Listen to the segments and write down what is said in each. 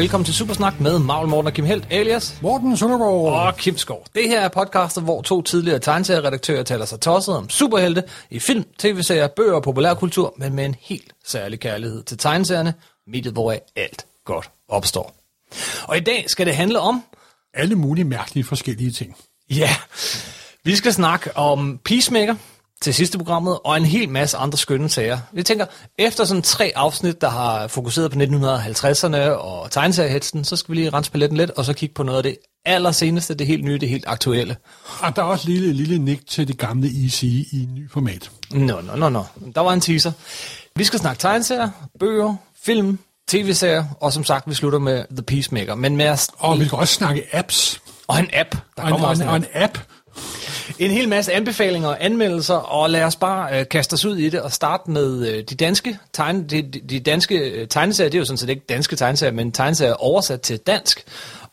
velkommen til Supersnak med Magle Morten og Kim Helt, alias Morten Søndergaard. og Kim Skov. Det her er podcastet, hvor to tidligere tegneserieredaktører taler sig tosset om superhelte i film, tv-serier, bøger og populærkultur, men med en helt særlig kærlighed til tegneserierne, mediet hvor alt godt opstår. Og i dag skal det handle om, Alle mulige mærkelige forskellige ting. ja, vi skal snakke om Peacemaker til sidste programmet, og en hel masse andre skønne sager. Vi tænker, efter sådan tre afsnit, der har fokuseret på 1950'erne og tegneseriehetsen, så skal vi lige rense paletten lidt, og så kigge på noget af det allerseneste, det helt nye, det helt aktuelle. Og der er også lille, lille nik til det gamle EC i en ny format. Nå, nå, nå, nå. Der var en teaser. Vi skal snakke tegneserier, bøger, film, tv-serier, og som sagt, vi slutter med The Peacemaker. Men med os, Og vi kan også snakke apps. og en app. Der Og en, kommer og en, og en app. En hel masse anbefalinger og anmeldelser, og lad os bare øh, kaste os ud i det og starte med øh, de danske tegne, de, de, danske øh, tegneserier. Det er jo sådan set ikke danske tegneserier, men tegneserier oversat til dansk.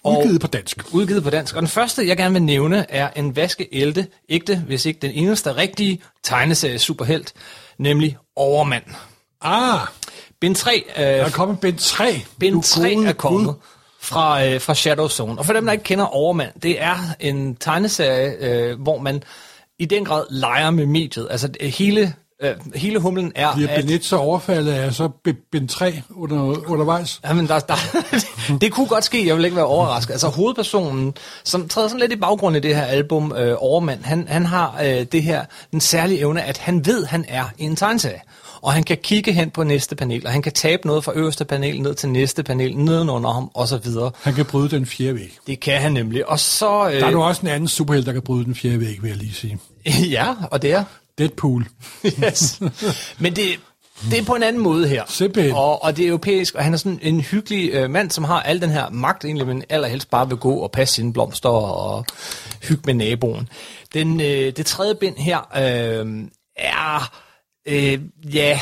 Og Udgivet på dansk. udgivet på dansk. Og den første, jeg gerne vil nævne, er en vaskeælte, ægte, hvis ikke den eneste rigtige tegneserie superhelt, nemlig Overmand. Ah, Bind 3, øh, der er kommet bind 3. bind Du 3 gode er kommet Gud. Fra, øh, fra Shadow Zone. Og for dem, der ikke kender Overmand, det er en tegneserie, øh, hvor man i den grad leger med mediet. Altså det- hele, øh, hele humlen er, Bliver at... bind 1 så overfaldet af så bind 3 under, undervejs. Jamen, der, der, det kunne godt ske, jeg vil ikke være overrasket. Altså hovedpersonen, som træder sådan lidt i baggrunden i det her album, øh, Overmand, han, han har øh, det her, den særlige evne, at han ved, han er i en tegneserie. Og han kan kigge hen på næste panel, og han kan tabe noget fra øverste panel ned til næste panel, nedenunder ham, og så videre. Han kan bryde den fjerde væg. Det kan han nemlig. Og så... Øh, Der er nu også en anden superhelt, der kan bryde den fjerde væg, vil jeg lige sige. ja, og det er... Deadpool. Yes. Men det, det er på en anden måde her. Simpelthen. Og, og det er europæisk, og han er sådan en hyggelig øh, mand, som har al den her magt egentlig, men allerhelst bare vil gå og passe sine blomster og hygge med naboen. Den, øh, det tredje bind her øh, er, øh, ja,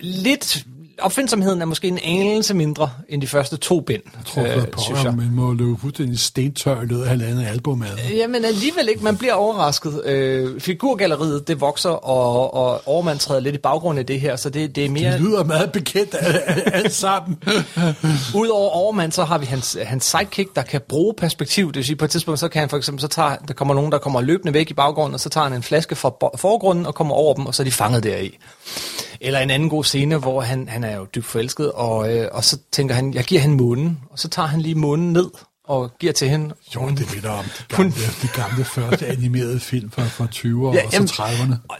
lidt... Opfindsomheden er måske en anelse mindre end de første to bind, Jeg tror, øh, øh, synes jeg. man må løbe fuldstændig stentør i løbet af halvandet album af det. Jamen alligevel ikke, man bliver overrasket. Øh, figurgalleriet, det vokser, og, og Overmand træder lidt i baggrunden af det her, så det, det er mere... Det lyder meget bekendt alt, sammen. Udover Overmand, så har vi hans, hans sidekick, der kan bruge perspektiv. Det vil sige, på et tidspunkt, så kan han for eksempel, så tager, der kommer nogen, der kommer løbende væk i baggrunden, og så tager han en flaske fra forgrunden og kommer over dem, og så er de fanget deri. Eller en anden god scene, hvor han, han er jo dybt forelsket, og, øh, og så tænker han, jeg giver hende månen, og så tager han lige månen ned og giver til hende. Jo, det minder om de gamle, de gamle første animerede film fra, fra 20'erne ja, og så jamen, 30'erne. Og,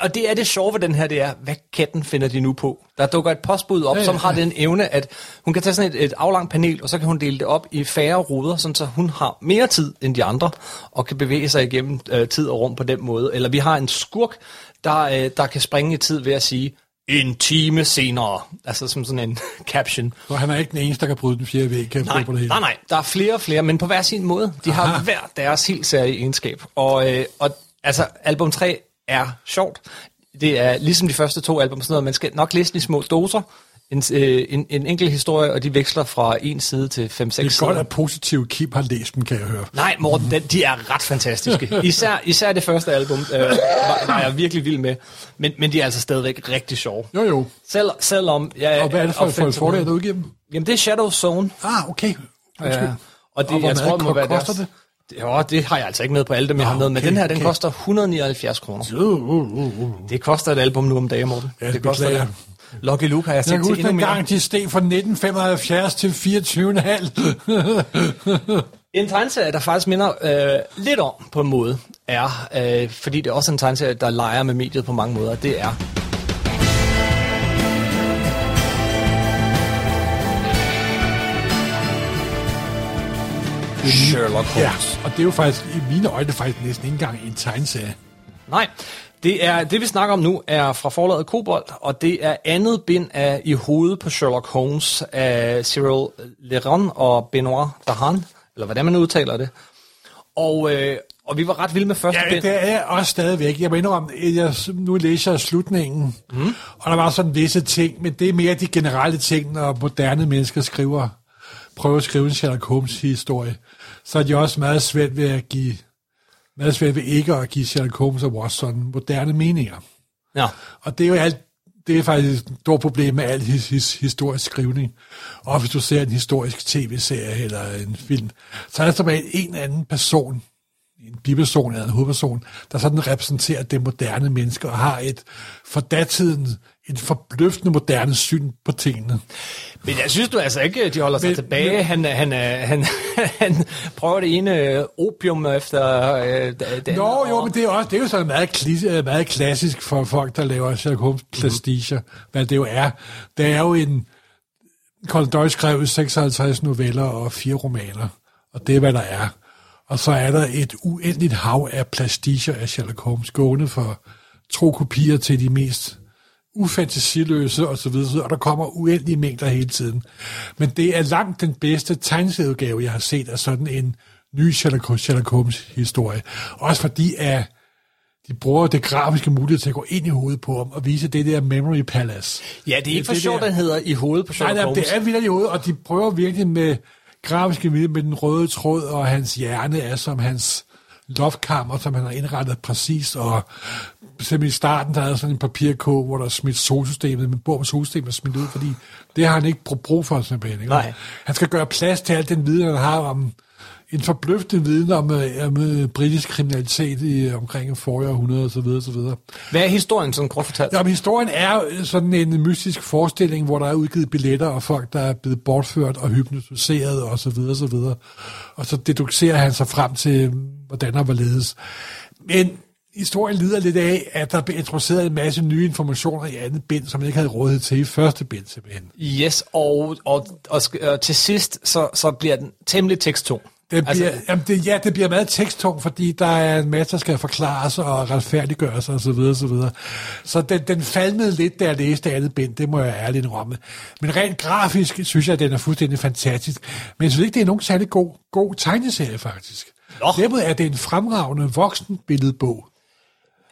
og det er det sjove ved den her, det er, hvad katten finder de nu på? Der dukker et postbud op, ja, Ja, som har den evne, at hun kan tage sådan et, et aflangt panel, og så kan hun dele det op i færre ruder, sådan så hun har mere tid end de andre, og kan bevæge sig igennem øh, tid og rum på den måde. Eller vi har en skurk, der, øh, der kan springe i tid ved at sige, en time senere. Altså som sådan en caption. Så han er ikke den eneste, der kan bryde den fjerde væg, kan Nej, på det hele. nej, nej. Der er flere og flere, men på hver sin måde. De har Aha. hver deres helt særlige egenskab. Og, øh, og altså, album 3 er sjovt. Det er ligesom de første to album, sådan noget, man skal nok læse de små doser. En, øh, en, en enkelt historie, og de veksler fra en side til 5-6 Det er sider. godt, at positiv Kim har læst dem, kan jeg høre. Nej, Morten, den, de er ret fantastiske. Især, især det første album øh, var, var jeg virkelig vild med. Men, men de er altså stadigvæk rigtig sjove. Jo, jo. Selv, selvom jeg... Og hvad er det for, for et forlag, der udgiver dem? Jamen, det er Shadow Zone. Ah, okay. Undskyld. Ja. Og det, Og jeg tror, det må være koster deres, det? Jo, det har jeg altså ikke med på alle dem, jeg har Ah, med, men den her, den okay. koster 179 kroner. Uh, uh, uh, uh. Det koster et album nu om dagen, Morten. Ja, det koster beklager. det. Lucky Luke har jeg Jeg set kan til endnu mere. gang, de steg fra 1975 til 24,5. En tegneserie, der faktisk minder øh, lidt om på en måde, er, øh, fordi det er også en tegneserie, der leger med mediet på mange måder, det er Sherlock Holmes. ja, og det er jo faktisk, i mine øjne, faktisk næsten ikke engang en tegneserie. Nej, det, er, det vi snakker om nu er fra forlaget Kobold, og det er andet bind af I hovedet på Sherlock Holmes af Cyril Leron og Benoit Dahan, eller hvordan man udtaler det. Og, øh, og vi var ret vilde med første Ja, bind. det er jeg også stadigvæk. Jeg må indrømme, at jeg, nu læser slutningen, mm. og der var sådan visse ting, men det er mere de generelle ting, når moderne mennesker skriver, prøver at skrive en Sherlock Holmes historie, så er de også meget svært ved at give, meget svært ved ikke at give Sherlock Holmes og Watson moderne meninger. Ja. Og det er jo alt, det er faktisk et stort problem med al his, his, historisk skrivning. Og hvis du ser en historisk tv-serie eller en film, så er der som regel en anden person, en biperson eller en hovedperson, der sådan repræsenterer det moderne menneske og har et for datiden et forbløffende moderne syn på tingene. Men jeg synes du altså ikke, de holder sig men, tilbage. Men, han, han, han, han prøver det ene opium efter øh, den. Nå, jo, men det er, også, det er jo sådan meget, klis, meget klassisk for folk, der laver Sherlock Holmes plastiger, mm. hvad det jo er. Det er jo en... Colin Doyle skrev 56 noveller og fire romaner, og det er, hvad der er. Og så er der et uendeligt hav af plastiger af Sherlock Holmes, gående for tro kopier til de mest ufantasiløse og så videre, og der kommer uendelige mængder hele tiden. Men det er langt den bedste tegneserieudgave, jeg har set af sådan en ny Sherlock, Sherlock Holmes historie. Også fordi at de bruger det grafiske mulighed til at gå ind i hovedet på ham og vise det der Memory Palace. Ja, det er ikke for sjovt, den hedder i hovedet på Sherlock nej, Holmes. Nej, det er vildt i hovedet, og de prøver virkelig med grafiske middel med den røde tråd, og hans hjerne er som hans loftkammer, som han har indrettet præcis, og simpelthen i starten, der er sådan en papirkog, hvor der er smidt solsystemet, men bor med solsystemet smidt ud, fordi det har han ikke brug for simpelthen. Ikke? Nej. Han skal gøre plads til al den viden, han har om en forbløffende viden om, øh, om uh, britisk kriminalitet i omkring forrige århundrede osv. osv. Hvad er historien sådan kort fortalt? Ja, historien er sådan en mystisk forestilling, hvor der er udgivet billetter og folk, der er blevet bortført og hypnotiseret osv. Og, så videre, og, så videre. og så deducerer han sig frem til, hvordan var ledes. Men historien lider lidt af, at der blev introduceret en masse nye informationer i andet bind, som man ikke havde rådighed til i første bind simpelthen. Yes, og, og, og, og til sidst, så, så bliver den temmelig teksttung. Det bliver, altså, jamen det, ja, det bliver meget teksttung, fordi der er en masse, der skal forklares og retfærdiggøres og så videre, så videre. Så den, den falmede lidt, da jeg læste andet bind, det må jeg ærligt indrømme. Men rent grafisk synes jeg, at den er fuldstændig fantastisk. Men jeg synes ikke, det er nogen særlig god, god tegneserie, faktisk. Dermed er det en fremragende voksenbilledbog.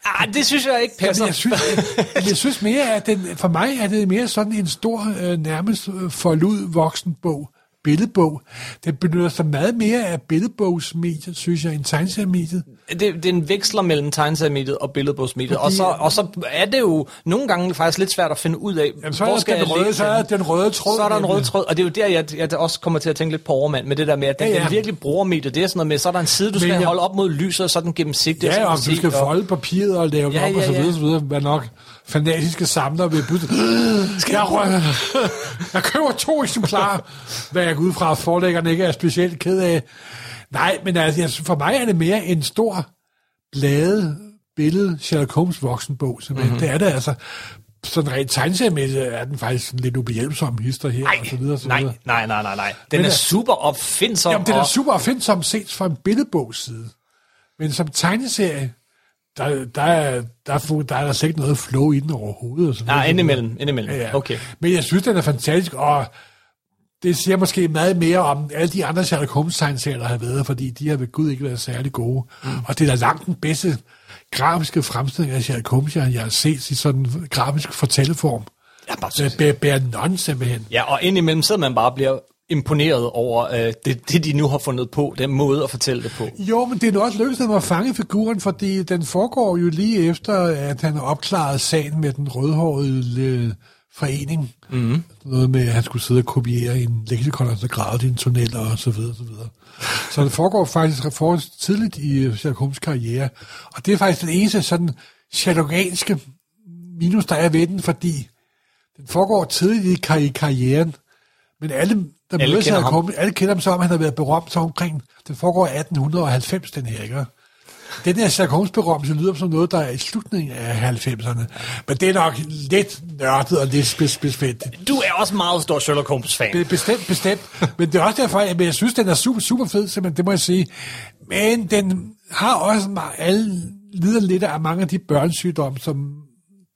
Ah, det synes jeg ikke passer. Jamen, jeg, synes, jeg, jeg synes mere, at den, for mig er det mere sådan en stor, øh, nærmest øh, forlud voksenbog billedbog. Den benytter sig meget mere af billedbogsmediet, synes jeg, end tegneseriemediet. Det, den veksler mellem tegneseriemediet og billedbogsmediet, og så, og så er det jo nogle gange faktisk lidt svært at finde ud af, Jamen, så hvor skal den jeg røde, Så er den røde tråd. Så er der en rød tråd, og det er jo der, jeg, jeg også kommer til at tænke lidt på overmand, med det der med, at den, ja, ja. den virkelig bruger mediet. Det er sådan noget med, så er der en side, du skal jeg, holde op mod lyset, og så er den gennemsigtig. Ja, og du skal folde papiret og lave ja, op, ja, og så videre, så videre, hvad nok fanatiske samler vil bytte. Skal jeg, røve? jeg køber to eksemplarer, hvad jeg går ud fra, at forlæggerne ikke er specielt ked af. Nej, men altså, for mig er det mere en stor blade billede Sherlock Holmes voksenbog, Mm-hmm. Det er det altså. Sådan rent tegneseriemæssigt er den faktisk en lidt ubehjælpsom hister her, nej, og så videre, så nej, videre. nej, nej, nej, nej. Den men er, er super opfindsom. Jamen, den er super opfindsom set fra en billedbogsside. Men som tegneserie, der, der, er, der, er, der er der slet ikke noget flow i den overhovedet. Og sådan Nej, indimellem, indimellem. Ja, ja. Okay. Men jeg synes, den er fantastisk, og det siger måske meget mere om alle de andre Sherlock holmes der har været, fordi de har ved Gud ikke været særlig gode. Mm. Og det er da langt den bedste grafiske fremstilling af Sherlock Holmes, jeg har set i sådan en grafisk fortælleform. Ja, bare Bærer non simpelthen. Ja, og indimellem sidder man bare og bliver imponeret over øh, det, det, de nu har fundet på, den måde at fortælle det på. Jo, men det er nu også lykkedes dem at fange figuren, fordi den foregår jo lige efter, at han har opklaret sagen med den rødhårede øh, forening. Mm. Noget med, at han skulle sidde og kopiere en leksikon, og så grave i en tunnel og så videre, så videre. Så det foregår faktisk for tidligt i Sherlock Holmes karriere. Og det er faktisk den eneste sådan Sherlockanske minus, der er ved den, fordi den foregår tidligt i karrieren. Men alle der alle kender ham. Kommet, alle kender ham så, om han har været berømt så omkring, det foregår i 1890, den her, ikke? Den her Sherlock Holmes berømmelse lyder som noget, der er i slutningen af 90'erne. Men det er nok lidt nørdet og lidt besvændigt. Du er også meget stor Sherlock Holmes-fan. Be- bestemt, bestemt. Men det er også derfor, at jeg synes, den er super, super fed, simpelthen, det må jeg sige. Men den har også alle, lider lidt af mange af de børnsygdomme, som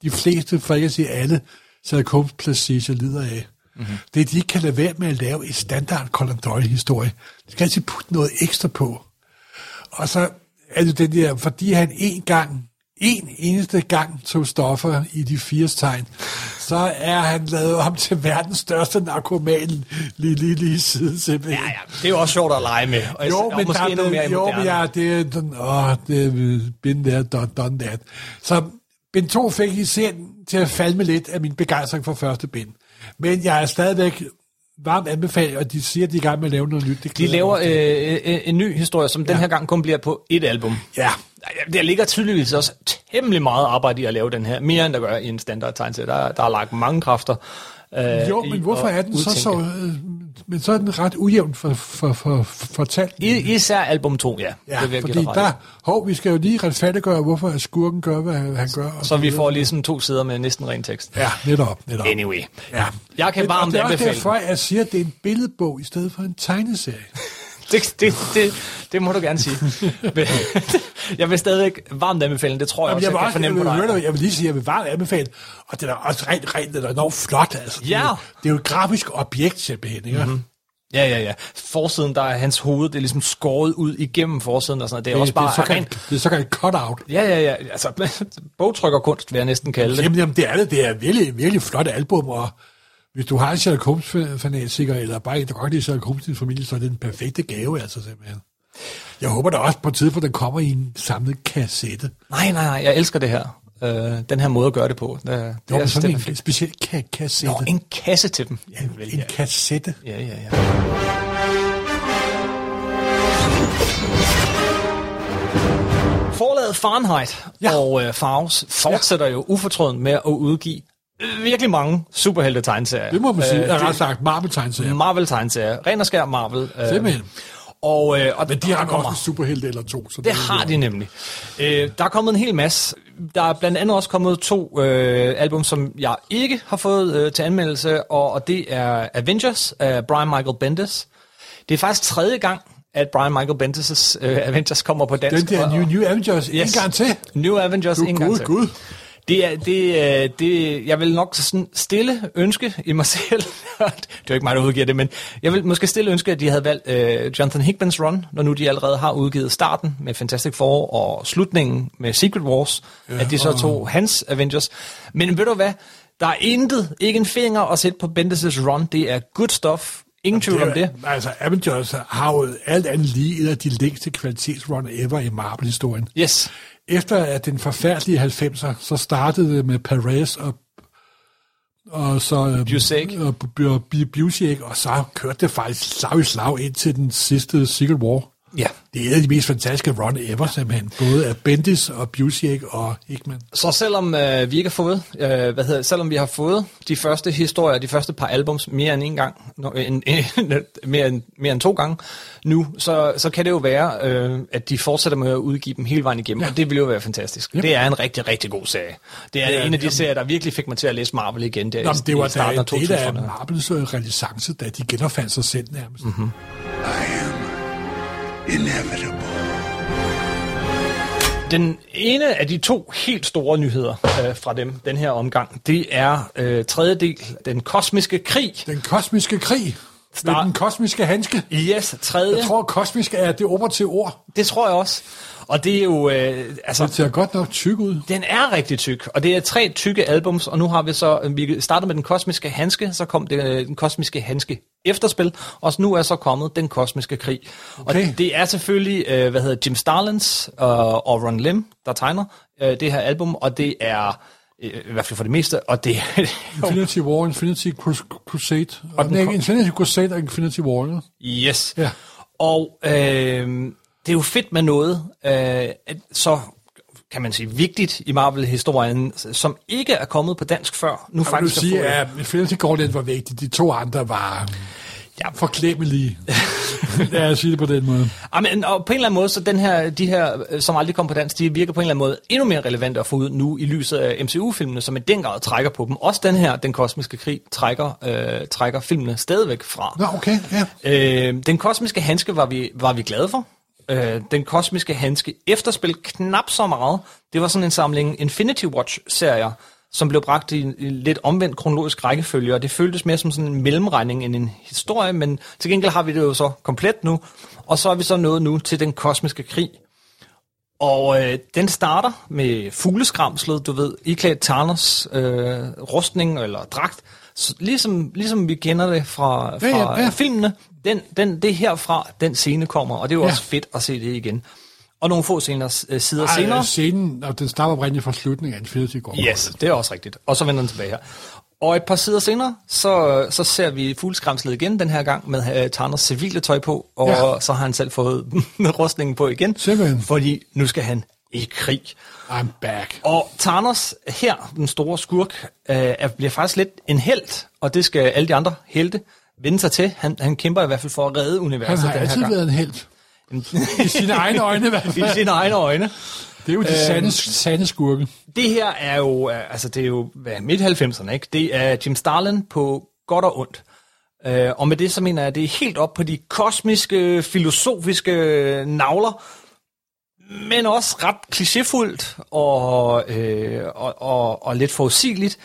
de fleste, for ikke at sige alle, Sherlock Holmes lider af. Mm-hmm. Det er, de ikke kan lade være med at lave en standard Conan Doyle-historie. De skal altid putte noget ekstra på. Og så er det den der, fordi han en gang, en eneste gang tog stoffer i de fire tegn, så er han lavet ham til verdens største narkoman lige, lige, lige siden simpelthen. Ja, ja, det er jo også sjovt at lege med. Og jo, og men, måske der, mere jo, men ja, det er den, åh, det er been there, done, done that. Så Bind 2 fik i serien til at falde med lidt af min begejstring for første bind. Men jeg er stadigvæk varmt anbefalet, og de siger, at de er i gang med at lave noget nyt. Det De laver til. øh, øh, en ny historie, som den her gang kun bliver på et album. Ja, Der ligger tydeligvis også temmelig meget arbejde i at lave den her, mere end der gør i en standard tegneserie. Der, der er lagt mange kræfter. Øh, jo, i men hvorfor at er den så udtænke. så... Øh, men så er den ret ujævnt for, for, for, for, fortalt. I, især album 2, ja. Ja, det vil fordi der, i. hov, vi skal jo lige retfærdiggøre, hvorfor skurken gør, hvad han gør. og Så vi får ligesom to sider med næsten ren tekst. Ja, netop, netop. Anyway. Ja. Jeg kan varmt det er anbefale derfor, jeg siger, at det er en billedbog i stedet for en tegneserie. Det, det, det, det må du gerne sige. Men jeg vil stadigvæk varmt anbefale. Det tror jeg Jamen, også, jeg, jeg, kan jeg, fornemme vil, på dig. jeg, jeg vil lige sige, at jeg vil varmt anbefale, og det er også rent, rent det er enormt flot. Altså. Det, er Ja. jo, det er jo et grafisk objekt, simpelthen. Ikke? Mm-hmm. Ja, ja, ja. Forsiden, der er hans hoved, det er ligesom skåret ud igennem forsiden og sådan noget. Det er også det, det, er bare såkaldt, rent... det er såkaldt cut-out. Ja, ja, ja. Altså, bogtrykkerkunst vil jeg næsten kalde det. Jamen, jamen, det er det. Det er virkelig, virkelig flot album, og hvis du har en Sherlock Holmes-fanatiker, eller bare en, der godt lide Sherlock Holmes' familie, så er det den perfekte gave, altså simpelthen. Jeg håber da også på et tidspunkt, den kommer i en samlet kassette. Nej, nej, nej. Jeg elsker det her. Øh, den her måde at gøre det på. Det, det Det er, er sådan en fedt. speciel ka- kassette. Nå, en kasse til dem. Ja, vel, en ja. kassette. ja, ja, ja. Forlaget Fahrenheit Ja. og øh, Farves fortsætter ja. jo ufortrødent med at udgive øh, virkelig mange superhelte tegneserier. Det må man sige. Øh, Jeg har ret sagt Marvel-tegneserier. Marvel tegneserier. Ren og skær Marvel. Øh, Simpelthen. Og, øh, og Men de har nok også en superhelte eller to. Så Det har de nemlig. Øh, der er kommet en hel masse. Der er blandt andet også kommet to øh, album, som jeg ikke har fået øh, til anmeldelse, og, og det er Avengers af Brian Michael Bendis. Det er faktisk tredje gang, at Brian Michael Bendis' øh, Avengers kommer på dansk. Den der og- New, New Avengers, yes. en gang til. New Avengers Du, en gang gud, til. gud. Det er, det, øh, det, jeg vil nok sådan stille ønske i mig selv, det er jo ikke mig, der udgiver det, men jeg vil måske stille ønske, at de havde valgt øh, Jonathan Hickmans run, når nu de allerede har udgivet starten med Fantastic Four og slutningen med Secret Wars, ja, at de så tog hans Avengers. Men ved du hvad, der er intet, ikke en finger at sætte på Bendis' run, det er good stuff, ingen tvivl om det. Altså, Avengers har jo alt andet lige et af de længste kvalitetsrun ever i Marvel-historien. Yes. Efter at den forfærdelige 90'er, så startede det med Perez og og så øh, Busiek. og og Busiek, og så kørte det faktisk slag i slag ind til den sidste Secret War. Ja. Det er et af de mest fantastiske run ever, simpelthen. Både af Bendis og Busiek og Hickman. Så selvom øh, vi ikke har fået, øh, hvad hedder, det, selvom vi har fået de første historier, de første par albums mere end en gang, no, en, en, mere, end, mere end to gange nu, så, så kan det jo være, øh, at de fortsætter med at udgive dem hele vejen igennem, ja. og det vil jo være fantastisk. Yep. Det er en rigtig, rigtig god serie. Det er Ja, en af de jamen. serier, der virkelig fik mig til at læse Marvel igen der Nå, i, det var i starten da af en del af 2000'erne. Marvels øh, renaissance, da de genopfandt sig selv nærmest. Mm-hmm. Inevitable. Den ene af de to helt store nyheder øh, fra dem, den her omgang, det er øh, tredje del, den kosmiske krig. Den kosmiske krig. Med Start- den kosmiske handske. Yes, tredje. Jeg tror, kosmisk er det operative ord. Det tror jeg også. Og det er jo, øh, altså, Det ser godt nok tyk ud. den er rigtig tyk, og det er tre tykke albums, og nu har vi så, øh, vi startede med den kosmiske handske, så kom det, øh, den kosmiske handske efterspil, og nu er så kommet den kosmiske krig. Okay. Og det er selvfølgelig, øh, hvad hedder Jim Starlins øh, og Ron Lim, der tegner øh, det her album, og det er, i hvert fald for det meste, og det Infinity War, Infinity Crus- Crusade. Og den nej, Infinity Crusade og Infinity War. Ja. Yes. Ja. Og øh, det er jo fedt med noget, øh, at så kan man sige, vigtigt i Marvel-historien, som ikke er kommet på dansk før. Nu vil faktisk sige, er at Infinity Gauntlet var vigtigt. De to andre var Ja. forklemmelige. Lad os sige det på den måde. Amen, og på en eller anden måde, så den her, de her, øh, som aldrig kom på dansk, de virker på en eller anden måde endnu mere relevante at få ud nu i lyset af MCU-filmene, som i den grad trækker på dem. Også den her, Den Kosmiske Krig, trækker, øh, trækker filmene stadigvæk fra. Nå, okay, ja. Øh, den kosmiske handske var vi, var vi glade for. Øh, den kosmiske handske efterspil knap så meget. Det var sådan en samling Infinity Watch-serier, som blev bragt i en lidt omvendt kronologisk rækkefølge, og det føltes mere som sådan en mellemregning end en historie, men til gengæld har vi det jo så komplet nu, og så er vi så nået nu til den kosmiske krig. Og øh, den starter med fugleskramslet, du ved, iklædt Tarners øh, rustning eller dragt, så, ligesom, ligesom vi kender det fra, fra Ja, ja, ja. filmene. Den, den, det er herfra, den scene kommer, og det er jo ja. også fedt at se det igen. Og nogle få senere, øh, sider Ej, senere. Scenen, og den starter oprindeligt fra slutningen af Infinity War. Yes, det er også rigtigt. Og så vender den tilbage her. Og et par sider senere, så, så ser vi fugleskramslet igen den her gang med uh, Thanos civile tøj på, og ja. Så har han selv fået rustningen på igen, Simpelthen. fordi nu skal han i krig. I'm back. Og Thanos her, den store skurk, øh, er- bliver faktisk lidt en held, og det skal alle de andre helte vende sig til. Han, han kæmper i hvert fald for at redde universet har den her altid gang. været en held. I sine egne øjne i hvert I sine egne øjne. Det er jo de sande, sande skurke. Det her er jo, øh, altså det er jo hvad, midt 90'erne, ikke? Det er Jim Starlin på godt og ondt. Øh, og med det så mener jeg, at det er helt op på de kosmiske, filosofiske navler, men også ret klichéfuldt og, øh, og, og, og lidt forudsigeligt.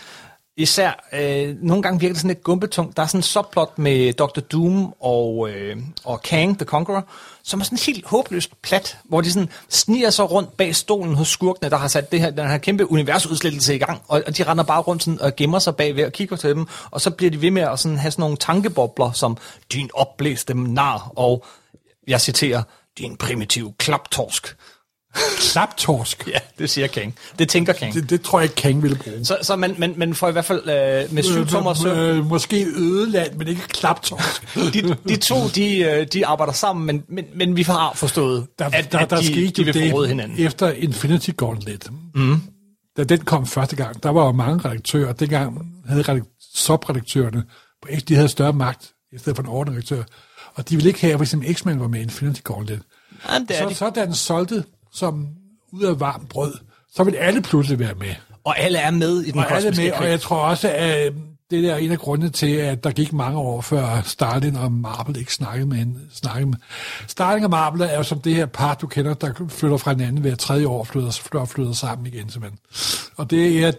Især, øh, nogle gange virker det sådan lidt gumpetungt. Der er sådan en subplot med Dr. Doom og, øh, og Kang the Conqueror, som er sådan helt håbløst plat, hvor de sådan sniger sig rundt bag stolen hos skurkene, der har sat det her, den her kæmpe universudslettelse i gang, og, og de render bare rundt sådan og gemmer sig bagved og kigger til dem, og så bliver de ved med at sådan have sådan nogle tankebobler, som din opblæste nar, og jeg citerer, din primitive klaptorsk. Klaptorsk. Ja, det siger Kang. Det tænker Kang. Det, det tror jeg ikke, Kang ville bruge. Så, så man, man, man får i hvert fald øh, med syv tommer søm. øh, måske ødeland, men ikke klaptorsk. De, de to, de, øh, de arbejder sammen, men, men, men vi har forstået, Der, at, der, at der de, skete de vil det hinanden. efter Infinity Gauntlet. Mm. Da den kom første gang, der var jo mange redaktører. Dengang havde redak- subredaktørerne de havde større magt i stedet for en overredaktør. Og de ville ikke have, at for eksempel X-Men var med i Infinity Gauntlet. Jamen, det er Så, de. så da den solgte som ud af varmt brød, så ville alle pludselig være med. Og alle er med i den Og alle kosmiske med, krig. og jeg tror også, at det der er en af grundene til, at der gik mange år før Stalin og Marvel ikke snakkede med en, snakkede med. Stalin og Marvel er jo som det her par, du kender, der flytter fra hinanden hver tredje år, flytter, flytter, flytter sammen igen simpelthen. Og det er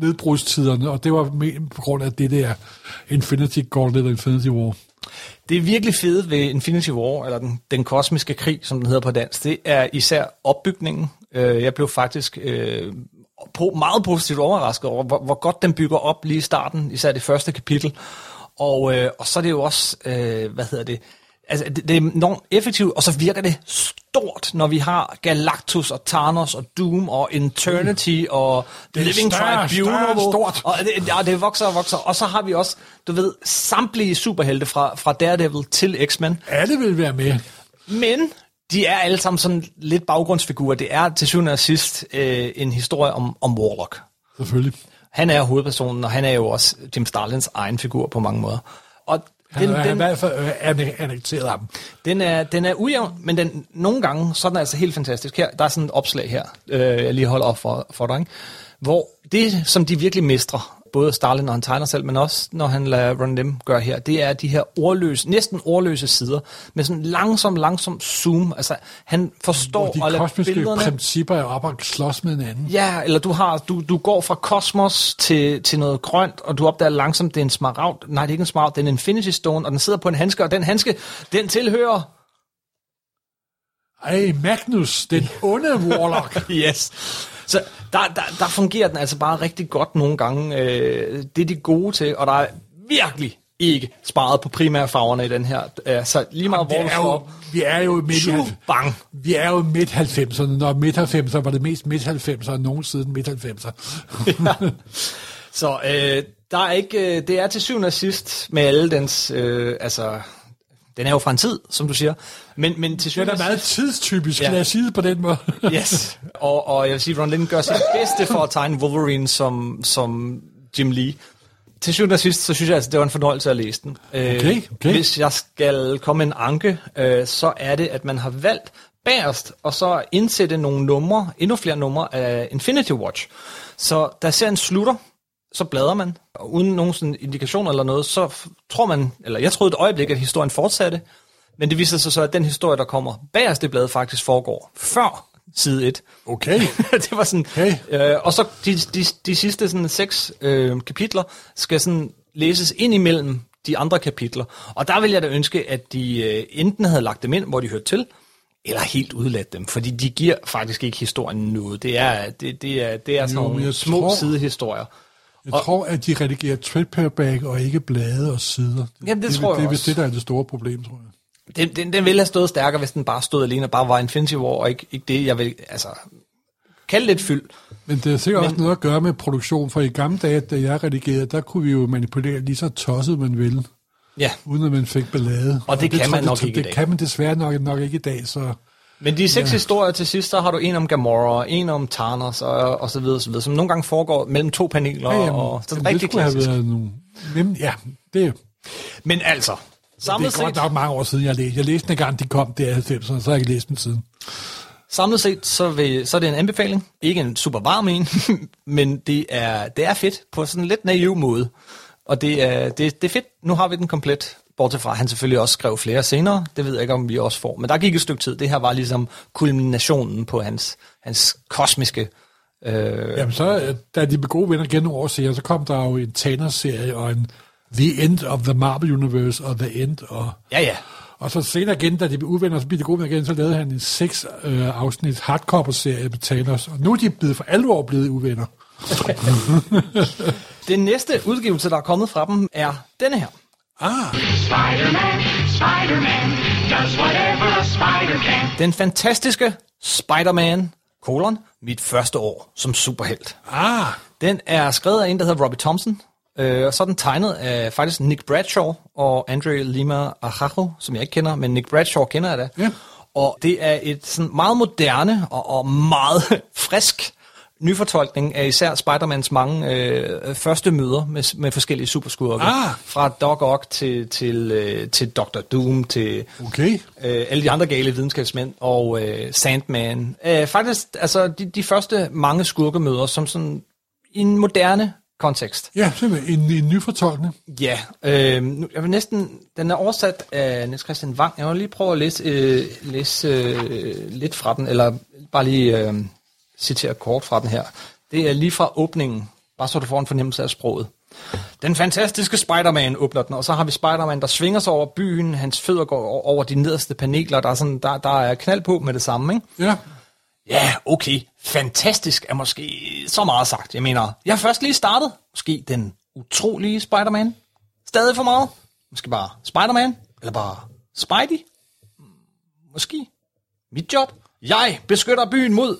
nedbrudstiderne, og det var på grund af det der Infinity Gauntlet og Infinity War. Det er virkelig fedt ved Infinity War, eller den, den kosmiske krig, som den hedder på dansk, det er især opbygningen. Øh, jeg blev faktisk øh, på, meget positivt overrasket over, hvor, hvor godt den bygger op lige i starten, især det første kapitel. Og, øh, og så er det jo også, øh, hvad hedder det, altså det, det er enormt effektivt, og så virker det stort, når vi har Galactus og Thanos og Doom og Eternity og Det Living større, Tribunal. stort. Og det, ja, det vokser og vokser. Og så har vi også, du ved, samtlige superhelte fra, fra Daredevil til X-Men. Alle vil være med. Men de er alle sammen sådan lidt baggrundsfigurer. Det er til syvende og sidst øh, en historie om, om Warlock. Selvfølgelig. Han er hovedpersonen, og han er jo også Jim Starlins egen figur på mange måder. Og Han, den, den, han i den, hvert fald øh, anne- annekteret ham. den, er, den er ujævn, men den, nogle gange, så er den altså helt fantastisk. Her, der er sådan et opslag her, øh, jeg lige holder op for, for dig, ikke? hvor det, som de virkelig mestrer, både Starlin, når han tegner selv, men også når han lader Ron Lim gøre her, det er de her ordløse, næsten ordløse sider, med sådan langsom, langsom zoom. Altså, han forstår Og de at lade kosmiske billederne... principper er op og slås med hinanden. Ja, eller du, har, du, du går fra kosmos til, til noget grønt, og du opdager langsomt, det er en smaragd. Nej, det er ikke en smaragd, det er en Infinity Stone, og den sidder på en handske, og den handske, den tilhører... Ej, Magnus, den onde Warlock. Yes. Så der, der, der fungerer den altså bare rigtig godt nogle gange. Øh, det er de gode til, og der er virkelig ikke sparet på primærfarverne i den her. Så lige meget hvor det du jo, vi er jo midt bang. vi er jo midt 90'erne. Når midt 90'erne var det mest midt 90'ere nogen siden midt 90'er. Så øh, der er ikke, øh, det er til syvende og sidst med alle dens, øh, altså, den er jo fra en tid, som du siger, men, men til Den er meget tidstypisk, Ja. lad os sige det på den måde. yes, og, og jeg vil sige, Ron Lind gør sit bedste for at tegne Wolverine som, som Jim Lee. Til syvende og sidst, så synes jeg altså, det var en fornøjelse at læse den. Øh, Okay, okay. Hvis jeg skal komme en anke, øh, så er det, at man har valgt bagerst, og så indsætte nogle numre, endnu flere numre af Infinity Watch. Så da serien slutter, så bladrer man, og uden nogen sådan indikation eller noget, så tror man, eller jeg troede et øjeblik, at historien fortsatte, men det viser sig så, at den historie, der kommer bagerst i bladet, faktisk foregår før side 1. Okay. det var sådan, Okay. øh, og så de, de, de sidste sådan seks øh, kapitler skal sådan læses ind imellem de andre kapitler. Og der vil jeg da ønske, at de øh, enten havde lagt dem ind, hvor de hørte til, eller helt udladt dem, fordi de giver faktisk ikke historien noget. Det er, det, det er, det er sådan nogle små tror- sidehistorier. Jeg tror, at de redigerer paperback og ikke blade og sider. Jamen, det det, tror jeg det er vist det, der er det store problem, tror jeg. Den, den, den ville have stået stærkere, hvis den bare stod alene og bare var Infinity War, og ikke, ikke det, jeg vil, altså, kalde lidt fyld. Men det har sikkert Men... også noget at gøre med produktion, for i gamle dage, da jeg redigerede, der kunne vi jo manipulere lige så tosset man ville, Ja, uden at man fik ballade. Og det kan tror man jeg, nok det, ikke i Det dag. kan man desværre nok, nok ikke i dag, så... men de seks ja. historier til sidst, så har du en om Gamora, en om Thanos, og, og så videre, så videre, som nogle gange foregår mellem to paneler, Ja, jamen, og så rigtig det skulle have klassisk. været nogle... Jamen, ja, det, Men altså, det samlet er godt set, nok mange år siden, jeg læste. Jeg læste den gang, de kom der i 90'erne, så har jeg ikke læst dem siden. samlet set så, vil, så er det en anbefaling. Ikke en super varm en, men det er, det er fedt på sådan en lidt naiv måde. Og det er, det, det er fedt. Nu har vi den komplet. Bortset fra, at han selvfølgelig også skrev flere senere. Det ved jeg ikke, om vi også får. Men der gik et stykke tid. Det her var ligesom kulminationen på hans, hans kosmiske... Øh, Jamen så, øh, da de blev gode venner gennem år senere, så kom der jo en Thanos-serie og en The End of the Marvel Universe og The End. Og, ja, ja. og så senere igen, da de blev uvenner, så blev de gode venner igen, så lavede han en seks øh, afsnit hardcover-serie med Thanos. Og nu er de blevet for alvor blevet uvenner. Den næste udgivelse, der er kommet fra dem, er denne her. Ah, Spider-Man, Spider-Man, does whatever a spider can. Den fantastiske Spider-Man, kolon, mit første år som superhelt. ah, Den er skrevet af en, der hedder Robbie Thompson, øh, og så er den tegnet af faktisk Nick Bradshaw og Andre Lima Ajajo, som jeg ikke kender, men Nick Bradshaw kender jeg da. Ja. Og det er et sådan meget moderne og, og meget frisk nyfortolkning af især Spider-Mans mange øh, første møder med, med forskellige superskurke. Ah. Fra Doc Ock til, til, øh, til Dr. Doom til okay. øh, alle de andre gale videnskabsmænd og øh, Sandman. Øh, faktisk altså de, de første mange skurkemøder som sådan i en moderne kontekst. Ja, simpelthen en, en ny fortolkning. Ja, øh, nu, jeg vil næsten, den er oversat af Niels Christian Wang. Jeg vil lige prøve at læse, øh, læse øh, lidt fra den, eller bare lige øh, citere kort fra den her. Det er lige fra åbningen, bare så du får en fornemmelse af sproget. Den fantastiske Spider-Man åbner den, og så har vi Spider-Man, der svinger sig over byen. Hans fødder går over de nederste paneler. Der er, sådan, der, der er knald på med det samme, ikke? Ja, Ja, okay. Fantastisk er måske så meget sagt. Jeg mener, jeg har først lige startet. Måske den utrolige Spider-Man. Stadig for meget. Måske bare Spider-Man. Eller bare Spidey. Mm, Måske. Mit job. Jeg beskytter byen mod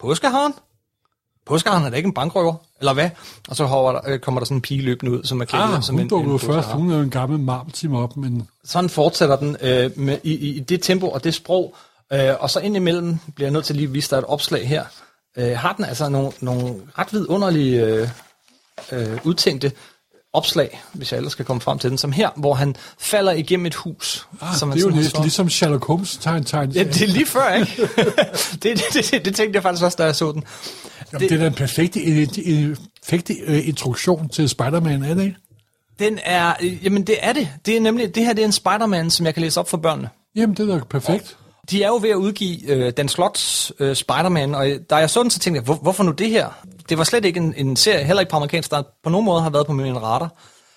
påskeharen. Påskeharen er da ikke en bankrøver, eller hvad? Og så hopper der, øh, kommer der sådan en pige løbende ud, som er klædt ah, som hun en, dukkede jo en først. Hun er jo en gammel marmteam op, men sådan fortsætter den øh, med, i, i, i det tempo og det sprog. Øh, og så indimellem bliver jeg nødt til lige at vise dig et opslag her. Øh, har den altså nogle, nogle ret vidunderlige øh, øh, udtænkte opslag, hvis jeg ellers skal komme frem til den, som her, hvor han falder igennem et hus. ah, som det er jo stået- ligesom Sherlock Holmes tegn tegn. Ja, det er lige før, ikke? det, det, det, det, tænkte jeg faktisk også, da jeg så den. Jamen, det, det er da en perfekt, en, perfekt øh, introduktion til Spider-Man, er det ikke? Den er, øh, jamen det er det. Det er nemlig, det her det er en Spider-Man, som jeg kan læse op for børnene. Jamen, det er da perfekt. De er jo ved at udgive øh, Dan Slots øh, Spider-Man, og øh, da jeg så den, så tænkte jeg, hvor, hvorfor nu det her? Det var slet ikke en, en serie, heller ikke på amerikansk, der på nogen måde har været på min radar.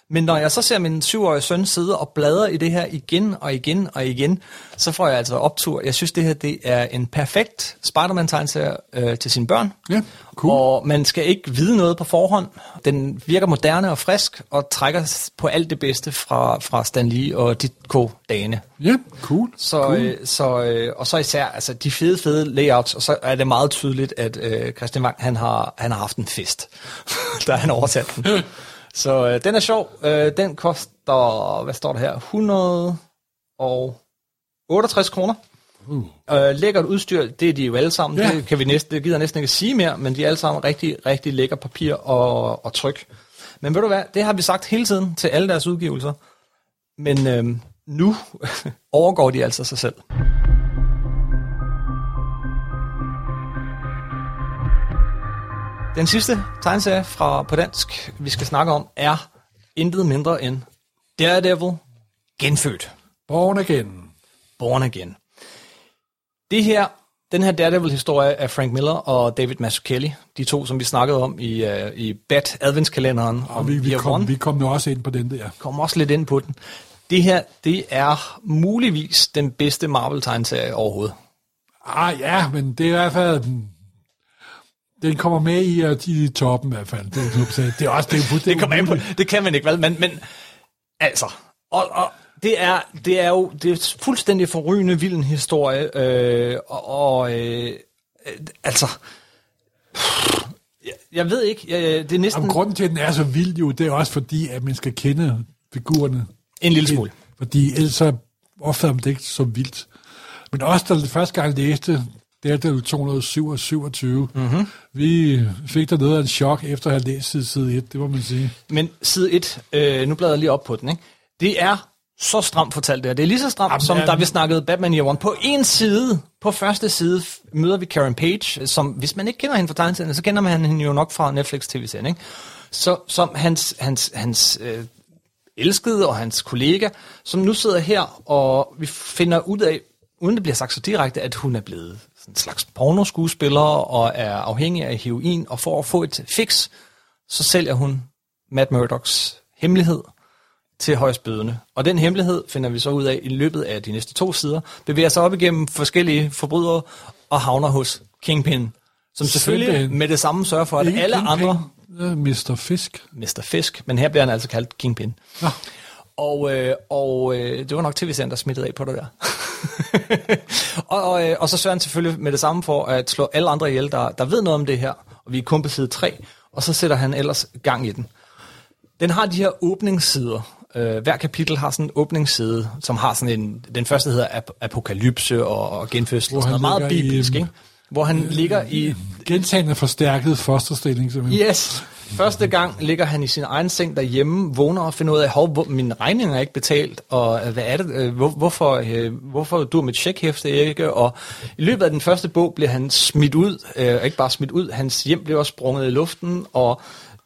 Men når jeg så ser min syvårige søn sidde og bladre i det her igen og igen og igen, så får jeg altså optur. Jeg synes, det her det er en perfekt Spider-Man-tegnserie øh, til sine børn. Ja, cool. Og man skal ikke vide noget på forhånd. Den virker moderne og frisk, og trækker på alt det bedste fra, fra Stan Lee og Ditko-dagene. Ja, cool. Så, cool. øh, så, øh, og så især altså, de fede, fede layouts, og så er det meget tydeligt, at øh, Christian Wang, han har, han har haft en fest, da han oversat den. så øh, den er sjov. Øh, den koster, hvad står der her, 168 kroner. Uh. Øh, lækkert udstyr, det er de jo alle sammen. Ja. Det, kan vi næsten, det gider næsten ikke at sige mere, men de er alle sammen rigtig, rigtig lækker papir og, og tryk. Men ved du hvad, det har vi sagt hele tiden til alle deres udgivelser. Men øhm, nu overgår de altså sig selv. Den sidste tegneserie fra på dansk, vi skal snakke om, er intet mindre end Daredevil genfødt. Born again. Born Again. Det her, den her Daredevil-historie af Frank Miller og David Mazzucchelli, de to, som vi snakkede om i, uh, i Bat adventskalenderen Og vi, vi, kom, One. vi kom jo også ind på den der. kommer også lidt ind på den. Det her, det er muligvis den bedste Marvel-tegnserie overhovedet. Ah ja, men det er i hvert fald... Den kommer med i, uh, i toppen i hvert fald. Det, er- det er også det, er, Det kommer an på, det kan man ikke, vel? Men, men altså, og, og det er, det er jo det er fuldstændig forrygende vild historie, øh, og, og øh, øh, altså, jeg, jeg ved ikke, jeg, det er næsten Og grunden til, at den er så vild jo, det er også fordi, at man skal kende figurerne. en lille smule. Fordi ellers så opfatter man det ikke så vildt. Men også da jeg første gang læste, det er det 227, mm-hmm. vi fik der noget af en chok efter at have læst side, side 1, det må man sige. Men side 1, øh, nu bladrer jeg lige op på den, ikke? det er så stramt fortalt det her. Det er lige så stramt, Jamen, som da vi snakkede Batman Year One. På en side, på første side, møder vi Karen Page, som, hvis man ikke kender hende fra tegneserien, så kender man hende jo nok fra Netflix tv-serien, ikke? Så, som hans, hans, hans øh, elskede og hans kollega, som nu sidder her, og vi finder ud af, uden det bliver sagt så direkte, at hun er blevet sådan en slags pornoskuespiller og er afhængig af heroin, og for at få et fix, så sælger hun Matt Murdochs hemmelighed til højstbydende. Og den hemmelighed finder vi så ud af i løbet af de næste to sider, bevæger sig op igennem forskellige forbrydere og havner hos Kingpin, som selvfølgelig med det samme sørger for, at Ikke alle Kingpin, andre øh, Mr. Fisk. Mr. Fisk, men her bliver han altså kaldt Kingpin. Nå. Og, øh, og øh, det var nok tv-serien, der smittede af på det der. og, og, øh, og så sørger han selvfølgelig med det samme for at slå alle andre ihjel, der, der ved noget om det her. Og vi er kun på side 3, og så sætter han ellers gang i den. Den har de her åbningssider. Øh, hver kapitel har sådan en åbningsside, som har sådan en... Den første hedder ap- apokalypse og, og genfødsel. Og sådan noget meget i, bibelsk, øhm, ikke? Hvor han ligger i Gentagende forstærket fosterstilling, simpelthen. Yes. Første gang ligger han i sin egen seng derhjemme, vågner og finder ud af, hov, hvor, min regning er ikke betalt, og øh, hvad er det, øh, hvor, hvorfor, øh, hvorfor du mit checkhæfte ikke, og i løbet af den første bog bliver han smidt ud, øh, ikke bare smidt ud, hans hjem bliver også sprunget i luften, og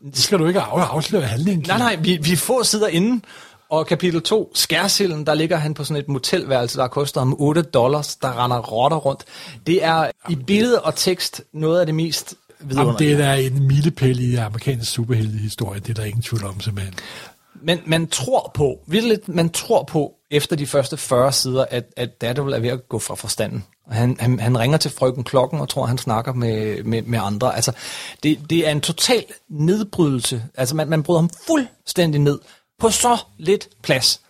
Det skal du ikke af- afsløre handlingen. nej, nej, vi, vi er få sider inden, og kapitel 2, Skærsilden, der ligger han på sådan et motelværelse, der koster ham 8 dollars, der render rotter rundt. Det er i billede og tekst noget af det mest Jamen, det er da en milepæl i amerikansk superheltehistorie, det er der ingen tvivl om, simpelthen. Men man tror på, virkelig, man tror på, efter de første 40 sider, at, at Daredevil er ved at gå fra forstanden. Han, han, han ringer til frøken Klokken og tror, han snakker med, med, med andre. Altså, det, det er en total nedbrydelse. Altså, man, man bryder ham fuldstændig ned på så lidt plads.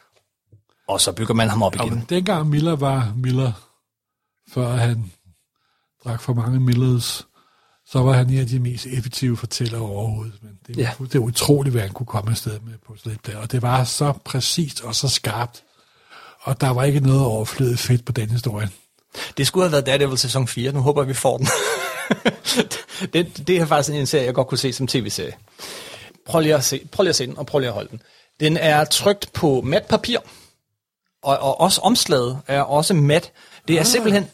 Og så bygger man ham op igen. Jamen, dengang Miller var Miller, før han drak for mange Millers, så var han en af de mest effektive fortællere overhovedet. Men det, Ja. det er utroligt, hvad han kunne komme afsted med på et der. Og det var så præcist og så skarpt. Og der var ikke noget overflødigt fedt på den historie. Det skulle have været Daredevil sæson 4. Nu håber jeg, vi får den. det, det er faktisk en serie, jeg godt kunne se som tv-serie. Prøv lige, at se, prøv lige at se den, og prøv lige at holde den. Den er trykt på mat papir, og, og også omslaget er også mat. Det er simpelthen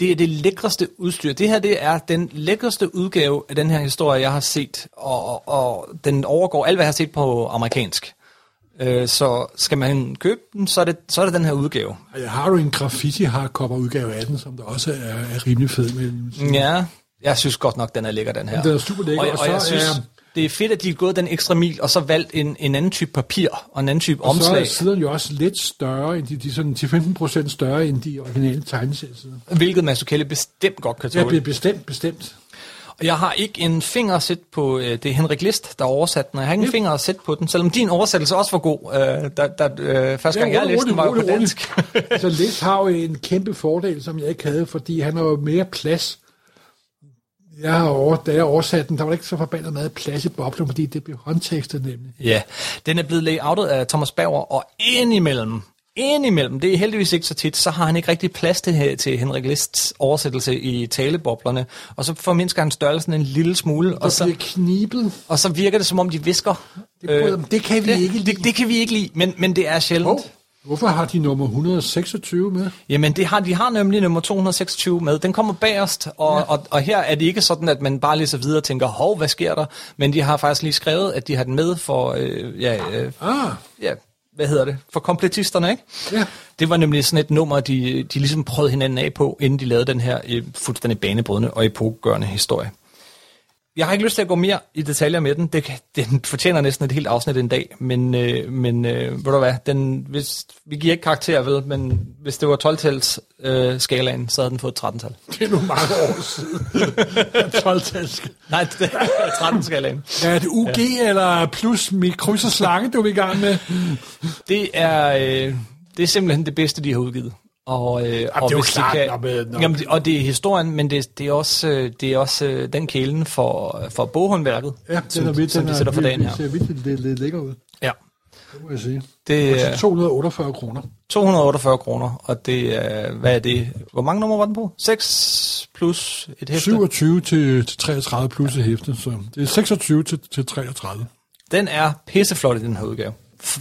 det, er det lækreste udstyr. Det her det er den lækreste udgave af den her historie, jeg har set, og, og, og den overgår alt, hvad jeg har set på amerikansk. Øh, så skal man købe den, så er det, så er det den her udgave. Jeg har jo en graffiti hardcover udgave af den, som der også er, er rimelig fed med. Ja, jeg synes godt nok, den er lækker, den her. Den er super lækker, Og, og og, jeg så synes, er- det er fedt, at de er gået den ekstra mil, og så valgt en, en anden type papir, og en anden type Og så er omslag, siderne jo også lidt større, end de, de sådan 10-15 procent større end de originale tegneseriesider. hvilket Mazzucchelli bestemt godt kan Ja, tåle. be- bestemt, bestemt. Og jeg har ikke en finger at sætte på, øh, det er Henrik List, der oversat den, og jeg har ikke en finger at sætte på den, selvom din oversættelse også var god, øh, da, da, øh, første gang jeg læste den, var jo på dansk. altså, Lis har jo en kæmpe fordel, som jeg ikke havde, fordi han har jo mere plads. Jeg har over, da jeg oversatte den, der var der ikke så forbandet meget plads i boblen, fordi det blev håndtekstet nemlig. Ja, den er blevet layoutet af Thomas Bauer, og indimellem, indimellem, det er heldigvis ikke så tit, så har han ikke rigtig plads til, til Henrik Lists oversættelse i taleboblerne, og så formindsker han størrelsen en lille smule, og Og så, knibet. og så virker det som om, de visker. Det, øh, det kan vi det, ikke lide. det, det kan vi ikke lide, men, men det er sjældent. Hov, hvorfor har de nummer 126 med? Jamen, det har, de har nemlig nummer 226 med. Den kommer bagerst, og, ja. og, og her er det ikke sådan, at man bare læser videre og tænker, hov, hvad sker der? Men de har faktisk lige skrevet, at de har den med for, øh, ja, øh, Ah, ja, hvad hedder det, for kompletisterne, ikke? Ja. Det var nemlig sådan et nummer, de, de ligesom prøvede hinanden af på, inden de lavede den her øh, fuldstændig banebrydende og epokegørende historie. Jeg har ikke lyst til at gå mere i detaljer med den. Det, den fortjener næsten et helt afsnit en dag, men, øh, men øh, ved du hvad, den, hvis, vi giver ikke karakter, vel, men hvis det var 12-tals øh, skalaen, så havde den fået 13-tal. det er nu mange år siden. 12 -talsk. Nej, det er 13-skalaen. Ja, er det UG ja. eller plus med kryds og slange, du er i gang med? Det er, øh, Det er simpelthen det bedste, de har udgivet. Og, øh, og jo hvis de klart, kan, når med- når- jamen, det- og det er historien, men det, det er også, øh, det er også øh, den kælen for, for boghåndværket, Ja, som, den er vildt, som den de er sætter for dagen her. Det ser vildt lidt, lidt lækker ud, Ja. det må jeg sige. Det Det er er 248 kroner. 248 kroner, og det er, hvad er det? Hvor mange numre var den på? 6 plus et hæfte. 27 til, til 33 plus et hæfte, så det er 26 til, til 33. Den er pisseflot i den her udgave.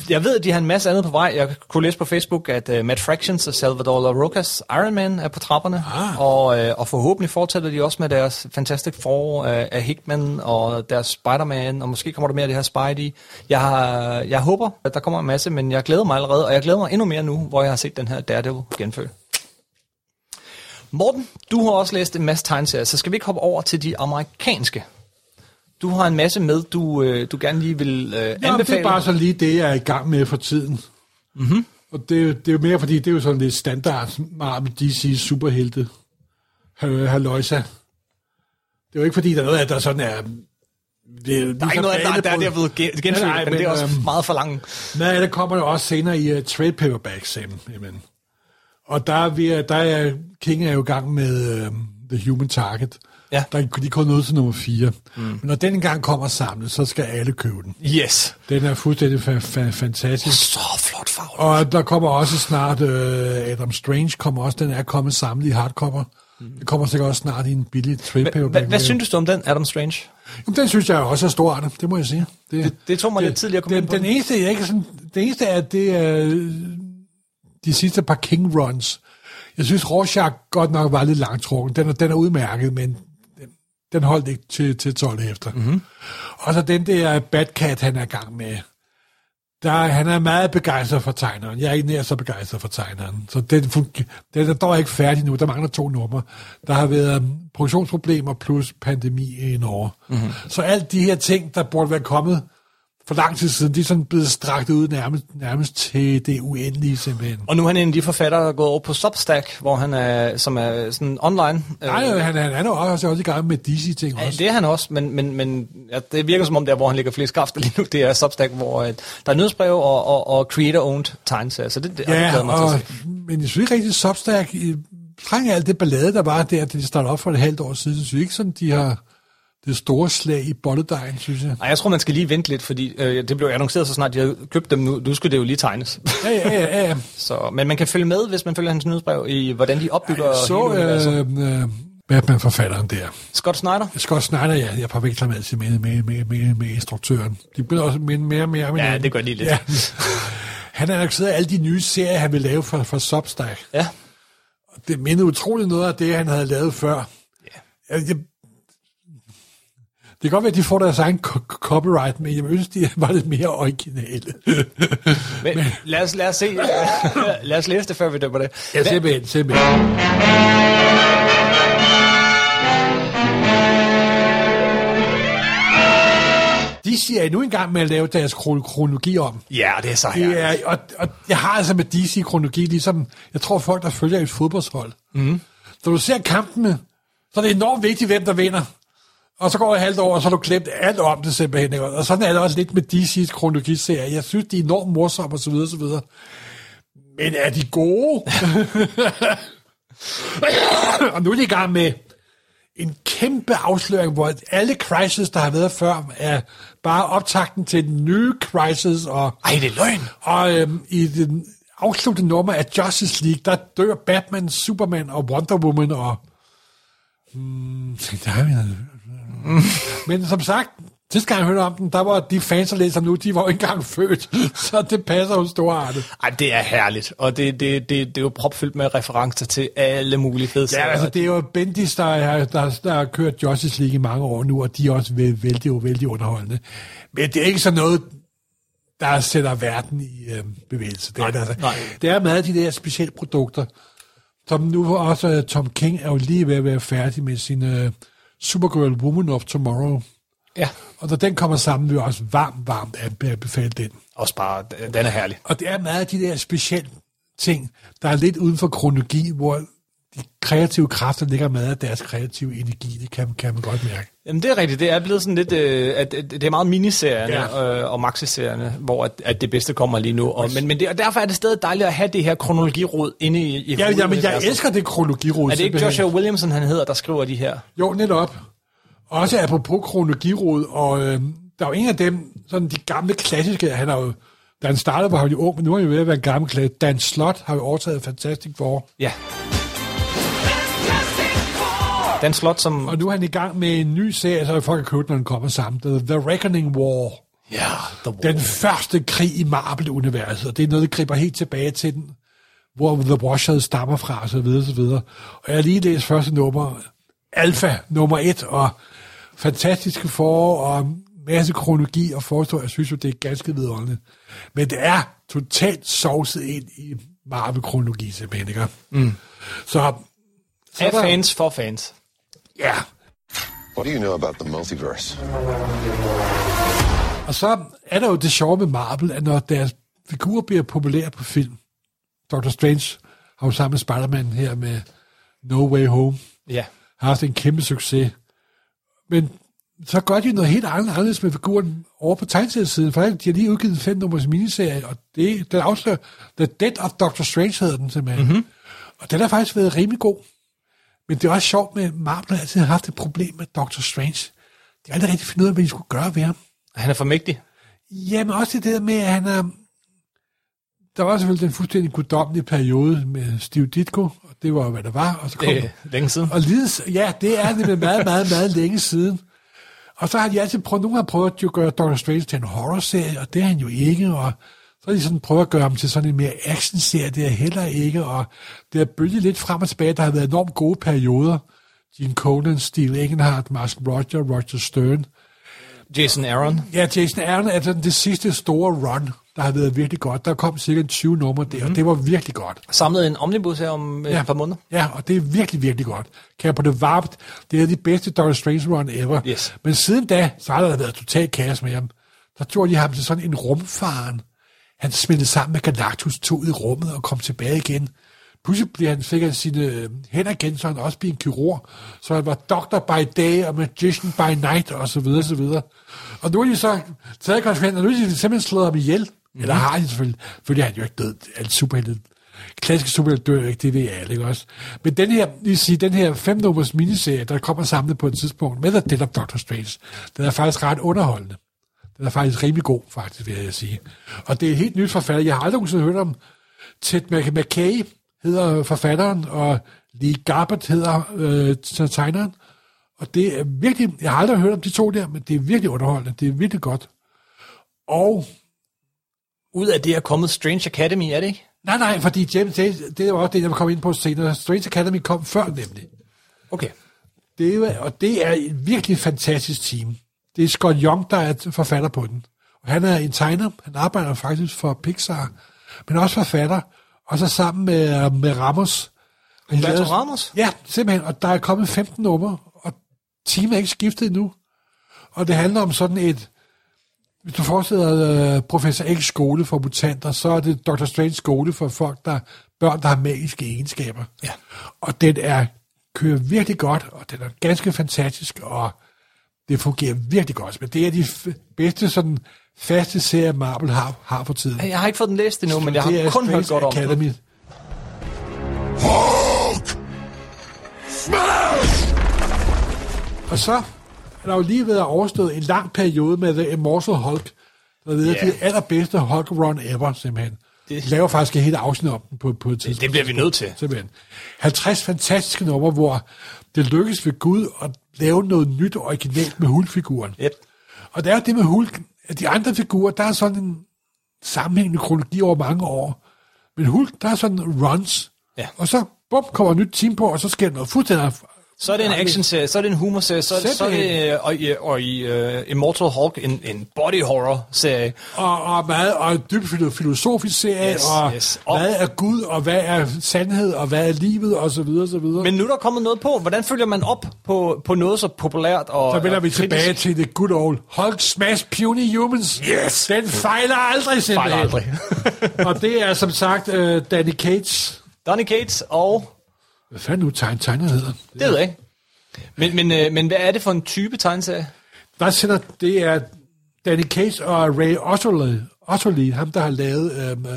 Jeg ved, at de har en masse andet på vej. Jeg kunne læse på Facebook, at uh, Matt Fractions og Salvador La Rocas Iron Man er på trapperne. Ah. Og, uh, og forhåbentlig fortsætter de også med deres Fantastic Four uh, af Hickman og deres Spider-Man, og måske kommer der mere af det her Spidey. Jeg, har, jeg håber, at der kommer en masse, men jeg glæder mig allerede, og jeg glæder mig endnu mere nu, hvor jeg har set den her Daredevil genfødt. Morten, du har også læst en masse tegneserier, så skal vi ikke hoppe over til de amerikanske? Du har en masse med, du, øh, du gerne lige vil øh, Ja, det anbefale. er bare så lige det, jeg er i gang med for tiden. Mm-hmm. Og det, er jo- det er jo mere, fordi det er jo sådan lidt standard Marvel DC superhelte. Hal- Halløjsa. Det er jo ikke fordi, der er noget af, der sådan er... Det er, Der er ikke noget, der, der, der er blevet gen- genfødt, Nej, nej, men, det er men, også øhm, meget for langt. Nej, der kommer jo også senere i uh, trade paperbacks, jamen. jamen. Og der er, vi, der er King er jo i gang med uh, The Human Target. Ja. Der er de kun nået til nummer 4. Mm. Men når den engang kommer samlet, så skal alle købe den. Yes. Den er fuldstændig fa- fa- fantastisk. Så flot farve. Og der kommer også snart uh, Adam Strange, kommer også, den er kommet samlet i hardcover. Mm. Det kommer sikkert også snart i en billig trade Hvad, synes du om den, Adam Strange? Jamen, den synes jeg også er stor, det må jeg sige. Det- det tog mig lidt tidligere at komme den, ind på den eneste, jeg ikke sådan, det eneste er, det er øh, de sidste par King Runs. Jeg synes, Rorschach godt nok var lidt langtrukken. Den er, den er udmærket, men den, holdt ikke til, til 12 efter. Mhm. Mm-hmm. Og så den der Batcat, han er i gang med. Der, han er meget begejstret for tegneren. Jeg er ikke nær så begejstret for tegneren. Så den, den er dog ikke færdig nu. Der mangler to numre. Der har været um, produktionsproblemer plus pandemi i Norge. Mm-hmm. Så alt de her ting, der burde være kommet for lang tid siden, de er sådan blevet strakt ud nærmest, nærmest til det uendelige simpelthen. Og nu er han en af de forfattere, der er gået over på Substack, hvor han er, som er sådan online. Nej, Øh, han, han er jo også, også i gang med DC-ting Ja, også. det er han også, men, men, men ja, det virker som om, der hvor han ligger flest kræfter lige nu, det er Substack, hvor øh, der er nyhedsbrev og, og, og creator-owned tegneserier, så det, det, det Ja, glæder mig til og, at se. men jeg synes ikke rigtig, Substack, i- træng alt det ballade, der var der, da de startede op for et halvt år siden, synes jeg ikke sådan, de har det store slag i bolledejen, synes jeg. Nej, jeg tror, man skal lige vente lidt, fordi øh, det blev annonceret så snart, de havde købt dem nu. Nu skulle det jo lige tegnes. Ja, ja, ja, ja. så, men man kan følge med, hvis man følger hans nyhedsbrev, i hvordan de opbygger Jeg så hele universet. øh, øh, Batman-forfatteren der. Scott Snyder? Scott Snyder, ja, jeg forveksler med altid med, med, med, med, med instruktøren. De bliver også mere og mere med Ja, hinanden. det gør de lidt. Ja. Han har annonceret alle de nye serier, han vil lave for, for Substack. Ja. Det mindede utroligt noget af det, han havde lavet før. Ja. Jeg, jeg, kan godt være, at de får deres egen co- copyright, men jeg synes, de var lidt mere originale. Men, lad, os, lad, os se, lad os læse det, før vi dømmer det. Ja, simpelthen, simpelthen. De siger nu engang med at lave deres kro- kronologi om. Ja, det er så her. er, og, og jeg har altså med DC-kronologi, ligesom, jeg tror folk, der følger et fodboldshold. Mm. Så du ser kampene, så er det enormt vigtigt, hvem der vinder. Og så går jeg halvt år, og så har du glemt alt om det simpelthen. Ikke? Og sådan er det også lidt med DC's kronologiserie. Jeg synes, de er enormt morsomme, og så videre, og så videre. Men er de gode? og nu er de i gang med en kæmpe afsløring, hvor alle crisis, der har været før, er bare optakten til den nye crisis, og Ej, det er løgn. og øhm, i den afsluttende nummer af Justice League, der dør Batman, Superman og Wonder Woman, og... Hmm, der er vi Men som sagt, sidste gang jeg hørte om den, der var de fans, der læser nu, de var jo ikke engang født, så det passer jo storartet. Ej, det er herligt, og det, det, det, det er jo propfyldt med referencer til alle mulige fede Ja, altså det er jo Bendis, der, er, der, der har kørt Justice League i mange år nu, og de er også vældig, vældig, vældig underholdende. Men det er ikke sådan noget, der sætter verden i øh, bevægelse. Det er, det, altså. nej. det er meget af de der specielle produkter, som nu også øh, Tom King er jo lige ved at være færdig med sin øh, Supergirl Woman of Tomorrow. Ja, Og når den kommer sammen, vil jeg også varmt, varmt anbefale den. også bare, den er herlig. Og det er meget af de der specielle ting, der er lidt uden for kronologi, hvor de kreative kræfter ligger med af deres kreative energi. Det kan, kan man godt mærke. Jamen det er rigtigt, det er blevet sådan lidt, øh, at at det er meget miniserierne Ja. øh, og maxiserierne, hvor at, at det bedste kommer lige nu. Og, men, men det, og derfor er det stadig dejligt at have det her kronologiråd inde i, i Ja, ja, men jeg elsker det kronologiråd. Er det ikke. Joshua Williamson, han hedder, der skriver de her? Jo, netop. Også apropos kronologiråd, og øh, der er jo ingen af dem, sådan de gamle klassiske, han har jo, da han startede, var han jo ung, men nu er han jo ved at være en gammel klassiker. Dan Slot har jo overtaget Fantastic Four, Ja. Den slot, som... og nu er han i gang med en ny serie, så folk kan købe, når den kommer sammen. The, Reckoning War. Ja, The Den første krig i Marvel-universet, og det er noget, der griber helt tilbage til den, hvor The Watcher stammer fra, og så videre, så videre. Og jeg har lige læst første nummer, Alpha nummer et, og fantastiske forår, og masse kronologi og forstår, jeg synes jo, det er ganske vidunderligt. Men det er totalt sovset ind i Marvel-kronologi, simpelthen, ikke? Mm. Så, så Af der- fans for fans. Ja, What do you know about the multiverse? Og så er der jo det sjove med Marvel, at når deres figurer bliver populære på film, Doctor Strange har jo sammen med Spider-Man her med No Way Home, Ja. har haft en kæmpe succes. Men så gør de noget helt andet- anderledes med figuren over på tegneseriesiden, for de har lige udgivet en fem nummers miniserie, og det, den afslører, The Death of Doctor Strange hedder den simpelthen. Mm-hmm. Og den har faktisk været rimelig god. Men det er også sjovt med, at Marvel har altid haft et problem med Doctor Strange. De har aldrig rigtig fundet ud af, hvad de skulle gøre ved ham. Han er for mægtig. Jamen også det der med, at han er... Der var selvfølgelig den fuldstændig guddommelige periode med Steve Ditko, og det var hvad der var. Og så kom, Det er længe siden. og lides, ja, det er det med meget, meget, meget længe siden. Og så har de altid prøvet, nogle har prøvet at gøre Doctor Strange til en horrorserie, og det er han jo ikke, og så de sådan prøvet at gøre ham til sådan en mere actionserie, det er heller ikke, og det har bølget lidt frem og tilbage, der har været enormt gode perioder. Gene Conan, Steve Engelhardt, Mark Roger, Roger Stern. Jason Aaron. Ja, Jason Aaron er sådan det sidste store run, der har været virkelig godt. Der kom cirka 20 numre der, mm. og det var virkelig godt. Samlede en omnibus her om ja. et par måneder. Ja, og det er virkelig, virkelig godt. Kan jeg på det varmt. Det er de bedste Doctor Strange run ever. Yes. Men siden da, så har der været totalt kaos med ham. Der tog de ham til sådan en rumfaren. Han smeltede sammen med Galactus, tog ud i rummet og kom tilbage igen. Pludselig blev han, fik han sine øh, hænder igen, så han også blev en kirurg. Så han var doctor by day og magician by night, og så videre, så videre. Og nu er de så taget konsekvenser, og nu er de simpelthen slået ham ihjel. Mm. Eller har de selvfølgelig, fordi han jo ikke død. Alt superhelte klassiske superhelte dør ikke, det ved alle, ikke også? Men den her, lige sige, den her fem nummers miniserie, der kommer samlet på et tidspunkt med The Death of Doctor Strange, den er faktisk ret underholdende. Den er faktisk rimelig god, faktisk, vil jeg sige. Og det er et helt nyt forfatter. Jeg har aldrig nogensinde hørt om Ted Mc- McKay, hedder forfatteren, og Lee Garbett hedder øh, tegneren. Og det er virkelig, jeg har aldrig hørt om de to der, men det er virkelig underholdende. Det er virkelig godt. Og Ud af det er kommet Strange Academy, er det ikke? Nej, nej, fordi James, det, det var også det, jeg vil komme ind på senere. Strange Academy kom før nemlig. Okay. Det er, og det er et virkelig fantastisk team. Det er Scott Young, der er forfatter på den. Og han er en tegner. Han arbejder faktisk for Pixar, men også forfatter. Og så sammen med, med Ramos. Humberto lavede- Ramos? Ja, simpelthen. Og der er kommet 15 numre, og teamet er ikke skiftet endnu. Og det handler om sådan et... Hvis du forestiller uh, Professor X skole for mutanter, så er det Dr. Strange skole for folk, der børn, der har magiske egenskaber. Ja. Og den er kører virkelig godt, og den er ganske fantastisk, og det fungerer virkelig godt. Men det er de bedste sådan faste serier, Marvel har, har for tiden. Jeg har ikke fået den læst endnu, men jeg Det har er kun hørt Strange godt om den. Academy. Og så er der jo lige været overstået en lang periode med The Immortal Hulk, der ved Ja. yeah. det allerbedste Hulk run ever, simpelthen. Det- Det laver faktisk et helt afsnit om den på, på et tidspunkt. Det bliver vi nødt til. Simpelthen. 50 fantastiske numre, hvor det lykkes ved Gud at lave noget nyt og originalt med Hulk-figuren. Yep. Og det er jo det med Hulk, at de andre figurer, der er sådan en sammenhængende kronologi over mange år. Men Hulk, der er sådan runs. Ja. Og så, bum, kommer et nyt team på, og så sker noget fuldstændig... Så er det en action-serie, så er det en humor-serie, så, så er det, øh, og, i- og i uh, Immortal Hulk en, en body horror-serie. Og, og, meget, og dybt filo- filosofisk serie, Yes, og, yes. Og- hvad er Gud, og hvad er sandhed, og hvad er livet, og så videre, så videre. Men nu er der kommet noget på. Hvordan følger man op på, på noget så populært og Så vender vi kritisk? tilbage til det good old Hulk Smash Puny Humans. Yes! Den fejler aldrig, simpelthen. Fejler aldrig. og det er som sagt uh, Danny Cates. Donny Cates og Hvad fanden nu tegn, tegner hedder? Det ved jeg ikke. Men, men, øh, men hvad er det for en type tegneserie? Der sætter, det er Danny Case og Ray Otterly, Otterly ham der har lavet um, uh,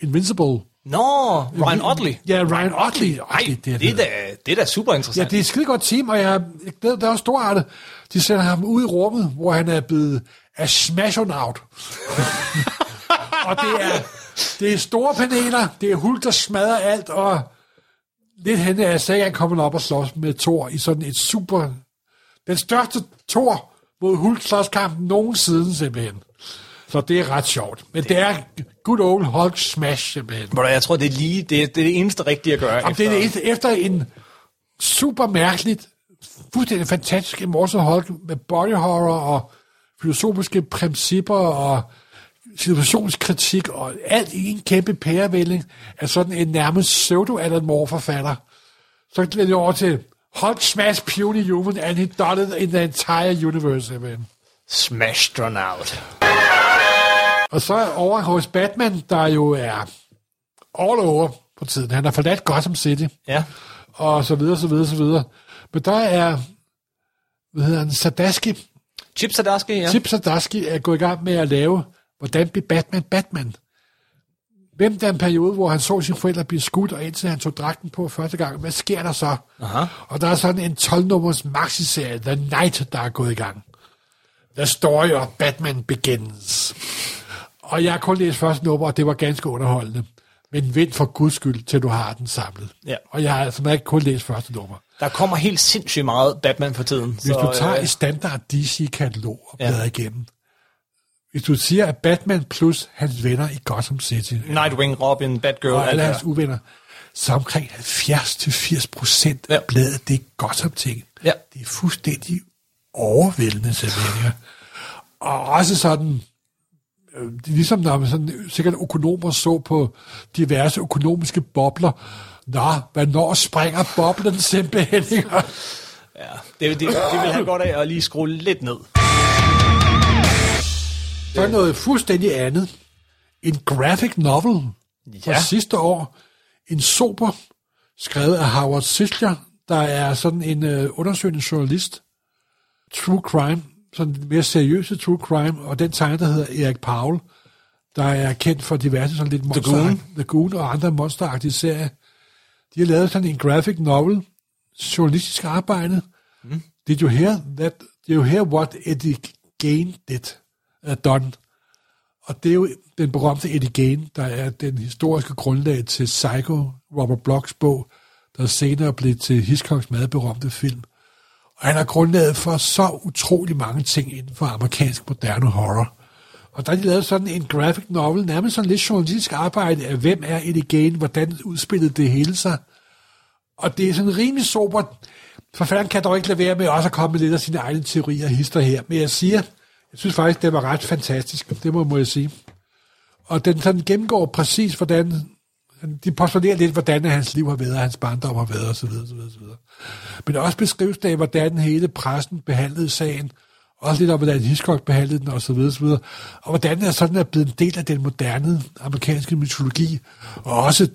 Invincible. Nå, Ryan Otley. Ja, Ryan Otley. Nej, Otley, det, det, er da, det er da super Ja, interessant. det er et skide godt team, og jeg, jeg glæder der er storartet. De sender ham ud i rummet, hvor han er blevet astronaut. og det er, det er store paneler, det er Hulk, der smadrer alt, og lidt henne er Sagan kommet op og slås med Thor i sådan et super... Den største Thor mod Hulk slåskamp nogensinde simpelthen. Så det er ret sjovt. Men det, det er good old Hulk smash simpelthen. Hvor jeg tror, det er lige det, er, det, er det eneste rigtige at gøre. Jamen, det er det eneste, efter en super mærkeligt, fuldstændig fantastisk Immortal Hulk med body horror og filosofiske principper og situationskritik og alt i en kæmpe pærevælling af sådan en nærmest pseudo-Alan Moore-forfatter. Så glæder jeg over til Hulk smash puny human and he dotted in the entire universe. Man. Smashtronaut. Og så over hos Batman, der jo er all over på tiden. Han har forladt Gotham City. Ja. og så videre, så videre, så videre. Men der er, hvad hedder han, Sadaski, Chip ja. ja. Chip Sadaski er gået i gang med at lave, hvordan blev Batman Batman? Hvem der er en periode, hvor han så sine forældre blive skudt, og indtil han tog dragten på første gang, hvad sker der så? Aha. Og der er sådan en 12-nummers maxiserie, The Night, der er gået i gang. The Story of Batman Begins. Og jeg har kun læst første nummer, og det var ganske underholdende. Men vent for guds skyld, til du har den samlet. Ja. Og jeg har som ikke kun læst første nummer. Der kommer helt sindssygt meget Batman for tiden. Hvis så, du tager øh, et standard DC-katalog og Ja. bladrer igennem, hvis du siger, at Batman plus hans venner i Gotham City, Nightwing, Robin, Batgirl, og alle hans uvenner, så omkring 70-80 procent Ja. af bladet, det er Gotham-ting. Ja. Det er fuldstændig overvældende, ja. Og også sådan, øh, ligesom når man sådan, sikkert økonomer så på diverse økonomiske bobler, Nå, hvornår springer boblen simpelthen? Ja, det, det, det vil han godt af at lige skrue lidt ned. Så er noget fuldstændig andet. En graphic novel fra Ja. sidste år. En sober, skrevet af Howard Sisler, der er sådan en øh, undersøgende journalist. True crime, sådan mere seriøse true crime, og den tegner, der hedder Erik Paul, der er kendt for diverse sådan lidt monster Goon. The Goon og andre monsteragtige serier. De har lavet sådan en graphic novel, journalistisk arbejde. Mm. Did you hear that? Did you hear what Eddie Gain did? Uh, Don. Og det er jo den berømte Eddie Gain, der er den historiske grundlag til Psycho, Robert Blocks bog, der senere blev til Hitchcocks meget berømte film. Og han er grundlaget for så utrolig mange ting inden for amerikansk moderne horror. Og der er de lavet sådan en graphic novel, nærmest sådan lidt journalistisk arbejde af, hvem er Eddie Gain, hvordan udspillede det hele sig. Og det er sådan rimelig sobert. Forfatteren kan dog ikke lade være med også at komme med lidt af sine egne teorier og hister her. Men jeg siger, jeg synes faktisk, det var ret fantastisk. Det må, må jeg sige. Og den sådan gennemgår præcis, hvordan... De postulerer lidt, hvordan hans liv har været, hans barndom har været, osv. osv., osv. Men også beskrives det hvordan hele pressen behandlede sagen, også lidt om, hvordan Hitchcock behandlede den, osv. osv. Og hvordan er sådan er blevet en del af den moderne amerikanske mytologi, og også,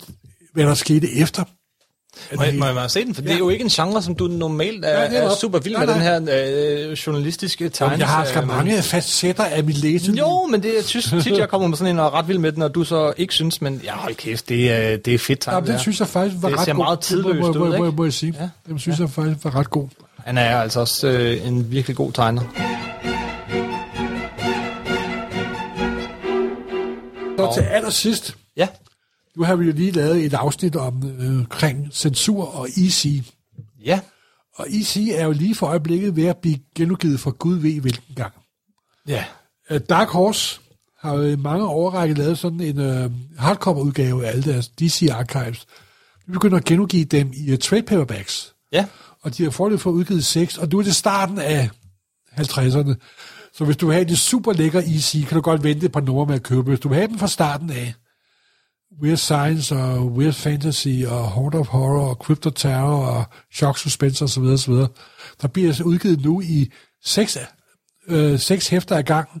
hvad der skete efter. Må jeg, det må jeg se den? For ja. det Ja. er jo ikke en genre, som du normalt er, ja, det er er super vild Nej, med, nej. den her øh, journalistiske tegning. Jeg har sgu mange facetter af mit læseliv. Jo, men det, jeg synes tit, jeg kommer med sådan en og er ret vild med den, og du så ikke synes, men ja, hold kæft, det er, det er fedt Ja, tegnet. den synes jeg faktisk var Det ret ser god. meget Det må- tidløst må, ud, må, må, ikke? må jeg sige. Ja. Ja. Den synes jeg faktisk var ret god. Han er altså også øh, en virkelig god tegner. Så til allersidst, Ja, nu har vi jo lige lavet et afsnit om øh, omkring censur og EC. ja. Og EC er jo lige for øjeblikket ved at blive genudgivet for Gud ved hvilken gang. Ja, Øh, Dark Horse har jo i mange årrække lavet sådan en øh, hardcover-udgave af alle deres DC Archives. Vi begynder at genudgive dem i uh, trade paperbacks. ja. og de har foreløbig fået udgivet 6, og nu er det starten af 50'erne. Så hvis du vil have det super lækker EC, kan du godt vente et par numre med at købe. Hvis du vil have dem fra starten af, Weird Science og Weird Fantasy og Horde of Horror og Crypto Terror og Shock Suspense osv. osv. Der bliver altså udgivet nu i seks, øh, seks hæfter ad gangen.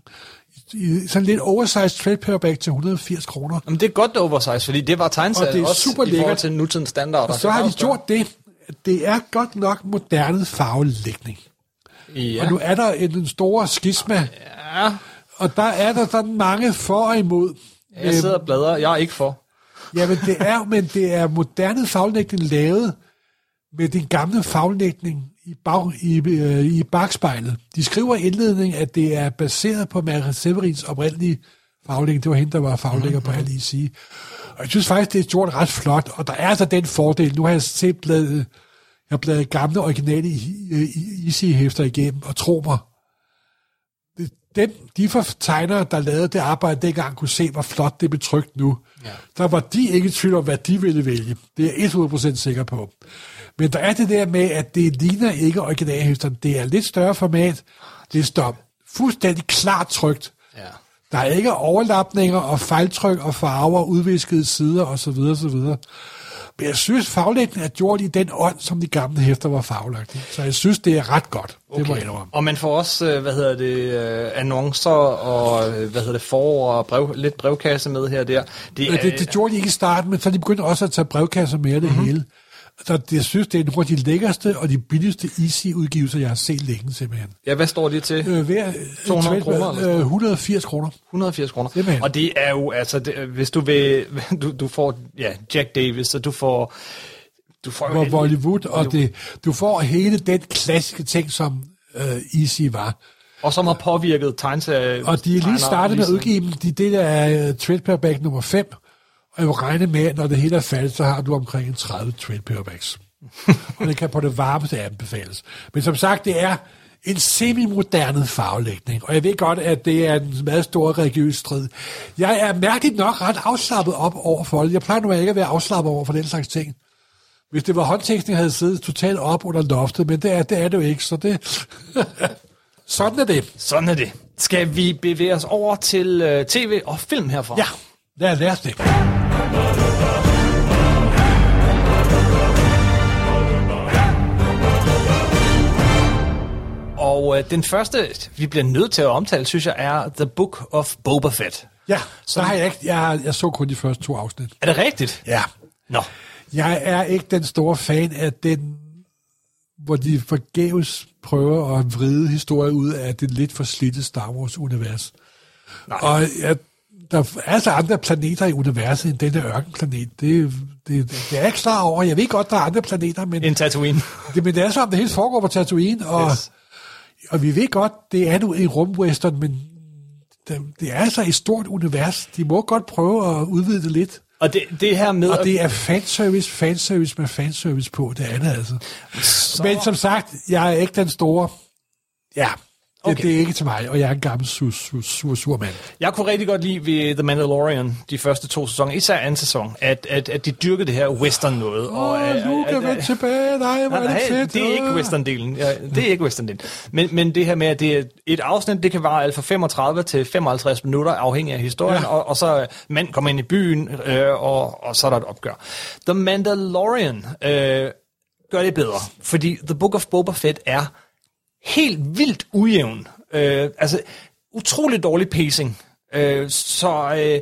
I sådan lidt oversized trade paperback til 180 kroner. Jamen, det er godt det oversize, fordi det var tegneserien Og det er også super i forhold lækkert. til nutidens standarder. Og så har de gjort det, det er godt nok moderne farvelægning. Ja. Og nu er der en, en stor skisma, ja. og der er der sådan mange for og imod. Jeg sidder og bladrer. Jeg er ikke for. Jamen, det er, men det er moderne faglægning lavet med den gamle faglægning i, bag, i, øh, i bagspejlet. De skriver i indledningen, at det er baseret på Maria Severins oprindelige faglægning. Det var hende, der var faglægger på alle sige. Og jeg synes faktisk, det er gjort ret flot, og der er altså den fordel. Nu har jeg set bladet, jeg har bladet gamle originale Easy-hæfter igennem, og tro mig, den, de tegnere, der lavede det arbejde dengang, kunne se, hvor flot det blev trykt nu. Ja. Der var de ikke i tvivl om, hvad de ville vælge. Det er jeg 100% sikker på. Men der er det der med, at det ligner ikke originalhæfterne. Det er lidt større format. Det står fuldstændig klart trykt. Ja. Der er ikke overlapninger og fejltryk og farver, udviskede sider osv. osv. Men jeg synes, faglægningen er gjort i den ånd, som de gamle hæfter var faglagt i. Så jeg synes, det er ret godt. Okay. Det må jeg indrømme. Og man får også, øh, hvad hedder det, øh, annoncer og, øh, hvad hedder det, for og brev, lidt brevkasse med her og der. Det, Men det, det gjorde de ikke i starten, men så de begyndte også at tage brevkasser med det mm-hmm. hele. Så jeg synes, det er nogle af de lækkerste og de billigste Easy-udgivelser, jeg har set længe simpelthen. ja, hvad står det til? Øh, hver, 200 øh, kroner, øh, 180 kroner. 180 kroner. Simpelthen. Og det er jo, altså, det, hvis du vil, du, du får, ja, Jack Davis, og du får, du får Hvor Bollywood, og det, du får hele den klassiske ting, som øh, Easy var. og som har påvirket tegneserier. Og de er lige startet med at udgive dem. De, det der er uh, trade paperback nummer 5. Og jeg vil regne med, at når det hele er faldet, så har du omkring en 30 trade paperbacks. og det kan på det varmeste anbefales. Men som sagt, det er en semi-moderne farvelægning. Og jeg ved godt, at det er en meget stor religiøs strid. Jeg er mærkeligt nok ret afslappet op over for det. Jeg plejer nu ikke at være afslappet over for den slags ting. Hvis det var håndtekstning, havde jeg siddet totalt op under loftet, men det er det, er det jo ikke, så det... Sådan er det. Sådan er det. Skal vi bevæge os over til øh, tv og film herfra? Ja, lad os det. Og øh, den første, vi bliver nødt til at omtale, synes jeg, er The Book of Boba Fett. Ja, så har jeg ikke... Jeg, jeg så kun de første to afsnit. Er det rigtigt? Ja. Nå. Jeg er ikke den store fan af den, hvor de forgæves prøver at vride historie ud af det lidt for slidte Star Wars-univers. Nej. Og ja, der er altså andre planeter i universet end denne ørkenplanet. Det, det, det er jeg ikke klar over. Jeg ved godt, der er andre planeter, men, En Tatooine. det, men det er så, om det hele foregår på Tatooine, og, Yes. Og vi ved godt, det er nu en rumwestern, men det, det er altså et stort univers. De må godt prøve at udvide det lidt. Og det, det her med... Og det er fanservice, fanservice med fanservice på, det andet altså. Så... Men som sagt, jeg er ikke den store... Ja, Okay. okay. det er ikke til mig, og jeg er en gammel sur, sur, sur, sur mand. Jeg kunne rigtig godt lide ved The Mandalorian, de første to sæsoner, især anden sæson, at, at, at de dyrkede det her western noget. Åh, oh, Luke, at- vend tilbage, nej, hvor er det fedt. det er ikke Åh. western-delen. Ja, det er ikke western-delen. Men, men det her med, at det er et afsnit, det kan vare alt fra 35 til 55 minutter, afhængig af historien, ja. Og, og så øh, mand kommer ind i byen, øh, og, og så er der et opgør. The Mandalorian øh, gør det bedre, fordi The Book of Boba Fett er helt vildt ujævn. Øh, altså, utrolig dårlig pacing. Øh, så øh,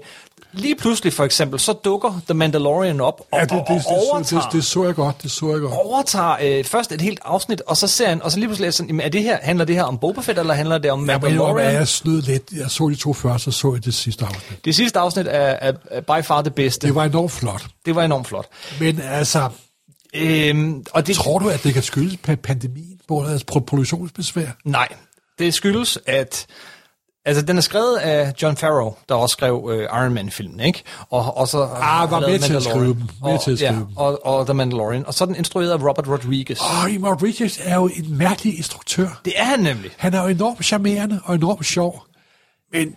lige pludselig for eksempel, så dukker The Mandalorian op og, Ja, det, det, og, det, og det, overtager det, det, så jeg godt, det så jeg godt. overtager øh, først et helt afsnit, og så ser han, og så lige pludselig er jeg sådan, er det her, handler det her om Boba Fett, eller handler det om Jeg må indrømme, at Mandalorian? jeg snød lidt. Jeg så de to første, og så jeg det sidste afsnit. Det sidste afsnit er, er, by far det bedste. Det var enormt flot. det var enormt flot. Men altså, Øhm, og det, tror du, at det kan skyldes pa- pandemien, hvor der er pro- produktionsbesvær? Nej, det skyldes, at Altså, den er skrevet af John Farrow, der også skrev øh, Iron Man-filmen, ikke? Og, og så Ah, var med til at skrive dem. Med og, til at skrive ja, dem. og, og The Mandalorian. Og så er den instrueret af Robert Rodriguez. Og oh, Rodriguez er jo en mærkelig instruktør. Det er han nemlig. Han er jo enormt charmerende og enormt sjov. Men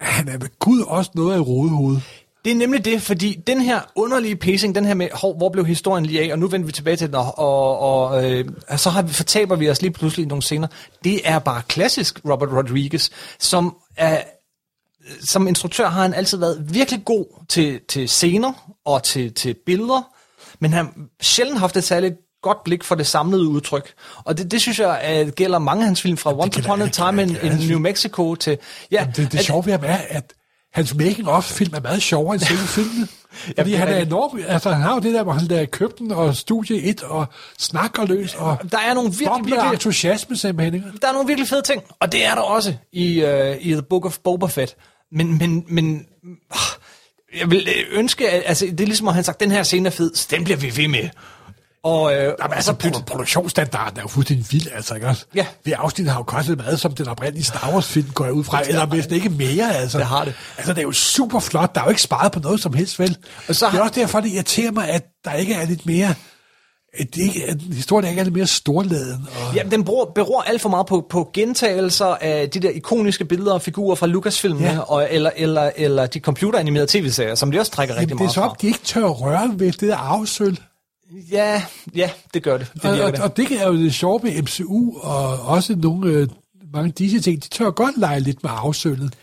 han er ved Gud også noget af et rodehoved. Det er nemlig det, fordi den her underlige pacing, den her med, hov, hvor blev historien lige af, og nu vender vi tilbage til den, og, og, og øh, så har vi, fortaber vi os lige pludselig nogle scener. Det er bare klassisk Robert Rodriguez, som er, som instruktør har han altid været virkelig god til, til scener og til, til billeder, men han har sjældent haft et særligt godt blik for det samlede udtryk. Og det, det synes jeg uh, gælder mange af hans film, fra Once Upon a Time in, in New Mexico til... Ja, Det, det at- sjove ved ham er, at hans making-of-film er meget sjovere end selve filmene. Fordi er han er enorm, altså han har jo det der, hvor han lader købten og studie 1 og snakker løs og Der er nogle virkelig, virkelig, entusiasme simpelthen. ikke? der er nogle virkelig fede ting, og det er der også i, uh, i The Book of Boba Fett. Men, men, men ah, jeg vil øh, ønske, at, altså det er ligesom, at han sagt, den her scene er fed, den bliver vi ved med. Og, øh, Jamen, altså, produ- produktionsstandarden er jo fuldstændig vild, altså, ikke også? Ja. Det afsnit har jo kostet meget, som den oprindelige Star Wars-film går ud fra, eller hvis det ikke mere, altså. Det har det. Altså, det er jo super flot, der er jo ikke sparet på noget som helst, vel? Og så det er har- også derfor, det irriterer mig, at der ikke er lidt mere, at, det ikke, at historien ikke er lidt mere storladen. Og, Ja, den beror, beror alt for meget på, på gentagelser af de der ikoniske billeder og figurer fra Lucasfilmene, Ja. og, eller, eller, eller de computeranimerede tv-serier, som de også trækker rigtig Jamen, det er meget så fra. de ikke tør at røre ved det der arvesølv. Ja, ja, det gør det. Det Og, det. og det er jo det sjove ved MCU, og også nogle, øh, mange af disse ting, de tør godt lege lidt med arvesølvet.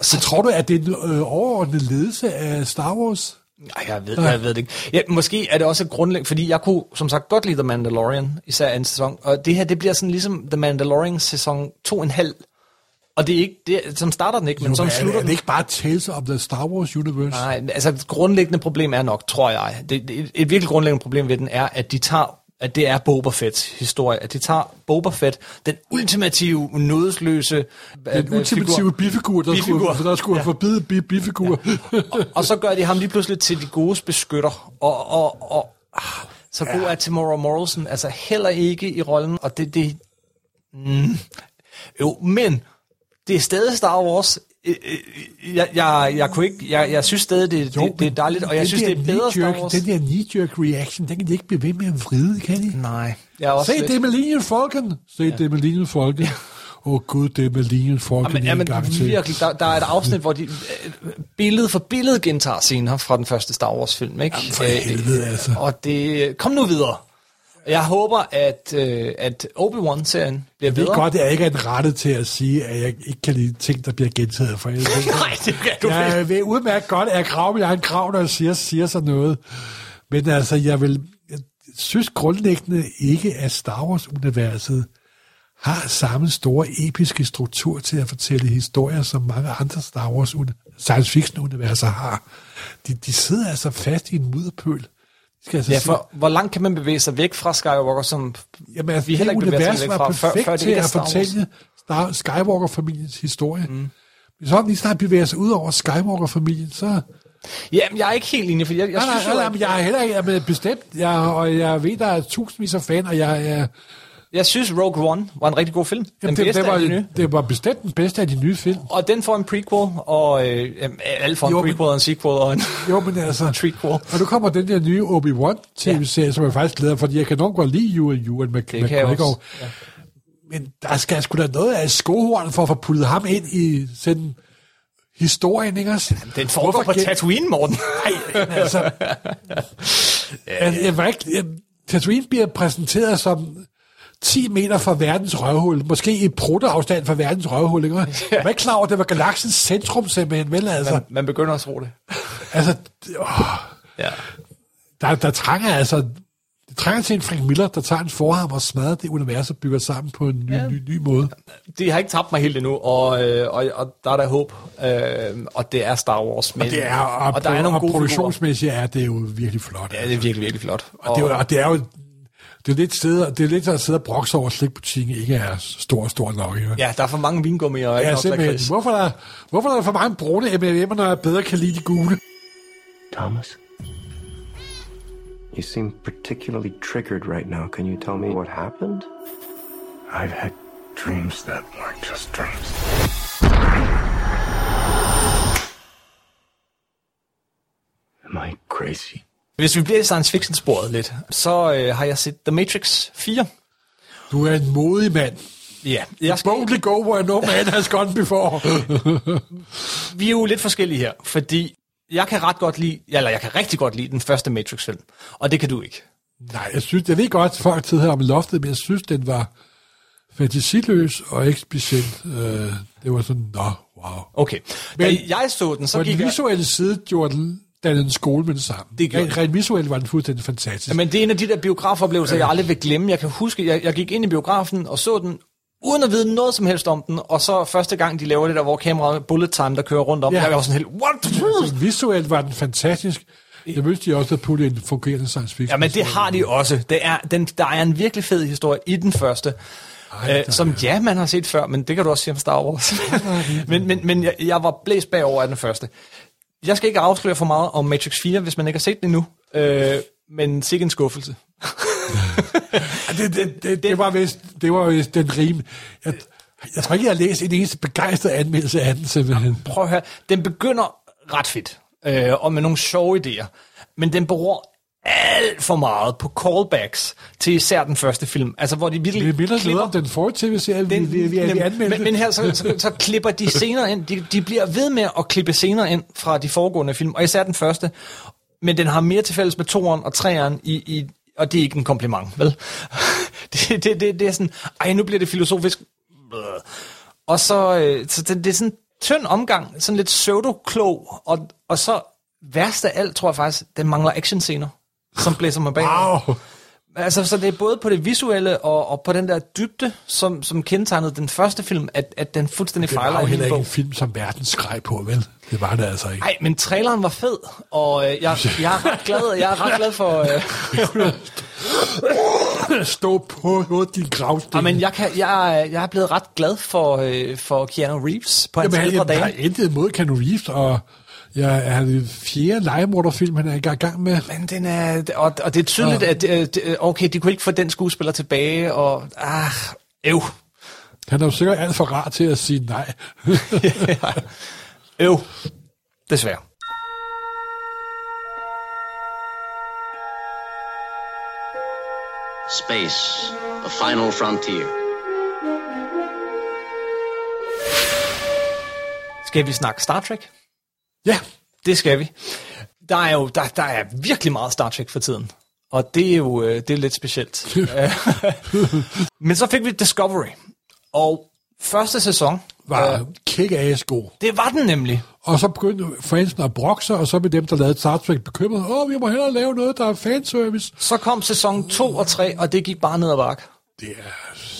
Så tror du, at det er en øh, overordnet ledelse af Star Wars? Nej, jeg ved, jeg ved det ikke. Ja, måske er det også grundlæggende, fordi jeg kunne som sagt godt lide The Mandalorian, især anden sæson, og det her, det bliver sådan ligesom The Mandalorian sæson 2,5. Og det er ikke, det, er- som starter den ikke, men som er, slutter er den. det ikke bare Tales of the Star Wars Universe? Nej, altså det grundlæggende problem er nok, tror jeg, det, det, et, et virkelig grundlæggende problem ved den er, at de tager at det er Boba Fett's historie, at de tager Boba Fett, den ultimative, nådesløse Den ultimative bifigur, der Bifigur. skulle, der skulle ja. forbyde bi- bifigur. Ja. og, og så gør de ham lige pludselig til de gode beskytter. Og, og, og ah, så god er Tamora Morrison altså heller ikke i rollen, og det, det mm, jo, men det er stadig Star Wars. Øh, øh, Jeg, jeg, jeg, kunne ikke, jeg, jeg synes stadig, det, det, det er dejligt, og jeg synes, det er bedre Star Wars. Den der knee-jerk reaction, den kan de ikke blive ved med at vride, kan de? Nej, jeg er også Se, lidt- det er Millennium Falcon. Se, det er Millennium Falcon. Åh oh, gud, det er Millennium Falcon Jamen, en jamen, gang til. virkelig, der, der er et afsnit, hvor de øh, billede for billede gentager scener fra den første Star Wars film, ikke? Jamen, for Øh, helvede, altså. Og det, kom nu videre. Jeg håber, at, øh, at Obi-Wan-serien bliver Jeg ved bedre. godt, at jeg ikke er den rette til at sige, at jeg ikke kan lide ting, der bliver gentaget. For jeg, Nej, det kan du jeg ikke. ved udmærket godt, at jeg graver min egen grav, når jeg siger, siger sådan noget. Men altså, jeg vil jeg synes grundlæggende ikke, at Star Wars-universet har samme store episke struktur til at fortælle historier, som mange andre Star Wars science fiction-universer har. De, de sidder altså fast i en mudderpøl. Skal altså Ja, sige- for hvor langt kan man bevæge sig væk fra Skywalker, som Jamen, altså, vi heller ikke bevæger sig væk fra, før, før det til ikke er at Star Wars. fortælle Star, Skywalker-familiens historie. Mm. Hvis sådan lige snart bevæger sig ud over Skywalker-familien, så... Ja, men jeg er ikke helt enig, for jeg, jeg Nej, synes nej, jo, nej, at- men jeg er heller ikke jeg er bestemt, jeg, og jeg ved, der er tusindvis af fan, og jeg, jeg jeg synes Rogue One var en rigtig god film. Den jamen, det, bedste det, var, af de nye. det var bestemt den bedste af de nye film. Og den får en prequel, og øh, jamen, alt får en Jo, men- prequel og en sequel og en Jo, men altså... trequel. Og nu kommer den der nye Obi-Wan tv-serie, ja. som jeg faktisk glæder, fordi jeg kan nok godt lide Ewan Ewan Det jeg McGregor. Ja. Men der skal sgu da noget af skohorn for at få puttet ham ind i sådan historien, ikke også? Den foregår Hvorfor på gen- Tatooine, Morten. Nej, altså... jeg, jeg var ikke, jeg, Tatooine bliver præsenteret som 10 meter fra verdens røvhul. Måske i prutteafstand fra verdens røvhul. Ikke? Jeg var ikke klar over, at det var galaksens centrum simpelthen. Vel, altså, Man, man begynder at tro det. altså åh, Ja. der, der trænger altså... Det trænger til en Frank Miller, der tager en forham og smadrer det univers og bygger sammen på en ny, ja. ny, ny måde. De har ikke tabt mig helt endnu, og, øh, og, og der er der håb. Øh, og det er Star Wars. Men, Det er, og, og der er nogle og gode produktionsmæssigt er det jo virkelig flot. Ja, det er virkelig, virkelig flot. Og det, er, og det er jo det er lidt sted, det er lidt at sidde og brokse over, at slikbutikken ikke er stor, stor nok. Ikke? Ja, der er for mange vingummier og Ja, nok simpelthen. Hvorfor er, der, hvorfor er der for mange brune M&M'er, når jeg bedre kan lide de gule? Thomas? You seem particularly triggered right now. Can you tell me what happened? I've had dreams that weren't just dreams. Am I crazy? Hvis vi bliver i science fiction sporet lidt, så øh, har jeg set The Matrix 4. Du er en modig mand. Ja, jeg skal, Boldly go where no man has gone before. vi er jo lidt forskellige her, fordi jeg kan ret godt lide, eller jeg kan rigtig godt lide den første Matrix-film, og det kan du ikke. Nej, jeg synes, jeg ved godt, at folk sidder her om loftet, men jeg synes, den var fantasiløs og ikke specielt. Øh, det var sådan, nå, wow. Okay, men, da jeg så den, så gik den jeg... visuelle side gjorde den, dannede en skole med det samme. Det gjorde rent, rent visuelt var den fuldstændig fantastisk. Men det er en af de der biografoplevelser, jeg aldrig vil glemme. Jeg kan huske, jeg, jeg gik ind i biografen og så den, uden at vide noget som helst om den, og så første gang, de laver det der, hvor kameraet bullet time, der kører rundt om, Ja. ja. jeg var sådan helt, what? Så visuelt var den fantastisk. Jeg vidste, de også havde puttet en fungerende science fiction. Ja, men det har de også. Det er, den, der er en virkelig fed historie i den første, Ej, der øh, som ja, man har set før, men det kan du også sige om Star Wars. men men, men jeg, jeg var blæst bagover af den første. Jeg skal ikke afsløre for meget om Matrix 4, hvis man ikke har set den endnu. Øh, men sikke en skuffelse. det, det, det, det, var vist, det var vist den rim. Jeg, jeg tror ikke, jeg har læst en eneste begejstret anmeldelse af den, simpelthen. Prøv at høre, den begynder ret fedt, øh, og med nogle sjove idéer, men den beror alt for meget på callbacks til især den første film. Altså, hvor de virkelig Det minder klipper- om den forrige tv-serie, vi, vi, vi, vi anmeldte. men, men her så, så, så klipper de scener ind. De, de bliver ved med at klippe scener ind fra de foregående film, og især den første. Men den har mere til fælles med toeren og treeren, i, i, og det er ikke en kompliment, vel? det, det, det, det er sådan, ej, nu bliver det filosofisk. Og så, øh, så det, det er sådan en tynd omgang, sådan lidt pseudo-klog, og, og så værst af alt, tror jeg faktisk, den mangler actionscener, som blæser mig bag. Wow. Altså, så det er både på det visuelle og, og på den der dybde, som, som kendetegnede den første film, at, at den fuldstændig Det var fejler jo heller ikke en film, som verden skreg på, vel? Det var det altså ikke. Nej, men traileren var fed, og øh, jeg, jeg er ret glad, jeg er ret glad for... Øh, Stå på, din gravsten. ja, men jeg, kan, jeg, er- jeg er blevet ret glad for, øh, for Keanu Reeves på hans Jamen, ældre jeg, jeg har dage. intet imod Keanu Reeves, og jeg er det fjerde legemorderfilm, han er i gang med. Men den er, og, og det er tydeligt, at øh, okay, de kunne ikke få den skuespiller tilbage, og ah, øv, Han er jo sikkert alt for rar til at sige nej. øv, desværre. Space, the final frontier. Skal vi snakke Star Trek? Ja, Det skal vi. Der er jo der, der er virkelig meget Star Trek for tiden. Og det er jo øh, det er lidt specielt. Men så fik vi Discovery. Og første sæson, var øh, kick-ass god. det var den nemlig. Og så begyndte fansene at brokke sig, og så blev dem, der lavede Star Trek, bekymret. Åh, vi må hellere lave noget, der er fanservice. Så kom sæson 2 og 3, og det gik bare ned ad bakke. Det er.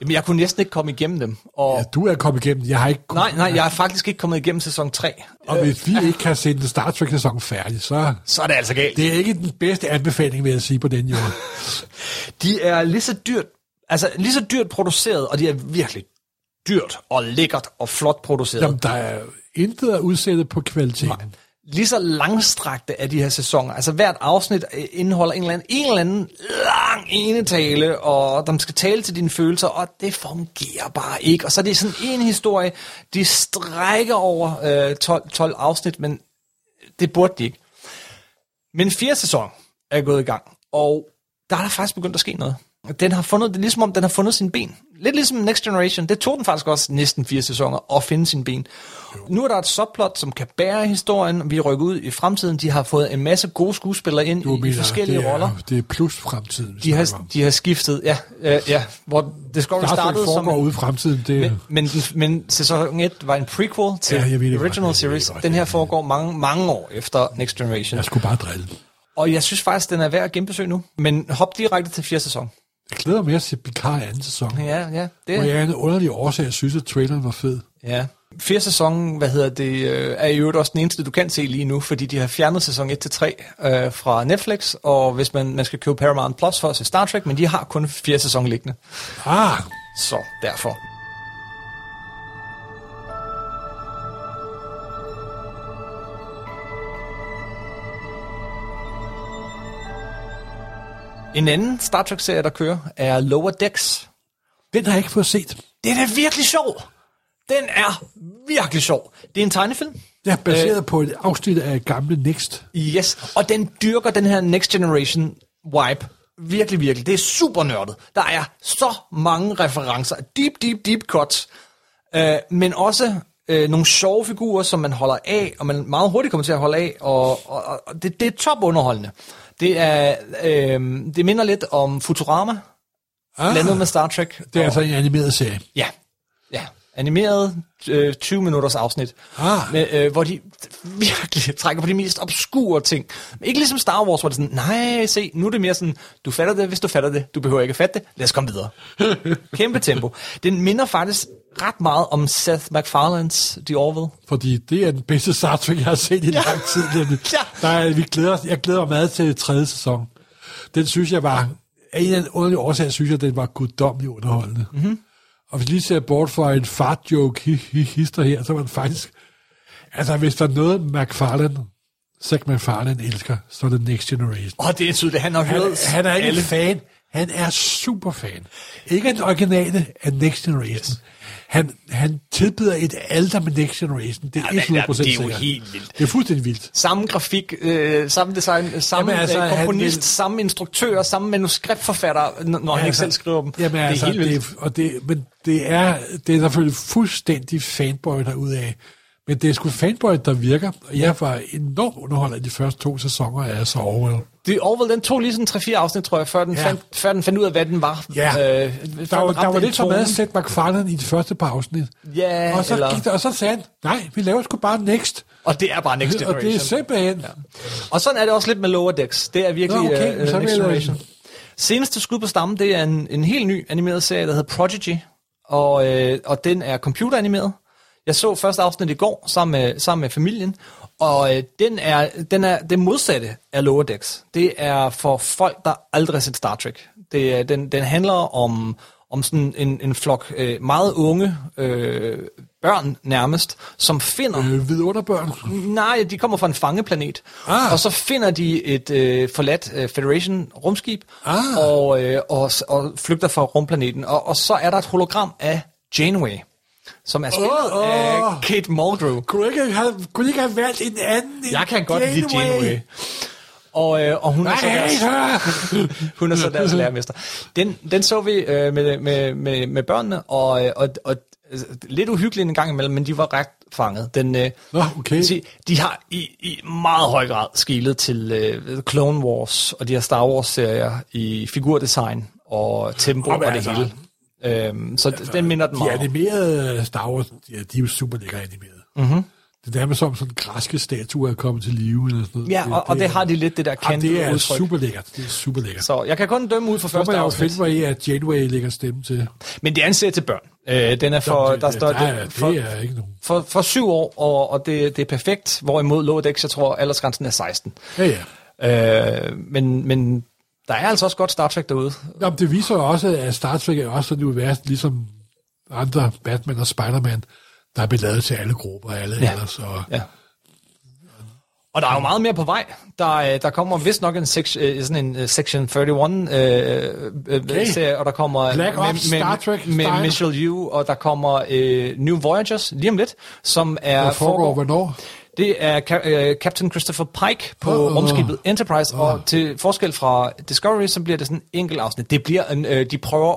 Jamen, jeg kunne næsten ikke komme igennem dem. Og, Ja, du er kommet igennem. Jeg har ikke... Nej, nej, jeg er faktisk ikke kommet igennem sæson 3. Og hvis vi ikke kan se den Star Trek-sæson færdig, så... Så er det altså galt. Det er ikke den bedste anbefaling, vil jeg sige, på den jord. De er lige så dyrt, altså lige så dyrt produceret, og de er virkelig dyrt og lækkert og flot produceret. Jamen, der er intet at udsætte på kvaliteten lige så langstrakte af de her sæsoner. Altså hvert afsnit øh, indeholder en eller anden, en eller anden lang enetale, og de skal tale til dine følelser, og det fungerer bare ikke. Og så er det sådan en historie, de strækker over øh, 12, 12 afsnit, men det burde de ikke. Men fjerde sæson er gået i gang, og der er der faktisk begyndt at ske noget. Den har fundet, det er ligesom om, den har fundet sin ben. Lidt ligesom Next Generation. Det tog den faktisk også næsten fire sæsoner at finde sin ben. Nu er der et subplot, som kan bære historien. Vi rykker ud i fremtiden. De har fået en masse gode skuespillere ind Du i, i forskellige det er, roller. Det er plus fremtiden, De har, de har skiftet, ja, øh, ja hvor Star Trek startede som... ude i fremtiden. Det, Men, men, men sæson 1 var en prequel til Ja, det godt, Original ved Series. det godt, Den her det. foregår mange, mange år efter Next Generation. jeg skulle bare drille. Og jeg synes faktisk, den er værd at genbesøge nu. Men hop direkte til fjerde sæson. Jeg glæder mig til Picard anden sæson. Ja, ja. Og Det, jeg er en underlig årsag, jeg synes, at traileren var fed. ja. Fjerde sæson, hvad hedder det, øh, er i øvrigt også den eneste, du kan se lige nu, fordi de har fjernet sæson 1-3 øh, fra Netflix, og hvis man, man skal købe Paramount Plus for at se Star Trek, men de har kun fjerde sæson liggende. Ah, Så derfor. En anden Star Trek-serie, der kører, er Lower Decks. den har jeg ikke fået set. Den er virkelig sjov. Den er virkelig sjov. Det er en tegnefilm. Er baseret øh, på et afsnit af gamle Next. Yes, og den dyrker den her Next Generation vibe. Virkelig, virkelig. Det er super nørdet. Der er så mange referencer. Deep, deep, deep cuts. Øh, men også øh, nogle sjove figurer, som man holder af, og man meget hurtigt kommer til at holde af, og, og, og det, det er top underholdende. Det, er, øh, det minder lidt om Futurama, Ah, blandet med Star Trek. det er og, altså en animeret serie. Ja, ja. animeret øh, 20 minutters afsnit, Ah. med, øh, hvor de virkelig trækker på de mest obskure ting. Ikke ligesom Star Wars, hvor det er sådan, nej, se, nu er det mere sådan, du fatter det, hvis du fatter det, du behøver ikke at fatte det, lad os komme videre. Kæmpe tempo. Den minder faktisk ret meget om Seth MacFarlane's The Orville. Fordi det er den bedste Star Trek, jeg har set i lang tid. Nemlig. Ja. Der er, vi glæder, os- jeg glæder mig meget til tredje sæson. Den synes jeg var, af en eller anden underlig årsag, synes jeg, den var guddommelig underholdende. Mm-hmm. Og hvis vi lige ser bort fra en fart joke hi, hi, hister her, så var den faktisk, altså hvis der er noget McFarlane, Zack McFarlane elsker, så er det Next Generation. Åh, oh, det er tydeligt, han har Han, hørt han er ikke alle. fan. Han er super fan. Ikke den originale af Next Generation. Han, han tilbyder et alter med Next Generation. Det er men, 100% ja, det er jo sikkert. helt vildt. Det er fuldstændig vildt. Samme grafik, øh, samme design, samme Jamen, altså, Jamen, han komponist, vil- samme instruktør, samme manuskriptforfatter, når han ikke selv skriver dem. Jamen, det er altså, helt vildt. Det, er- og det, men det er, det er selvfølgelig fuldstændig fanboy derudaf. Men det er sgu fanboy, der virker. Og jeg var enormt underholdt af de første to sæsoner af så Orwell. Det Orwell, den tog lige sådan 3-4 afsnit, tror jeg, før den, Ja. fandt, før den fandt ud af, hvad den var. Ja, øh, der, var, der var lidt for meget Seth MacFarlane i de første par afsnit. Ja, og, så eller- gik der, og så sagde han, nej, vi laver sgu bare Next. Og det er bare Next Og Generation. det er simpelthen... Ja. Og sådan er det også lidt med Lower Decks. Det er virkelig Nå, okay, øh, så uh, vil Next jeg- Generation. Seneste skud på stammen, det er en, en helt ny animeret serie, der hedder Prodigy. Og, øh, og den er computeranimeret. Jeg så første afsnit i går sammen med, sammen med familien. Og øh, den er, den er det modsatte af Lower Decks. Det er for folk, der aldrig har set Star Trek. Det den, den handler om, om sådan en, en flok øh, meget unge øh, børn nærmest, som finder... Øh, vidunderbørn. Nej, de kommer fra en fangeplanet. Ah. Og så finder de et øh, forladt øh, Federation rumskib, Ah. og, øh, og, og flygter fra rumplaneten. Og, og så er der et hologram af Janeway, som er spillet Åh, åh. af Kate Mulgrew. Kunne ikke have, kunne ikke have valgt en anden Jeg kan godt lide Janeway. Og, øh, og hun er Nej, så deres, hun er så deres lærermester. Den, den så vi øh, med, med, med, med børnene, og, øh, og, og altså, lidt uhyggeligt en gang imellem, men de var ret fanget. Den, øh, Nå, okay. Se, de har i, i meget høj grad skilet til øh, Clone Wars og de her Star Wars-serier i figurdesign og tempo Nå, og det altså- hele. Øhm, så altså, den minder den De meget. om. animerede Star Wars, ja, de er jo super lækre animeret. Mm-hmm. Det er nærmest som sådan græske statuer er kommet til live. Eller sådan noget. Ja, og, og det har de lidt det der kendte det er udtryk. super lækkert. Det er super lækkert. Så Så jeg kan kun dømme ud for må første jeg jo afsnit. finde mig i, at Janeway lægger stemme til. Men det er en serie til børn. Øh, den er for, det, der står, er, det, for, det er ikke nogen. for, for syv år, og, og det, det er perfekt. Hvorimod Decks, jeg tror, aldersgrænsen er 16. Ja, ja. Øh, men, men der er altså også godt Star Trek derude. Jamen, det viser jo også, at Star Trek er også sådan et univers, ligesom andre Batman og Spider-Man, der er blevet lavet til alle grupper, alle Ja. alders. Og, Ja. Og der er jo meget mere på vej. Der, øh, der kommer vist nok en sek, øh, sådan en uh, Section 31 øh, øh, Okay. serie, og der kommer Black Ops, Star Trek med, med style. Michelle Yeoh, og der kommer øh, New Voyagers lige om lidt, som er der foregår hvornår? Det er Ca- øh, Captain Christopher Pike på åh, rumskibet Enterprise, og til forskel fra Discovery, så bliver det sådan en enkelt afsnit. Det bliver en, øh, de prøver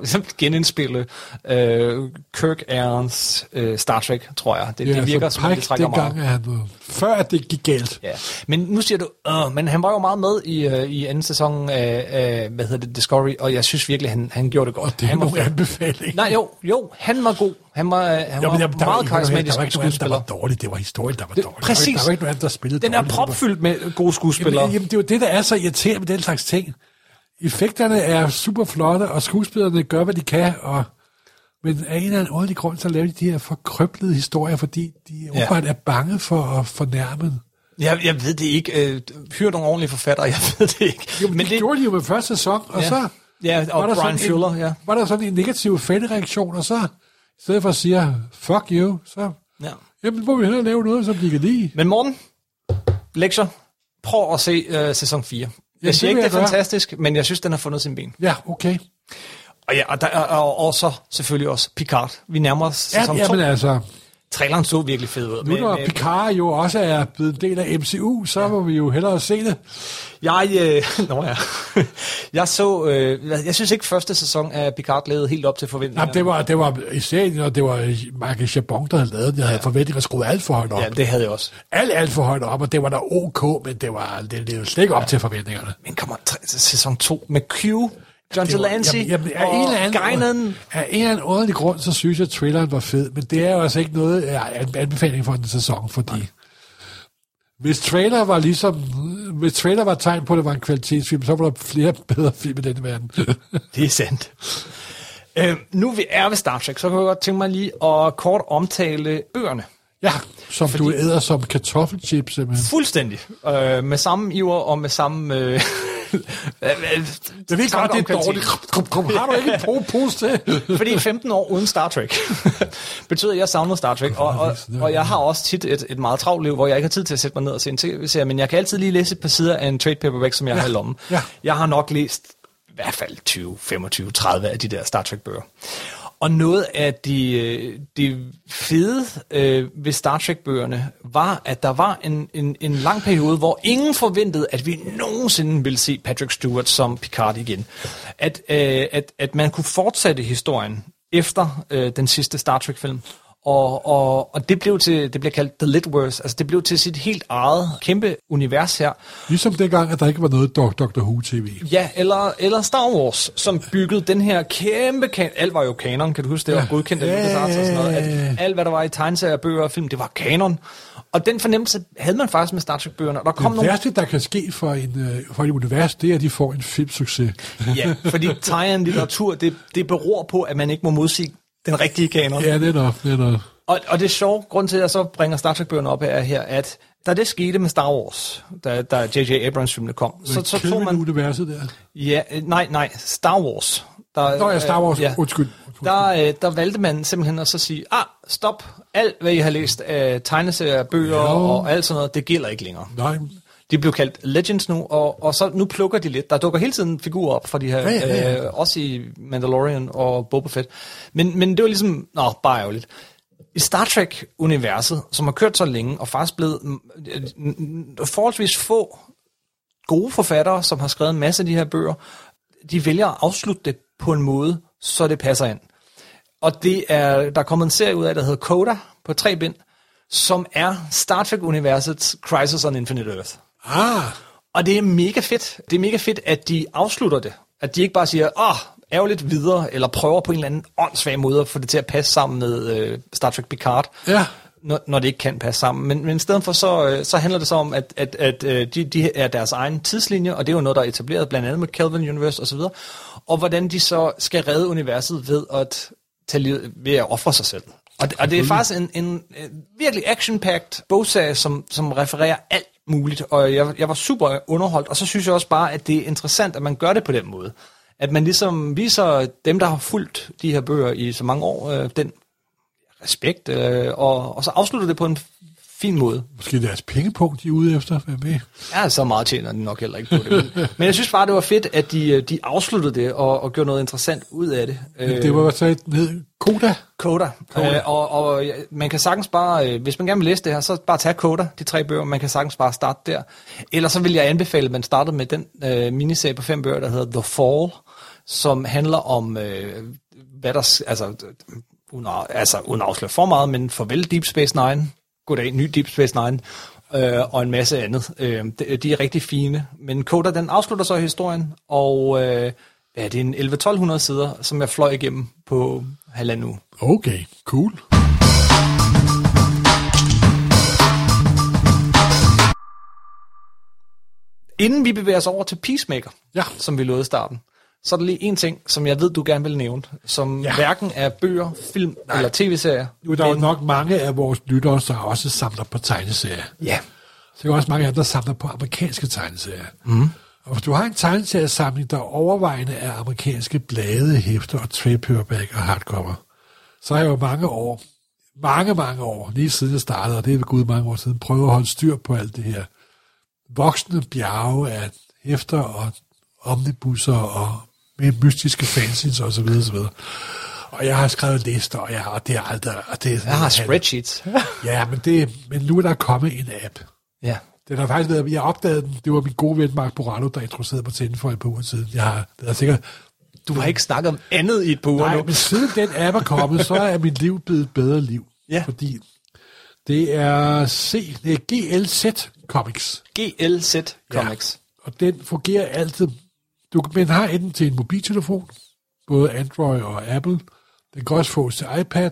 at, at genindspille øh, Kirk Aarons øh, Star Trek, tror jeg. Det, Ja, det virker som om, det trækker meget. dengang, er han, før det gik galt. Ja. Men nu siger du, øh, men han var jo meget med i, øh, i anden sæson af, af, hvad hedder det, Discovery, og jeg synes virkelig, han, han gjorde det godt. Det er han var nogle anbefalinger. Nej, jo, jo, han var god. Han var, han Jo, var der, der, meget karismatisk der var ikke der var dårligt. Det var historien, der var Det- dårlig. præcis. Der var, ikke- der nogen, der spillede Den er dårligt. propfyldt med gode skuespillere. Jamen, jamen, det er jo det, der er så irriterende med den slags ting. Effekterne er super flotte, og skuespillerne gør, hvad de kan, og men af en eller anden underlig grund, så laver de de her forkrøblede historier, fordi de åbenbart er bange for at fornærme. Jeg, jeg ved det ikke. Øh, hyr nogle ordentlige forfattere, jeg ved det ikke. Jo, men det, det gjorde de jo med første sæson, og Ja. så Ja, og var der, Brian sådan Fuller, en, ja. var der sådan en negativ fanreaktion, og så i stedet for at sige, fuck you, så ja. jamen, må vi hellere lave noget, som de kan lide. Men Morten, lektier. Prøv at se øh, sæson 4. Jeg det siger ikke, det jeg er fantastisk, men jeg synes, den har fundet sin ben. Ja, okay. Og, ja, og, der, og, og så selvfølgelig også Picard. Vi nærmer os Ja, sæson 2. jamen altså, Traileren så virkelig fed ud. nu når Picard jo også er blevet en del af MCU, så må vi jo hellere se det. Jeg, øh, nå ja. jeg så, øh, jeg synes ikke første sæson af Picard levede helt op til forventningerne. Jamen, det var, det var i serien, og det var Michael Chabon, der havde lavet den. Jeg havde forventet, at alt for højt op. Ja, det havde jeg også. Alt, alt for højt op, og det var da ok, men det var det levede slet ikke op til forventningerne. Men kommer sæson 2 med Q John Delancey jamen, jamen, af og en anden, Guinan. Af en eller anden underlig grund, så synes jeg, at traileren var fed, men det er jo altså ikke noget en anbefaling for en sæson, fordi Nej. hvis trailer var ligesom, hvis trailer var et tegn på, at det var en kvalitetsfilm, så var der flere bedre film i den verden. Det er sandt. Øh, nu vi er ved Star Trek, så kan jeg godt tænke mig lige at kort omtale bøgerne. ja, som fordi... du æder som kartoffelchips, simpelthen. Fuldstændig. Øh, med samme iver og med samme... Øh, Jeg ved godt, det er dårligt. Kom, har du ikke en po- pose til? Fordi 15 år uden Star Trek betyder, at jeg savner Star Trek. Og, og, og jeg har også tit et, et meget travlt liv, hvor jeg ikke har tid til at sætte mig ned og se en tv-serie, men jeg kan altid lige læse et par sider af en trade paperback, som jeg har i lommen. ja. Jeg har nok læst i hvert fald 20, 25, 30 af de der Star Trek-bøger. Og noget af de, øh, de fede øh, ved Star Trek-bøgerne var, at der var en, en, en lang periode, hvor ingen forventede, at vi nogensinde ville se Patrick Stewart som Picard igen. At, øh, at, at man kunne fortsætte historien efter øh, den sidste Star Trek-film. Og, og, og det blev til, det blev kaldt The Litverse, altså det blev til sit helt eget kæmpe univers her. Ligesom dengang, at der ikke var noget Dr. Who-tv. Ja, eller, eller Star Wars, som byggede den her kæmpe kan alt var jo kanon, kan du huske det, var godkendt af Ja, LucasArts og sådan noget, ja, ja, ja. at alt hvad der var i tegneserier, bøger og film, det var kanon. Og den fornemmelse havde man faktisk med Star Trek-bøgerne, og der kom Det nogle... værste, der kan ske for, en, øh, for et univers, det er, at de får en filmsucces. Ja, fordi tie litteratur, det, det beror på, at man ikke må modsige den rigtige kanon. Ja, det er er nok. Og, og det er sjovt, grund til, at jeg så bringer Star Trek-bøgerne op, er her, at da det skete med Star Wars, da, da J.J. Abrams-filmene kom, så, så tog man... universet der. Ja, øh, nej, nej, Star Wars. Der, Nå ja, Star Wars, øh, ja. undskyld. Der, øh, der valgte man simpelthen at så sige, ah, stop, alt hvad I har læst af tegneserier, bøger Ja. og alt sådan noget, det gælder ikke længere. Nej, De blev kaldt Legends nu, og, og så nu plukker de lidt. Der dukker hele tiden figurer op fra de her, Ja, ja, ja. Øh, også i Mandalorian og Boba Fett. Men, men det var ligesom, nå, bare ærgerligt. I Star Trek-universet, som har kørt så længe, og faktisk blevet mm, øh, forholdsvis få gode forfattere, som har skrevet en masse af de her bøger, de vælger at afslutte det på en måde, så det passer ind. Og det er, der er kommet en serie ud af, der hedder Coda, på tre bind, som er Star Trek-universets Crisis on Infinite Earth. Ah, Og det er mega fedt. Det er mega fedt, at de afslutter det. At de ikke bare siger, åh, ærgerligt videre, eller prøver på en eller anden åndssvag måde at få det til at passe sammen med øh, Star Trek Picard. Ja. Når, når det ikke kan passe sammen. Men, men i stedet for, så, øh, så handler det så om, at, at, at øh, de, de er deres egen tidslinje, og det er jo noget, der er etableret blandt andet med Kelvin Universe osv., og hvordan de så skal redde universet ved at, tage livet, ved at ofre sig selv. Og det, og det er faktisk en, en, en virkelig action-packed bogserie, som, som refererer alt muligt, og jeg, jeg var super underholdt, og så synes jeg også bare, at det er interessant, at man gør det på den måde. At man ligesom viser dem, der har fulgt de her bøger i så mange år, øh, den respekt, øh, og, og så afslutter det på en fin måde. måske deres pengepunkt, de er ude efter. Hvad med? Ja, så meget tjener de nok heller ikke på det. Men, men jeg synes bare, det var fedt, at de, øh, de afsluttede det og, og gjorde noget interessant ud af det. Øh, Det var så et ned. Koda. Coda. Coda. Øh, og, og man kan sagtens bare, øh, hvis man gerne vil læse det her, så bare tage Coda, de tre bøger. Man kan sagtens bare starte der. Ellers så vil jeg anbefale, at man startede med den øh, miniserie på fem bøger, der hedder The Fall, som handler om, øh, hvad der, altså, øh, uden altså, uden at afsløre for meget, men farvel Deep Space Nine. Goddag, ny Deep Space Nine. Øh, og en masse andet. Øh, de, de er rigtig fine. Men Coda, den afslutter så historien, og øh, ja, det er en 11-1200 sider, som jeg fløj igennem på halvanden uge. Okay, cool. Inden vi bevæger os over til Peacemaker, Ja. som vi lovede i starten, så er der lige en ting, som jeg ved, du gerne vil nævne, som Ja. hverken er bøger, film Nej. eller tv-serier. Nu er der jo men- nok mange af vores lyttere, der også samler på tegneserier. Ja. Så er også mange af dem, der samler på amerikanske tegneserier. Mm. Og hvis du har en tegneseriesamling, der overvejende er amerikanske blade, hæfter og trade paperback og hardcover, så har jeg jo mange år, mange, mange år, lige siden jeg startede, og det er ved gud mange år siden, prøvet at holde styr på alt det her. Voksne bjerge af hæfter og omnibusser og med mystiske fanzines og så videre, så videre. Og jeg har skrevet lister, og, jeg, og det er aldrig... Og det, er Jeg har spreadsheets. Ja, men, det, men nu er der kommet en app. ja. Den har faktisk været, jeg opdagede den, det var min gode ven Mark Borallo, der introducerede mig til den for et par uger siden. Jeg har, det er sikkert, Du har ikke snakket om andet i et par uger nej, nu. men siden den app er kommet, så er mit liv blevet et bedre liv. Ja. Fordi det er, C, det er GLZ Comics. GLZ Comics. Ja. Og den fungerer altid du, man har enten til en mobiltelefon, både Android og Apple. Den kan også fås til iPad.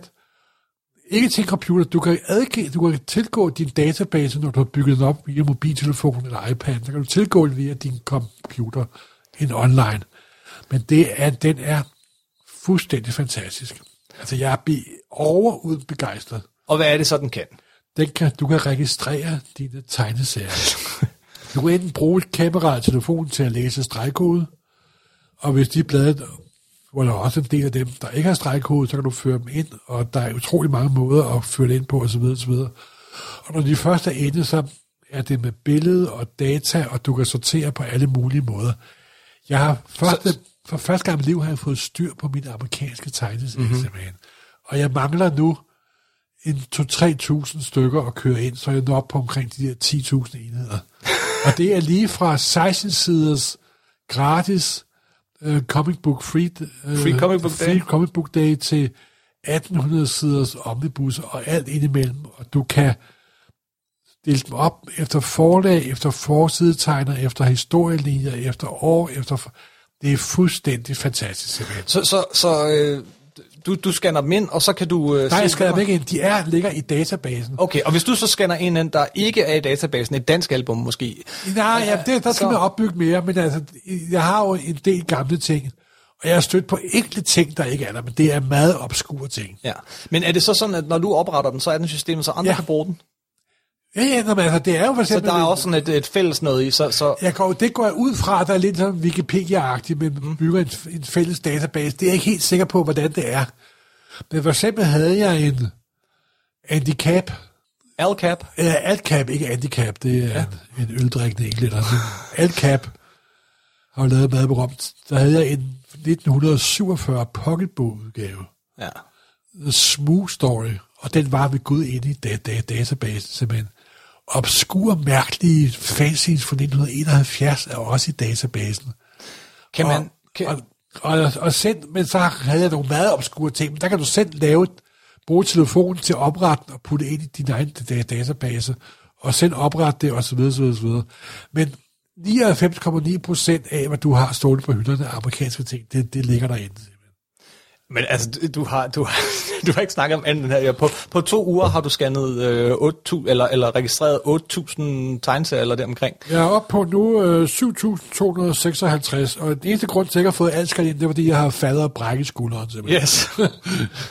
Ikke til en computer. Du kan, adg- du kan tilgå din database, når du har bygget den op via mobiltelefon eller iPad. Så kan du tilgå den via din computer en online. Men det er, den er fuldstændig fantastisk. Altså, jeg er overud begejstret. Og hvad er det så, den kan? Den kan, du kan registrere dine tegneserier. Du kan enten bruge et kamera i telefonen til at læse stregkode, og hvis de blade, hvor der er også en del af dem, der ikke har stregkode, så kan du føre dem ind, og der er utrolig mange måder at føre det ind på, osv. osv. Og når de først er inde, så er det med billede og data, og du kan sortere på alle mulige måder. Jeg har første, for første gang i mit liv har jeg fået styr på mine amerikanske tegneserier, mm-hmm. simpelthen. Og jeg mangler nu en 2-3.000 stykker at køre ind, så jeg når op på omkring de der 10.000 enheder. og det er lige fra 16 siders gratis uh, comic book free, uh, Free comic book free day. comic book day til 1800 siders omnibus og alt indimellem, og du kan dele dem op efter forlag, efter forsidetegner, efter historielinjer, efter år, efter... Det er fuldstændig fantastisk, simpelthen. Så, så, så øh, du, du scanner dem ind, og så kan du... Øh, Nej, jeg skal dem ikke ind. De er, ligger i databasen. Okay, og hvis du så scanner en ind, der ikke er i databasen, et dansk album måske, Nej, ja, det, der skal så- man opbygge mere, men altså, jeg har jo en del gamle ting, og jeg har stødt på enkelte ting, der ikke er der, men det er meget obskure ting. ja. Men er det så sådan, at når du opretter den, så er den systemet, så andre ja. kan bruge den? Ja, ja, men altså, det er jo for Så eksempel... der er også sådan et, et fælles noget i, så, så Jeg går, det går jeg ud fra, der er lidt sådan Wikipedia-agtigt, men man bygger en, en fælles database. Det er jeg ikke helt sikker på, hvordan det er. Men for eksempel havde jeg en handicap, ALCAP, eller altcap, ikke handicap, det er ja. en, en øldrikkende englænder. men Altcap har jo lavet meget berømt. Der havde jeg en 1947 pocketbog-udgave. ja. The Smooth Story, og den var ved Gud inde i da- da- databasen simpelthen. Obskur, mærkelige fanzines fra 1971 er også i databasen. Kan man... og, Kan, og, og, og selv, men så havde jeg nogle meget obskure ting, men der kan du selv lave, bruge telefonen til at oprette og putte ind i din egen da- database, og selv oprette det, osv. osv., osv. Men 99,9 procent af, hvad du har stående på hylderne af amerikanske ting, det, det ligger derinde. Men altså, du- har, du, har, du har ikke snakket om andet end her. Ja, På, på to uger har du scannet øh, 8.000, eller, eller registreret 8.000 tegneserier eller deromkring. Jeg er oppe på nu øh, 7.256, og den eneste grund til, at jeg har fået alt skal ind, det er, fordi jeg har faldet og brækket skulderen. Simpelthen. Yes.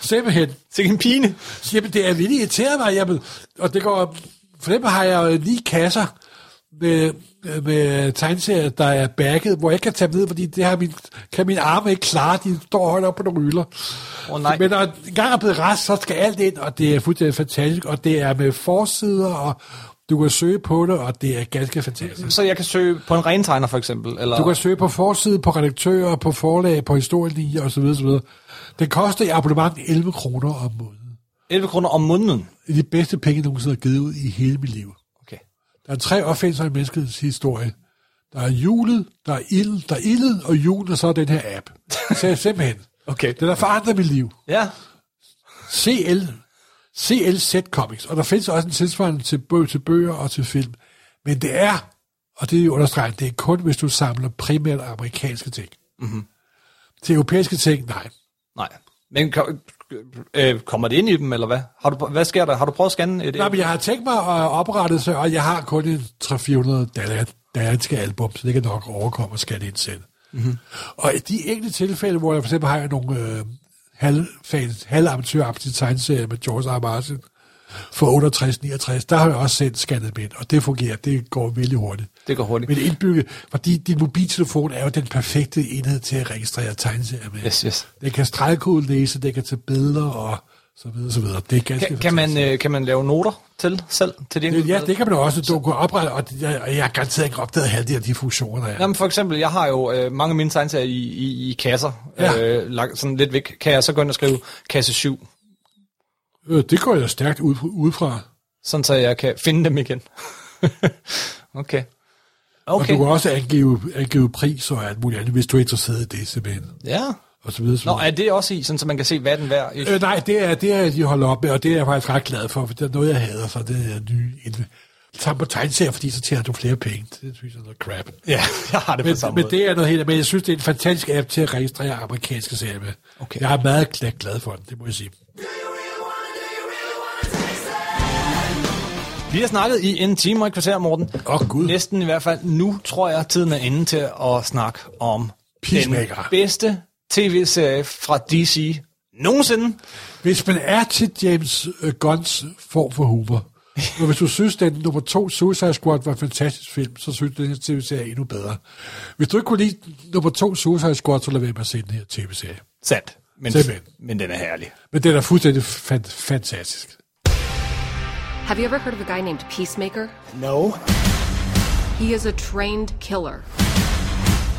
simpelthen. Til en pine. Jamen, det er vildt irriteret mig. Jamen, og det går, for dem har jeg lige kasser med, med tegneserier, der er bagget, hvor jeg kan tage ned, fordi det har min, kan min arme ikke klare. De står højt op på nogle hylder. Åh, nej. Men når en gang er blevet rest, så skal alt ind, og det er fuldstændig fantastisk. Og det er med forsider, og du kan søge på det, og det er ganske fantastisk. Så jeg kan søge på en rentegner for eksempel? Eller? Du kan søge på forside, på redaktører, på forlag, på historielinjer osv. osv. Det koster i abonnement 11 kroner om måneden. 11 kroner om måneden. Det er de bedste penge, jeg nogensinde har givet ud i hele mit liv. Der er tre opfindelser i menneskets historie. Der er julet, der er ild, der er ildet, og julen, og så er den her app. Så simpelthen. Okay. Den har forandret mit liv. Ja. CL, CLZ Comics, og der findes også en tilsvarende til, bø, til bøger og til film. Men det er, og det er understreget, det er kun, hvis du samler primært amerikanske ting. Mm-hmm. Til europæiske ting, nej. Nej. Men øh, kommer det ind i dem, eller hvad? Har du, hvad sker der? Har du prøvet at scanne et? Nej, men jeg har tænkt mig at oprette sig, og jeg har kun en 300 danske album, så det kan nok overkomme at skal indsætte. Mm-hmm. Og i de enkelte tilfælde, hvor jeg for eksempel har nogle øh, halvfans, halvamatøragtige tegneserier med George. R. Martin for 68-69, der har jeg også sendt scannet med, og det fungerer, det går virkelig hurtigt. Det går hurtigt. Men indbygget, fordi din mobiltelefon er jo den perfekte enhed til at registrere tegneserier med. Yes, yes. Det kan stregkode læse, det kan tage billeder og så videre, så videre. Det er ganske Kan, kan, man, øh, kan man lave noter til selv? Til det, det, ja, det kan man også. Du kan oprette, og jeg, jeg har garanteret ikke opdaget halvdelen af de funktioner, der er. Jamen for eksempel, jeg har jo øh, mange af mine tegneserier i, i, i kasser, Ja. øh, lagt sådan lidt væk. Kan jeg så gå ind og skrive kasse 7, Øh, det går jeg stærkt ud, udefra. sådan så jeg kan finde dem igen? okay. Og Okay. du kan også angive, angive pris og alt muligt andet, hvis du er interesseret i det, simpelthen. Ja. Og så videre, så Nå, er det også i, sådan så man kan se, hvad den værd? Øh, nej, det er, det er, de holder op med, og det er jeg faktisk ret glad for, for det er noget, jeg hader, så det er nye. tager på tegneserier, fordi så tjener du flere penge. Det synes jeg er noget crap. Ja, jeg har det på Men, samme men måde. det er noget helt, men jeg synes, det er en fantastisk app til at registrere amerikanske serier med. Okay. Jeg er meget glad for den, det må jeg sige. Vi har snakket i en time og et kvarter, Morten. Åh, Gud. Næsten i hvert fald. Nu tror jeg, tiden er inde til at snakke om Peacemaker. den bedste tv-serie fra DC nogensinde. Hvis man er til James øh, Gunns form for humor, og hvis du synes, den nummer to Suicide Squad var en fantastisk film, så synes du, den her tv-serie er endnu bedre. Hvis du ikke kunne lide nummer to Suicide Squad, så lad være med at se den her tv-serie. Sandt. Men, Simpelthen. men den er herlig. Men den er fuldstændig fan- fantastisk. Have you ever heard of a guy named Peacemaker? No. He is a trained killer.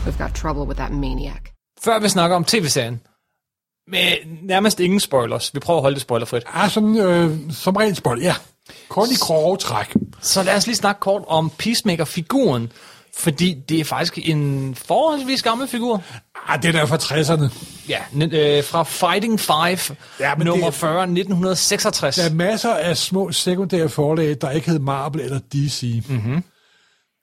We've got trouble with that maniac. Før vi snakker om tv-serien, med nærmest ingen spoilers. Vi prøver at holde det spoilerfrit. Ah, sådan, øh, som rent spoil, ja. Kun i grove træk. Så lad os lige snakke kort om Peacemaker-figuren. Fordi det er faktisk en forholdsvis gammel figur. Ah, den er fra 60'erne. Ja, øh, fra Fighting Five, ja, men nummer det- 40, 1966. Der er masser af små sekundære forlag, der ikke hed Marvel eller DC. Mm-hmm.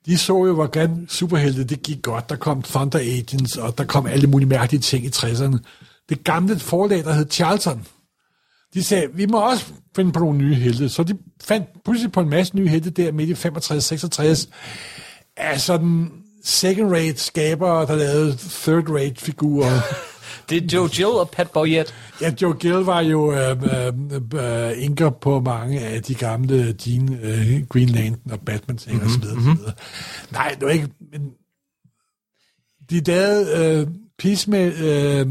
De så jo, hvordan superhelte det gik godt. Der kom Thunder Agents, og der kom alle mulige mærkelige ting i 60'erne. Det gamle forlag, der hed Charlton, de sagde, vi må også finde på nogle nye helte. Så de fandt pludselig på en masse nye helte der midt i 65-66 af sådan second-rate skabere, der lavede third-rate figurer. Det er Joe Jill og Pat Boyette. Ja, Joe Gill var jo øh, øh, øh, inker på mange af de gamle Jean, øh, Green Lantern og Batman ting mm-hmm, og så videre. Mm-hmm. Nej, det var ikke... Men de lavede øh, Peacemaker, øh,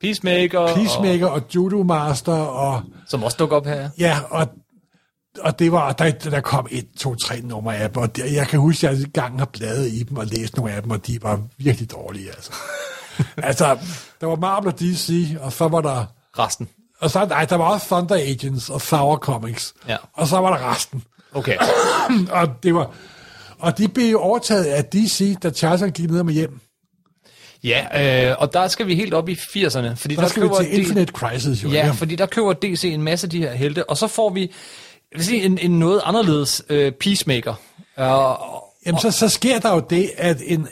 Peacemaker, Peacemaker og Judo Master, og og, som også dukker op her. ja, og, og det var, der, der kom et, to, tre numre af dem, og det, jeg kan huske, at jeg engang har bladet i dem og læst nogle af dem, og de var virkelig dårlige, altså. altså, der var Marvel og DC, og så var der Resten. Og så, nej, der var også Thunder Agents og Sour Comics. Ja. Og så var der resten. Okay. og det var... Og de blev overtaget af DC, da Charlton gik ned med hjem. Ja, øh, og der skal vi helt op i 80'erne. Fordi Der, der, skal vi til D- Infinite Crisis, jo. Ja, fordi der køber DC en masse af de her helte, og så får vi vil sige, en, en noget anderledes øh, Peacemaker. Uh, Jamen, så, så sker der jo det, at en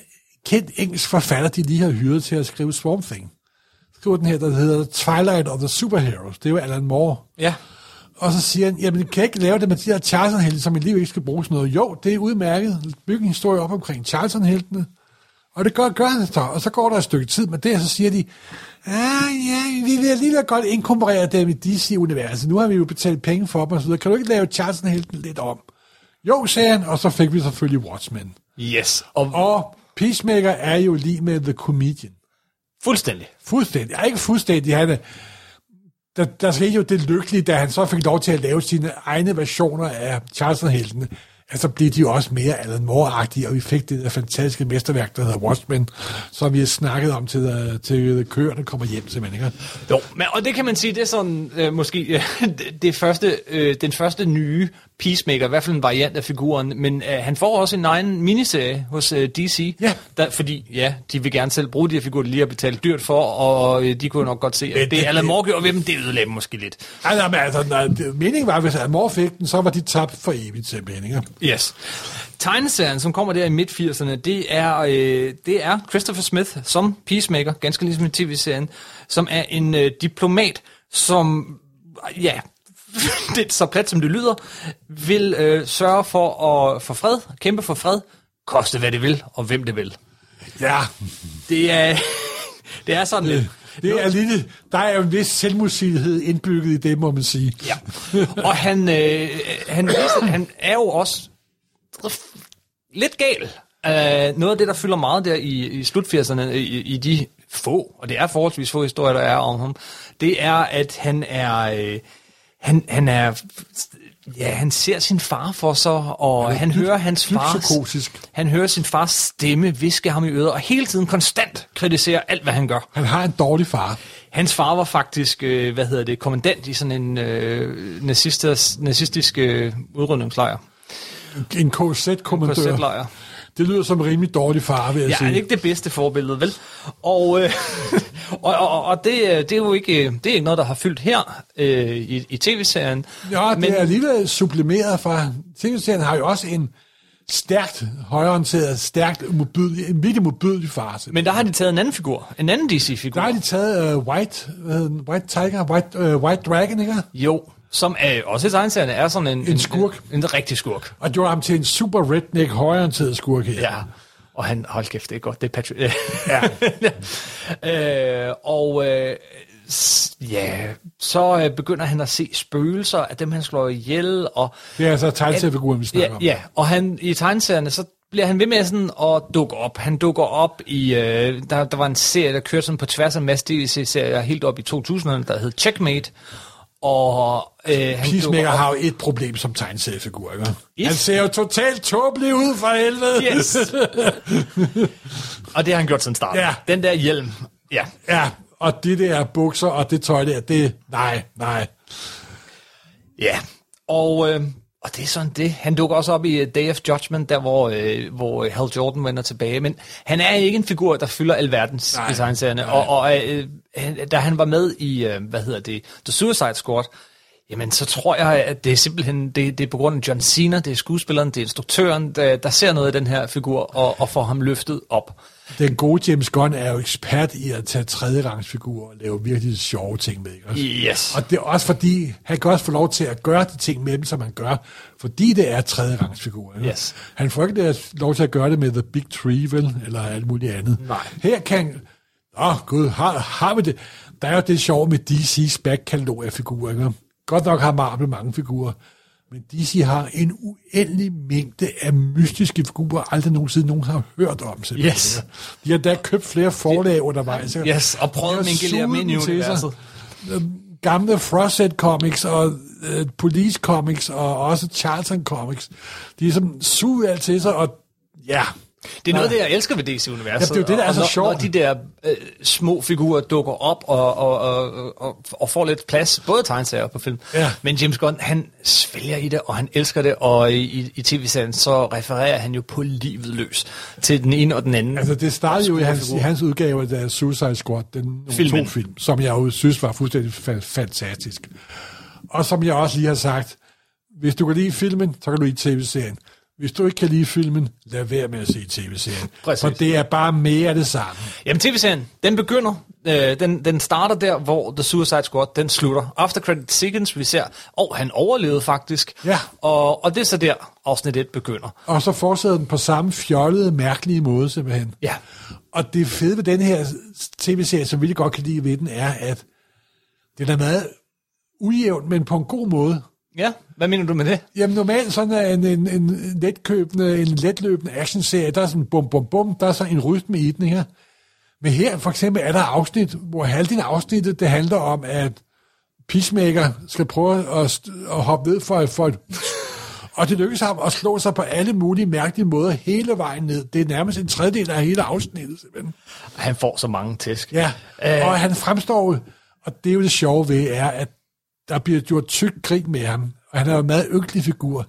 kendt engelsk forfatter, de lige har hyret til at skrive Swamp Thing, skriver den her, der hedder Twilight of the Superheroes. Det er jo Alan Moore. ja, Og så siger han, jamen, kan jeg ikke lave det med de her Charlton-helte, som i liv ikke skal bruges noget? Jo, det er udmærket. Bygge en historie op omkring Charlton-heltene. Og det gør, gør han så. Og så går der et stykke tid med det, og så siger de, ah, ja, vi vil alligevel godt inkorporere dem i DC-universet. Nu har vi jo betalt penge for dem og så videre. Kan du ikke lave Charlton-helten lidt om? Jo, sagde han, og så fik vi selvfølgelig Watchmen. yes. Og, Og Peacemaker er jo lige med The Comedian. fuldstændig. Fuldstændig. Ja, ikke fuldstændig. Han er, der, der skete jo det lykkelige, da han så fik lov til at lave sine egne versioner af Charlton-heltene. Blev de jo også mere Alan moore og vi fik det der fantastiske mesterværk, der hedder Watchmen, som vi har snakket om til, øh, til køerne kommer hjem til Ikke? Jo, men, og det kan man sige, det er sådan øh, måske øh, det, det første, øh, den første nye Peacemaker, i hvert fald en variant af figuren, men øh, han får også en egen miniserie hos øh, DC, Ja. der, fordi ja, de vil gerne selv bruge de her figurer, de lige har betalt dyrt for, og øh, de kunne nok godt se, at Men det, det- Alan Moore gjorde ved dem, det ødelagde dem måske lidt. Altså, men altså nej, det, meningen var, at hvis Alan Moore fik den, så var de tabt for evigt simpelthen. Ikke? Yes. Tegneserien, som kommer der i midt-80'erne, det er, øh, det er Christopher Smith som Peacemaker, ganske ligesom i tv-serien, som er en øh, diplomat, som, ja, det er så plat som det lyder, vil øh, sørge for at for fred, kæmpe for fred, koste hvad det vil, og hvem det vil. Ja, Det er, det er sådan lidt... det er lille, der er jo en vis selvmodsigelighed indbygget i det, må man sige. Ja. Og han, øh, han, han er jo også lidt gal. Uh, noget af det, der fylder meget der i, i slut-80'erne, i, i de få, og det er forholdsvis få historier, der er om ham, det er, at han er... Øh, han, han er... Ja, han ser sin far for sig, og han, han dybt- hører hans fars... Han hører sin fars stemme viske ham i øret, og hele tiden konstant kritiserer alt, hvad han gør. Han har en dårlig far. Hans far var faktisk, øh, hvad hedder det, kommandant i sådan en øh, nazisters, nazistisk øh, udrydningslejr. En KZ-kommandør. KZ-lejr. Det lyder som en rimelig dårlig far, vil jeg Ja, sige. er ikke det bedste forbillede, vel? Og, øh, og, og, og det, øh, det er jo ikke, det er ikke noget, der har fyldt her øh, i, i tv-serien. Ja, det Men- er alligevel sublimeret fra... TV-serien har jo også en stærkt højorienteret, stærkt modbydelig, en virkelig modbydelig far. Men der har de taget en anden figur, en anden DC-figur. Der har de taget uh, White, den? White Tiger, White, uh, White Dragon, ikke? Jo, som er, også i tegneserien er sådan en... En, skurk. En, en, rigtig skurk. Og gjorde ham til en super redneck, højorienteret skurk her. Ja. Og han, hold kæft, det er godt, det er Patrick. Ja. øh, og øh, ja, så øh, begynder han at se spøgelser af dem, han slår ihjel. Og, Det er altså tegneseriefiguren, vi snakker ja, om. Ja, og han, i tegneserierne, så bliver han ved med sådan at dukke op. Han dukker op i, øh, der, der var en serie, der kørte sådan på tværs af en masse DC-serier helt op i 2000'erne, der hed Checkmate. Og øh, han Peacemaker har jo et problem som tegneseriefigur, ikke? Yes. Han ser jo totalt tåbelig ud for helvede. Yes. og det har han gjort siden start. Ja. Den der hjelm. Ja. ja, og de der bukser og det tøj der, det... Nej, nej. Ja. Og, øh, og det er sådan det. Han dukker også op i øh, Day of Judgment, der hvor, øh, hvor Hal Jordan vender tilbage. Men han er ikke en figur, der fylder alverdens Nej. i tegneserierne. Og, og øh, han- da han var med i, øh, hvad hedder det, The Suicide Squad, Jamen, så tror jeg, at det er simpelthen, det, det er på grund af John Cena, det er skuespilleren, det er instruktøren, der, der ser noget af den her figur, og, og får ham løftet op. Den gode James Gunn er jo ekspert i at tage tredje rangs figurer og lave virkelig sjove ting med. Ikke? også? Yes. Og det er også fordi, han kan også få lov til at gøre de ting med dem, som han gør, fordi det er tredje rangs figurer. ikke? Yes. Han får ikke det- lov til at gøre det med The Big Tree, vel, eller alt muligt andet. Nej. Her kan... Åh, oh, gud, har, har vi det? Der er jo det sjove med DC's backkatalog af figurer, ikke? Godt nok har Marvel mange figurer, men DC har en uendelig mængde af mystiske figurer, aldrig nogensinde nogen har hørt om. simpelthen, Yes. De har da købt flere forlag undervejs. Yes, og prøvet at mingelere suget dem ind i universet. Gamle Frosted Comics og øh, Police Comics og også Charlton Comics. De er som suget alt til sig, og ja... Det er noget, Nej. det jeg elsker ved DC-universet. Ja, det er jo det, der er så når, sjovt. Når de der øh, små figurer dukker op og, og, og, og, og får lidt plads, både tegneserier på film. Ja. Men James Gunn, han svælger i det, og han elsker det, og i, i, i tv-serien, så refererer han jo på livet løs til den ene og den anden. Altså, det startede jo i hans, i hans udgave af Suicide Squad, den Filmen. to film, som jeg jo synes var fuldstændig fa- fantastisk. Og som jeg også lige har sagt, hvis du kan lide filmen, så kan du lide tv-serien. Hvis du ikke kan lide filmen, lad være med at se tv-serien. For det er bare mere af det samme. Jamen, tv-serien, den begynder, øh, den, den starter der, hvor The Suicide Squad, den slutter. After credit sequence, vi ser, og han overlevede faktisk. Ja. Og, og det er så der, afsnit 1 begynder. Og så fortsætter den på samme fjollede, mærkelige måde simpelthen. Ja. Og det fede ved den her tv-serie, som vi godt kan lide ved den, er, at den er meget ujævn, men på en god måde. Ja, hvad mener du med det? Jamen normalt sådan en, en, en letkøbende, en letløbende actionserie, der er sådan bum bum bum, der er så en rytme i den her. Men her for eksempel er der afsnit, hvor halvdelen af afsnittet, det handler om, at Peacemaker skal prøve at, st- at hoppe ned for, for et og det lykkes ham at slå sig på alle mulige mærkelige måder hele vejen ned. Det er nærmest en tredjedel af hele afsnittet, simpelthen. Han får så mange tæsk. Ja, Øh. og han fremstår, og det er jo det sjove ved, er, at der bliver gjort tyk krig med ham, og han er jo en meget ynkelig figur.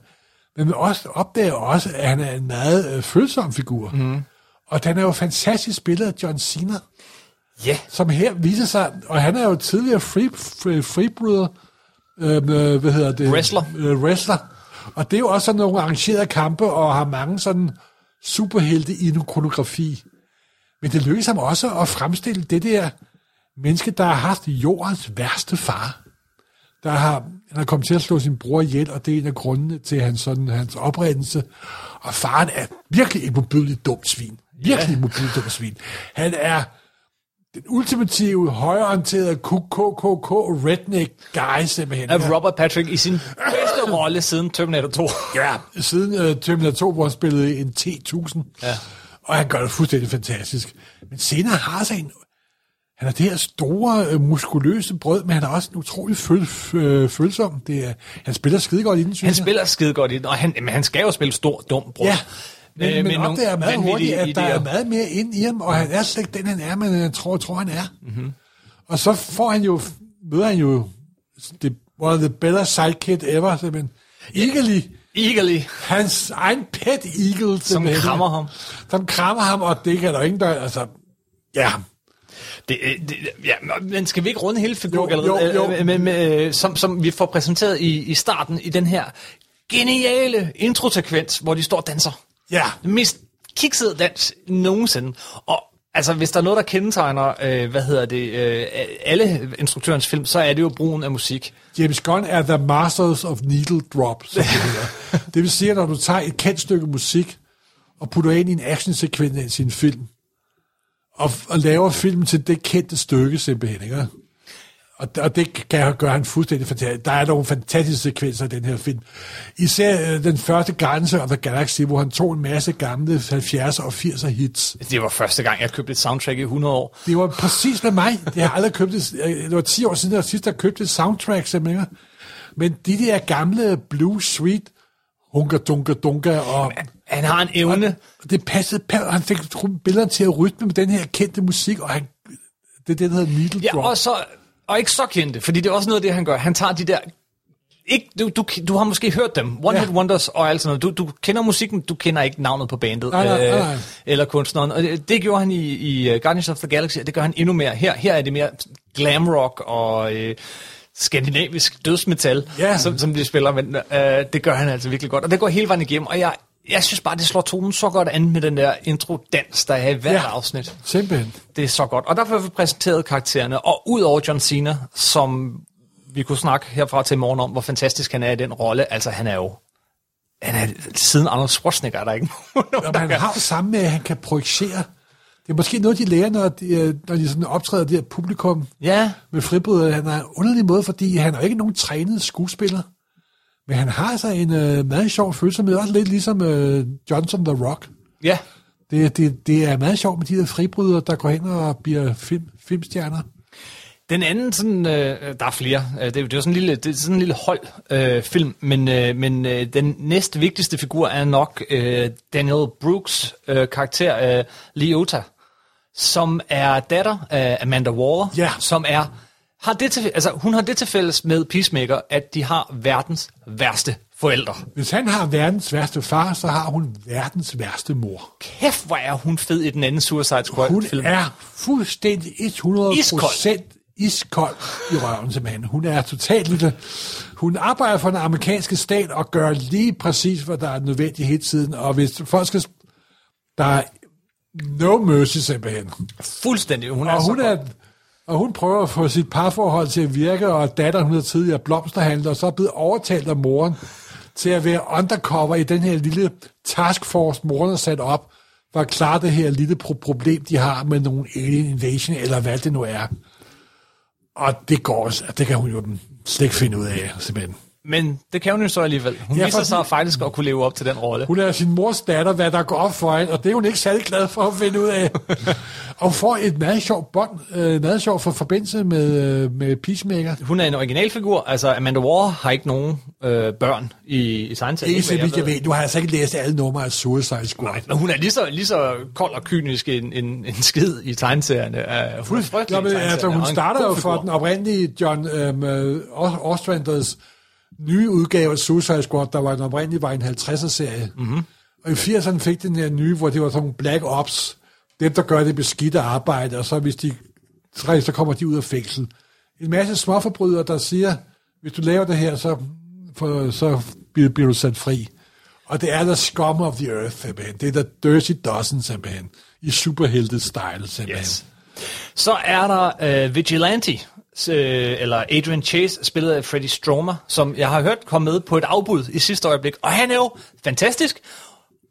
Men man også opdager også, at han er en meget øh, følsom figur. Mm. Og den er jo fantastisk spillet af John Cena, Ja. som her viser sig, og han er jo tidligere free, free, freebryder, øh, øh, hvad hedder det? Wrestler. Øh, wrestler. Og det er jo også sådan nogle arrangerede kampe, og har mange sådan superhelte i en. Men det lykkedes ham også at fremstille det der menneske, der har haft jordens værste far. Der har, han er kommet til at slå sin bror ihjel, og det er en af grundene til hans, sådan, hans oprindelse. Og faren er virkelig et modbydeligt dumt svin. Virkelig et modbydeligt dumt svin. Han er den ultimative, højorienterede KKK redneck guy simpelthen. Af Robert Patrick i sin bedste rolle siden Terminator 2. Ja, siden uh, Terminator 2, hvor han spillede en T-1000. Ja. Og han gør det fuldstændig fantastisk. Men senere har han en... Han har det her store, øh, muskuløse brød, men han er også en utrolig føl, øh, følsom. Det er, han spiller skide godt i den, synes Han jeg. spiller skide godt i den, og han, men han skal jo spille stor, dum bror. Ja, men, Øh, men nogle opdager meget hurtigt, at der er meget mere ind i ham, og han er slet ikke den, han er, men han tror, tror han er. Mhm. Mm-hmm. Og så får han jo, møder han jo det, one of the better sidekick ever, simpelthen. Egeli, Eagerly, Hans egen pet eagle. som krammer ham. Som krammer ham, og det kan der ingen der... Altså, ja, Det, øh, det, ja, men skal vi ikke runde hele figuren? Jo, jo, jo. Øh, med, med, som, som vi får præsenteret i, i starten i den her geniale introsekvens, hvor de står og danser. ja. Den mest kiksede dans nogensinde. Og altså, hvis der er noget, der kendetegner, øh, hvad hedder det, øh, alle instruktørens film, så er det jo brugen af musik. James Gunn er the masters of needle drop, som det hedder. Det vil sige, at når du tager et kendt stykke musik, og putter ind i en actionsekvens i sin film, og, og laver filmen til det kendte stykke simpelthen, ikke? Og, og det kan gøre han fuldstændig fantastisk. Der er nogle fantastiske sekvenser i den her film. Især øh, den første Grænse of the Galaxy, hvor han tog en masse gamle 70'er og 80'er hits. Det var første gang, jeg købte et soundtrack i 100 år. Det var præcis med mig. Jeg har aldrig købt et, øh, det var 10 år siden, jeg sidst har købt et soundtrack, simpelthen. Men de der gamle Blue Sweet, Hunker Dunker Dunker, og Han har en evne. og det passede, pa- han fik billeder til at rytme med den her kendte musik, og han, det er det, der hedder Needle Ja, Drop. og, så, og ikke så kendte, fordi det er også noget af det, han gør. Han tager de der... Ikke, du, du, du har måske hørt dem, One Ja. Hit Wonders og alt sådan noget. Du, du kender musikken, du kender ikke navnet på bandet Nej, nej, nej, nej. eller kunstneren. Og det, det gjorde han i, i uh, Guardians of the Galaxy, og det gør han endnu mere. Her, her er det mere glam rock og øh, skandinavisk dødsmetal, Ja. som, som de spiller, men øh, det gør han altså virkelig godt. Og det går hele vejen igennem, og jeg, jeg synes bare, det slår tonen så godt an med den der intro-dans, der er i hvert Ja. afsnit. Simpelthen. Det er så godt. Og derfor har vi præsenteret karaktererne. Og ud over John Cena, som vi kunne snakke herfra til i morgen om, hvor fantastisk han er i den rolle. Altså, han er jo... Han er, siden Arnold Schwarzenegger er der ikke nogen, Og der han har det samme med, at han kan projicere. Det er måske noget, de lærer, når de, øh, når de sådan optræder det her publikum Ja, med fribryder. Han er en underlig måde, fordi han er ikke nogen trænet skuespiller. Men han har altså en øh, meget sjov følelse med, også lidt ligesom øh, Johnson The Rock. ja. Det, det, det er meget sjovt med de der fribrydere, der går hen og bliver film, filmstjerner. Den anden, sådan, øh, der er flere, øh, det, er, jo- det er sådan en lille, det er sådan en lille hold øh, film, men, øh, men øh, den næst vigtigste figur er nok øh, Daniel Brooks øh, karakter, øh, Leota, som er datter af Amanda Waller, Ja. som er, har det til, altså, hun har det til fælles med Peacemaker, at de har verdens værste forældre. Hvis han har verdens værste far, så har hun verdens værste mor. Kæft, hvor er hun fed i den anden Suicide Squad Hun film. er fuldstændig 100 Iskold. iskold i røven, simpelthen. Hun er totalt lille. Hun arbejder for den amerikanske stat og gør lige præcis, hvad der er nødvendigt hele tiden. Og hvis folk skal... Der er no mercy, simpelthen. Fuldstændig, hun er Og så hun, er, og hun prøver at få sit parforhold til at virke, og datteren, hun er tidligere blomsterhandler, og så er blevet overtalt af moren til at være undercover i den her lille taskforce, moren har sat op, for at klare det her lille pro- problem, de har med nogle alien invasion, eller hvad det nu er. Og det går også, det kan hun jo slet ikke finde ud af, simpelthen. Men det kan hun jo så alligevel. Hun Ja, ja, viser sig faktisk at kunne leve op til den rolle. Hun er sin mors datter, hvad der går op for hende, og det er hun ikke særlig glad for at finde ud af. og får et meget sjovt bånd, øh, meget sjovt for forbindelse med, øh, med Peacemaker. Hun er en originalfigur. Altså, Amanda Waller har ikke nogen øh, børn i, i tegneserien. Ikke så vidt jeg ved. Du har altså ikke læst alle numre af Suicide Squad. Men hun er lige så, lige så kold og kynisk en, en, en skid i tegneserierne. Uh, hun er frygtelig i men, altså, hun starter jo for figur. den oprindelige John øh, Ostranders nye udgave af Suicide Squad, der var den oprindelige var en 50'er-serie. Mhm. Mm-hmm. Og i 80'erne fik den her nye, hvor det var sådan nogle Black Ops, dem der gør det beskidte arbejde, og så hvis de så så kommer de ud af fængsel. En masse småforbrydere, der siger, hvis du laver det her, så, for, så bliver, bliver du sat fri. Og det er the scum of the earth, simpelthen. Det er the dirty dozen, simpelthen. I superhelte-style, simpelthen. Yes. Så er der uh, Vigilante, øh, eller Adrian Chase, spillet af Freddie Stromer, som jeg har hørt komme med på et afbud i sidste øjeblik. Og han er jo fantastisk,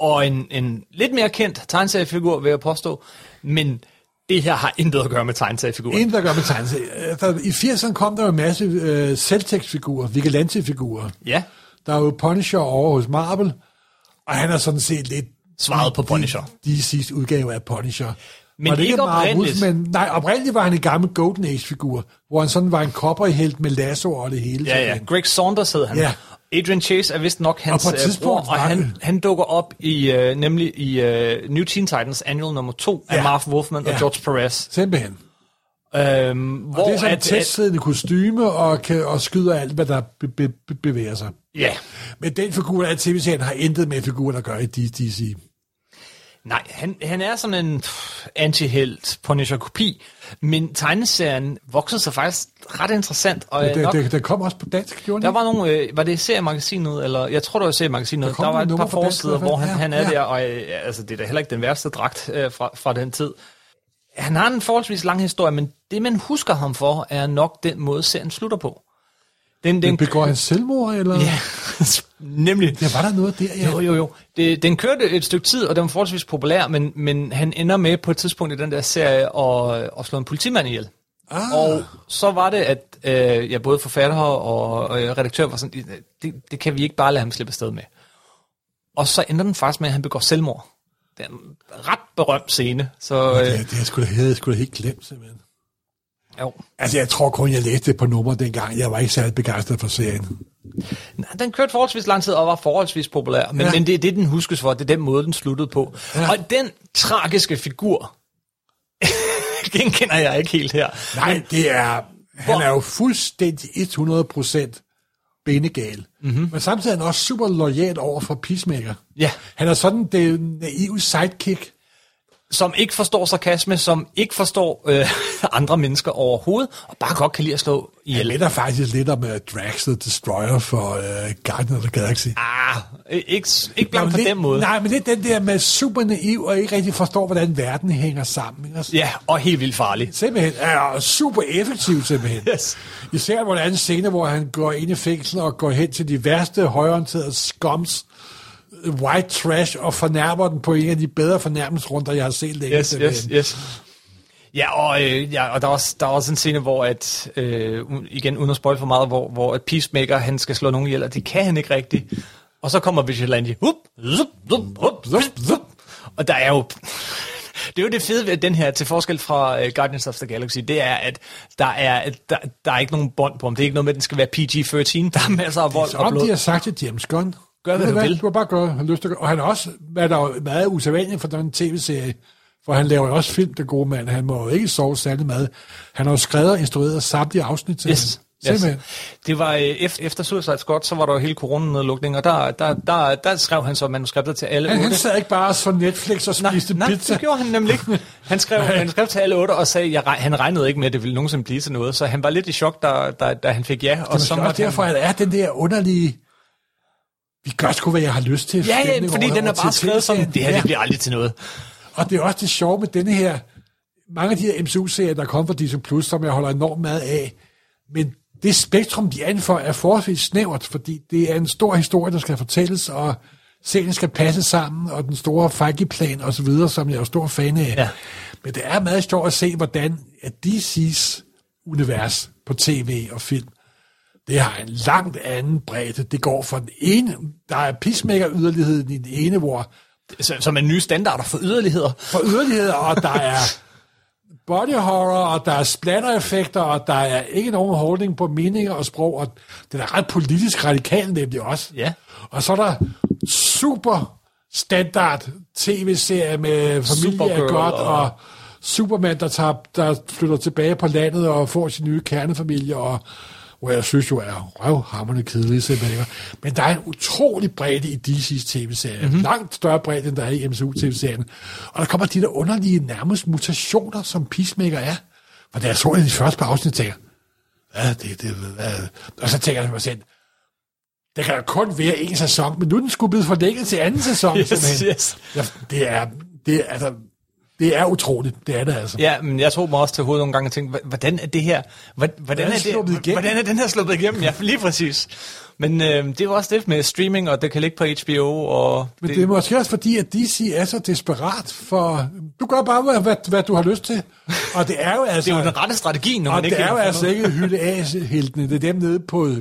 og en, en lidt mere kendt tegneseriefigur, vil jeg påstå. Men det her har intet at gøre med tegneseriefiguren. En, der gør med tegneserie. Altså, I 80'erne kom der jo en masse øh, selvtekstfigurer, vigilante-figurer. Ja, Der er jo Punisher over hos Marvel, og han er sådan set lidt... Svaret på Punisher. De, sidste udgave af Punisher. Men Var det ikke Marvel, oprindeligt. Men, nej, oprindeligt var han en gammel Golden Age-figur, hvor han sådan var en kopperhelt med lasso og det hele. ja, ja. Greg Saunders hed han. Ja. Adrian Chase er vist nok hans Og øh, bror, og han, han dukker op i uh, nemlig i uh, New Teen Titans Annual nummer 2 af Ja. Marv Wolfman Ja. og George Perez. Simpelthen. Øhm, Og det er sådan en testsiddende kostyme, og, kan, og skyder alt, hvad der be, be, bevæger sig. Ja. Men den figur af tv-serien har intet med figuren at gøre i DC. Nej, han, han er sådan en anti-helt Punisher-kopi, men tegneserien voksede sig faktisk ret interessant. Og Men nok, det, det, det kom også på dansk, gjorde der var nogle, øh, var det seriemagasinet, eller jeg tror det var seriemagasinet, Der der, var et par forsider, hvor han, Ja, han er ja. der, og øh, altså, det er da heller ikke den værste dragt øh, fra, fra den tid. Han har en forholdsvis lang historie, men det man husker ham for, er nok den måde, serien slutter på. Den, den, Men begår han selvmord, eller? Ja, nemlig. Der var der noget der, ja. Jo, jo, jo. Det, den kørte et stykke tid, og den var forholdsvis populær, men, men han ender med på et tidspunkt i den der serie at, at slå en politimand ihjel. Ah. Og så var det, at øh, ja, både forfatter og, og redaktør var sådan, det, det kan vi ikke bare lade ham slippe afsted med. Og så ender den faktisk med, at han begår selvmord. Det er en ret berømt scene. Så, øh, Det, det er sgu da, jeg sgu da helt glemt, simpelthen. Jo. Altså, jeg tror kun, jeg læste det på nummer dengang. Jeg var ikke særlig begejstret for serien. Nej, den kørte forholdsvis lang tid og var forholdsvis populær, men, Ja. men det er det, den huskes for. Det er den måde, den sluttede på. Ja. Og den tragiske figur, genkender jeg ikke helt her. Nej, det er... Han er jo fuldstændig 100% benegal. Mm-hmm. Men samtidig er han også super lojal over for Peacemaker. Ja. Han er sådan det naive sidekick. Som ikke forstår sarkasme, som ikke forstår øh, andre mennesker overhovedet, og bare godt kan lide at slå Han ihjel. minder faktisk lidt om uh, Drax the Destroyer for uh, Guardians of the Galaxy. Ah, ikke, ikke blankt men på lidt, den måde. Nej, men det er den der med super naiv og ikke rigtig forstår, hvordan verden hænger sammen. Ikke? Ja, og helt vildt farlig. Simpelthen er super effektiv, simpelthen. Yes. Især hvor der er en scene, hvor han går ind i fængslet og går hen til de værste højorienterede skums, øh, white trash, og fornærmer den på en af de bedre fornærmelsesrunder, jeg har set længe. Yes, yes, yes. Ja, og, øh, ja, og der, er også, der er også en scene, hvor at, øh, igen uden at spoil for meget, hvor, hvor at Peacemaker, han skal slå nogen ihjel, og det kan han ikke rigtigt. Og så kommer Vigilante. Hup, zup, zup, hup, zup, zup. Og der er jo... Det er jo det fede ved den her, til forskel fra uh, Guardians of the Galaxy, det er, at der er, der, der er ikke nogen bånd på ham. Det er ikke noget med, at den skal være PG-13. Der er masser af vold og blod. de har sagt til James Gunn, Gør, hvad du vil. Du har bare gøre, har lyst til at gøre. Og han er også, hvad der er meget usædvanligt for den tv-serie, for han laver jo også film, den gode mand. Han må jo ikke sove særlig meget. Han har jo skrevet og instrueret samtlige afsnit til Yes. ham. Yes. Simpelthen. Det var øh, efter, efter Suicide Squad, så var der jo hele coronanedlukning, og der, der, der, der skrev han så manuskriptet til alle Han, han otte. sad ikke bare så Netflix og Nej, spiste nej, pizza. det gjorde han nemlig ikke. Han skrev, han skrev til alle otte og sagde, at han regnede ikke med, at det ville nogensinde blive til noget, så han var lidt i chok, da, da, da han fik ja. Og Så så og måtte derfor han, er den der underlige... Vi gør sgu, hvad jeg har lyst til. Ja, ja, fordi den er bare skrevet som, det her det bliver aldrig til noget. Og det er også det sjove med denne her... Mange af de her MCU-serier, der kommer fra Disney+, Plus, som jeg holder enormt meget af, men det spektrum, de er for, er forholdsvis snævert, fordi det er en stor historie, der skal fortælles, og serien skal passe sammen, og den store Feige-plan og så videre, som jeg er stor fan af. Ja. Men det er meget sjovt at se, hvordan at DC's univers på tv og film, det har en langt anden bredde. Det går fra den ene, der er peacemaker-yderligheden i den ene, hvor Som en nye standarder for yderligheder. for yderligheder, og der er body horror, og der er splatter-effekter, og der er ikke nogen holdning på meninger og sprog, og det er ret politisk radikal nemlig også. Ja. Og så er der super standard tv-serie med familie er godt, og- og Superman, der, tager, der flytter tilbage på landet og får sin nye kernefamilie, og hvor jeg synes jo er røvhammerende kedelig simpelthen. Men der er en utrolig bredde i DC's tv-serie. Mhm. Mm-hmm. Langt større bredde, end der er i MCU-tv-serien. Og der kommer de der underlige nærmest mutationer, som Peacemaker er. For da jeg så det i de første par afsnit, tænker hvad det, det, hvad? Og så tænker jeg mig selv, det kan da kun være en sæson, men nu er den skulle blevet forlænget til anden sæson. Yes, simpelthen. yes. Ja, det er, det er, altså, det er utroligt. Det er det altså. Ja, men jeg tog mig også til hovedet nogle gange og tænkte, "Hva- hvordan er det her, Hva- hvordan, er det igennem? hvordan er den her sluppet igennem? Ja, lige præcis. Men øh, det er jo også det med streaming, og det kan ligge på HBO, og Men det, det er måske også fordi, at DC er så desperat for... Du gør bare, hvad, hvad, du har lyst til. Og det er jo altså... det er jo den rette strategi, når og man ikke det er jo altså noget. ikke hylde A-heltene. Det er dem nede på,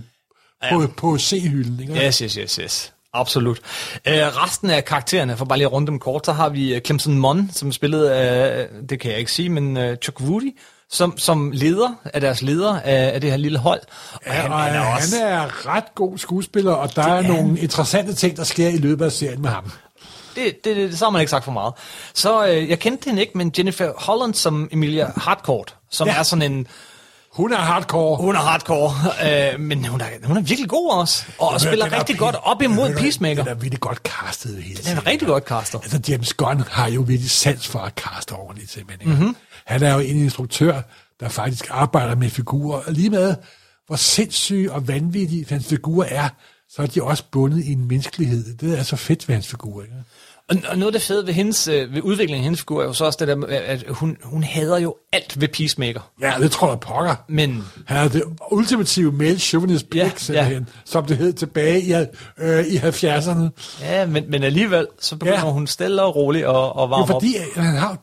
på, på C-hylden. Ikke? Yes, yes, yes, yes. Absolut. Uh, resten af karaktererne, for bare lige at runde dem kort, så har vi Clemson Munn, som spillede af, det kan jeg ikke sige, men uh, Chuck Woody, som, som leder af deres leder af, af det her lille hold. Og Ja, han, han, er også... han er ret god skuespiller, og der er er nogle interessante ting, der sker i løbet af serien med ham. det, det, det, så har man ikke sagt for meget. Så øh, jeg kendte hende ikke, men Jennifer Holland som Emilia Harcourt, som ja. er sådan en... Hun er hardcore. Hun er hardcore, øh, men hun er, hun er virkelig god også, og Den er- spiller den er rigtig godt op imod den er- Peacemaker. Den er virkelig godt castet hele Den tiden. er rigtig godt castet. Altså, James Gunn har jo virkelig sans for at kaste ordentligt simpelthen. Mhm. Mm-hmm. Han er jo en instruktør, der faktisk arbejder med figurer. Og lige med, hvor sindssyge og vanvittige hans figurer er, så er de også bundet i en menneskelighed. Det er så fedt ved hans figurer. Ikke? Og, og noget af det fede ved, hendes, øh, ved udviklingen af hendes figur er jo så også det der, at hun, hun hader jo alt ved Peacemaker. Ja, det tror jeg pokker. Men Han er det ultimative male chauvinist pik, Ja, simpelthen, ja. som det hed tilbage i, øh, i 70'erne. Ja, men, men alligevel, så begynder Ja. hun stille og roligt og, og Jo, varme fordi op. at han har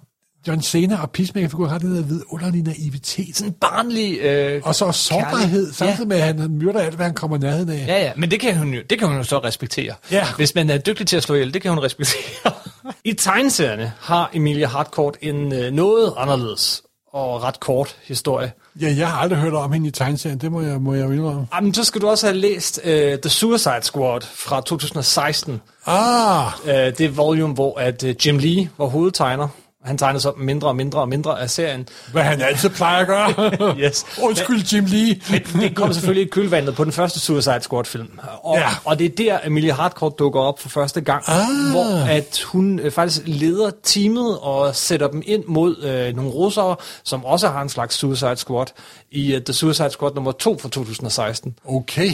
John Cena og Peacemaker-figurer har den der vidunderlige naivitet. Sådan barnlig... Øh, Og så sårbarhed, kærlig. samtidig med, at han myrder alt, hvad han kommer nærheden af. Ja, ja, men det kan hun jo, det kan hun jo så respektere. Ja. Hvis man er dygtig til at slå ihjel, det kan hun respektere. I tegneserierne har Emilia Harcourt en øh, noget anderledes og ret kort historie. Ja, jeg har aldrig hørt om hende i tegneserien, det må jeg, må jeg jo indrømme. Jamen, så skal du også have læst uh, The Suicide Squad fra 2016. Ah, Uh, det er volume, hvor at, uh, Jim Lee var hovedtegner. Han tegnede så mindre og mindre og mindre af serien. hvad han altid plejer at gøre. Yes. Undskyld, Jim Lee. Men det kom selvfølgelig i kølvandet på den første Suicide Squad-film. Og, Ja. og det er der, Emilia Harcourt dukker op for første gang, ah. hvor at hun øh, faktisk leder teamet og sætter dem ind mod øh, nogle russere, som også har en slags Suicide Squad, i uh, The Suicide Squad nummer 2 fra 2016. Okay.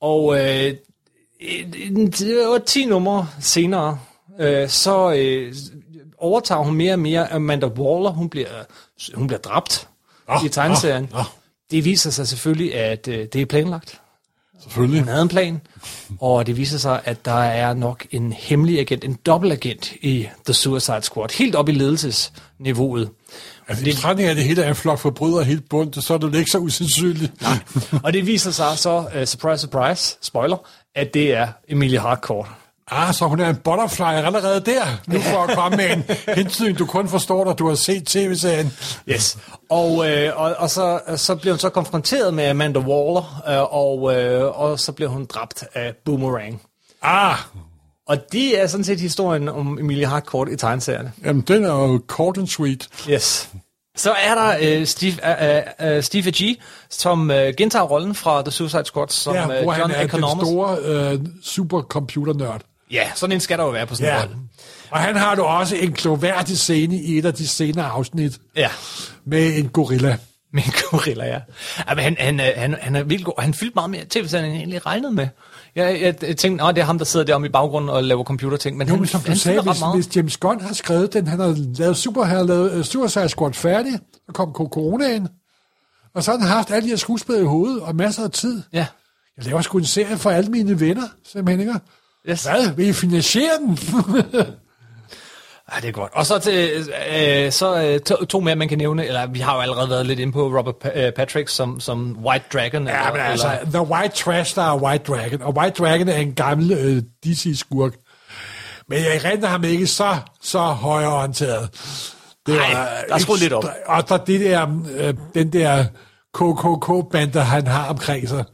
Og øh, en- det var 10 numre senere, øh, så øh, overtager hun mere og mere Amanda Waller. Hun bliver, hun bliver dræbt Nå, i tegneserien. nå, nå. Det viser sig selvfølgelig, at øh, det er planlagt. Selvfølgelig. Hun havde en plan, og det viser sig, at der er nok en hemmelig agent, en dobbeltagent i The Suicide Squad, helt op i ledelsesniveauet. Altså, i betragtning af, det hele er en flok forbrydere helt bundt, så er det ikke så usandsynligt. Og det viser sig så, uh, surprise, surprise, spoiler, at det er Emilie Harcourt. Ah, så hun er en butterfly allerede der, nu for at komme med en hensyn, du kun forstår, når du har set tv-serien. Yes. Og, øh, og, og så, så bliver hun så konfronteret med Amanda Waller, øh, og, øh, og så bliver hun dræbt af Boomerang. Ah, Og det er sådan set historien om Emilie Harcourt i tegneserierne. jamen den er jo kort and sweet. Yes. Så er der øh, Steve, øh, øh, Steve Agee, som øh, gentager rollen fra The Suicide Squad, som Ja, øh, hvor John han er Economos. den store øh, supercomputernørd. Ja, sådan en skal der jo være på sådan en Ja. rolle. Og han har du også en kloværdig scene i et af de senere afsnit Ja, med en gorilla. med en gorilla, ja. ja men han, han, øh, han, han er vildt god. Han fyldte meget mere tv-serien, end jeg egentlig regnede med. Jeg, jeg, jeg tænkte, at det er ham, der sidder deromme i baggrunden og laver computerting. Men Jo, han, som du han sagde, hvis, hvis James Gunn har skrevet den, han har lavet super, han har lavet uh, Suicide Squad færdig, så kom coronaen, og så har han haft alle de her skuespillere i hovedet og masser af tid. Ja, Jeg laver sgu en serie for alle mine venner, simpelthen ikke? Yes. Hvad? Vil I finansiere den? Ja, det er godt. Og så, til, øh, så øh, to, to mere, man kan nævne, eller vi har jo allerede været lidt inde på Robert Pa- øh, Patrick som, som White Dragon. ja, eller, men altså, eller, The White Trash, der er White Dragon, og White Dragon er en gammel øh, DC-skurk. Men jeg render ham ikke så, så højreorienteret. Det Nej, der er skruet lidt op. Og der det der, øh, den der KKK-bande, han har omkring sig.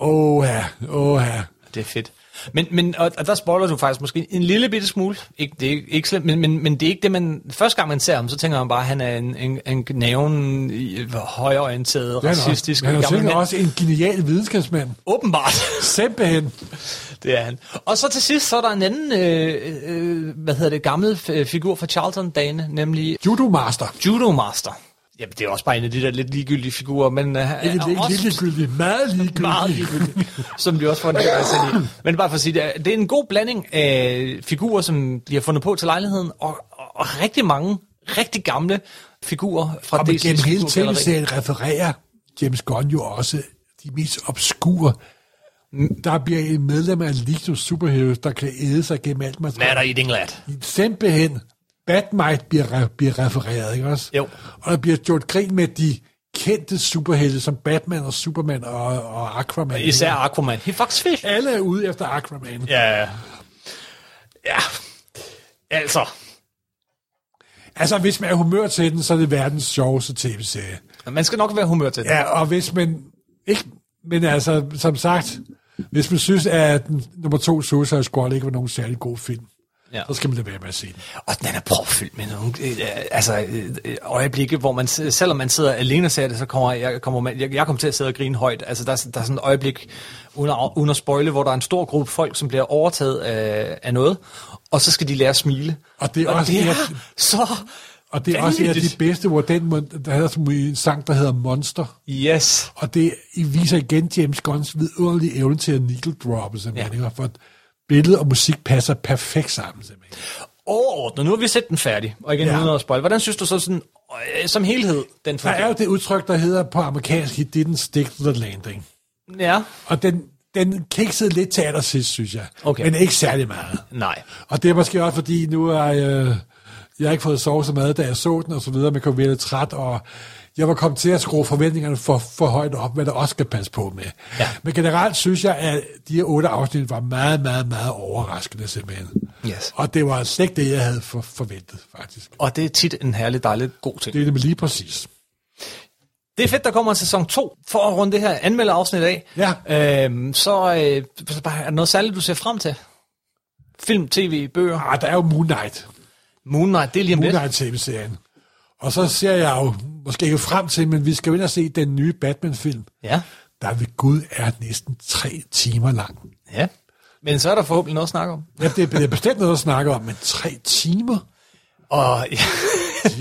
Åh ja, åh ja. Det er fedt. Men, men og, og der spoiler du faktisk måske en lille bitte smule. Ikke, det er ikke, slemt, men, men, men det er ikke det, man... Første gang man ser ham, så tænker man bare, at han er en, en, en næven, højorienteret, racistisk Han er sikkert også en genial videnskabsmand. Åbenbart. Simpelthen. det er han. Og så til sidst, så er der en anden, øh, øh, hvad hedder det, gammel figur fra Charlton-dagene, nemlig Judo Master. Judo Master. Jamen, det er også bare en af de der lidt ligegyldige figurer, men... Uh, Ikke lidt ligegyldigt, meget ligegyldigt. meget ligegyldigt, som de også får en i. Men bare for at sige, det er, det er en god blanding af figurer, som de har fundet på til lejligheden, og, og, og rigtig mange rigtig gamle figurer fra Og DC's gennem hele tv-serien refererer James Gunn jo også de mest obskure. Der bliver en medlem af League of Superheroes, der kan æde sig gennem alt Matter materiale. Eating Lad. Simpelthen. Batmite bliver, bliver refereret, ikke også? Jo. Og der bliver gjort grin med de kendte superhelte, som Batman og Superman og, og Aquaman. Især Aquaman. He fucks fish. Alle er ude efter Aquaman. Ja. Ja. Altså. Altså, hvis man er humør til den, så er det verdens sjoveste tv-serie. Man skal nok være humør til det. Ja, og hvis man ikke... Men altså, som sagt, hvis man synes, at den, nummer to Suicide Squad ikke var nogen særlig god film, Ja. så skal man lade være med at se den. Og den er propfyldt med nogle øh, altså, øh, øh, øjeblikke, hvor man, selvom man sidder alene og ser det, så kommer jeg, kommer man, jeg, jeg kommer til at sidde og grine højt. Altså, der, er, der er sådan et øjeblik, at, uden at spoile, hvor der er en stor gruppe folk, som bliver overtaget af, af noget, og så skal de lære at smile. Og det er og også det er af- så Og det er også en af de bedste, hvor den, der hedder som en sang, der hedder Monster. Yes. Og det I viser igen James Gunns vidunderlige evne til at needle droppe, simpelthen. Ja. For at billede og musik passer perfekt sammen, simpelthen. Overordnet, nu har vi set den færdig, og igen Ja. uden at spoil. Hvordan synes du så sådan, øh, som helhed, den Der fungerer? er jo det udtryk, der hedder på amerikansk, he didn't stick to the landing. Ja, Og den, den kiksede lidt til allersidst, synes jeg. Okay. Men ikke særlig meget. nej. Og det er måske også, fordi nu er jeg... Jeg har ikke fået sovet så meget, da jeg så den, og så videre, men jeg blev lidt træt, og jeg var kommet til at skrue forventningerne for, for højt op, hvad der også skal passe på med. Ja. Men generelt synes jeg, at de her otte afsnit var meget, meget, meget overraskende simpelthen. Yes. Og det var slet ikke det, jeg havde for, forventet, faktisk. Og det er tit en herlig, dejlig, god ting. Det er det lige præcis. Det er fedt, der kommer en sæson 2, for at runde det her anmelderafsnit af. Ja. Øhm, så øh, så bare, er der noget særligt, du ser frem til? Film, tv, bøger? Ah, der er jo Moon Knight. Moon Knight, det er lige om Moon lidt. Knight tv-serien. Og så ser jeg jo, måske ikke frem til, men vi skal jo ind og se den nye Batman-film, Ja, der ved Gud er næsten tre timer lang. ja. Men så er der forhåbentlig noget at snakke om. Ja, det er, bestemt noget at snakke om, men tre timer? Og ja.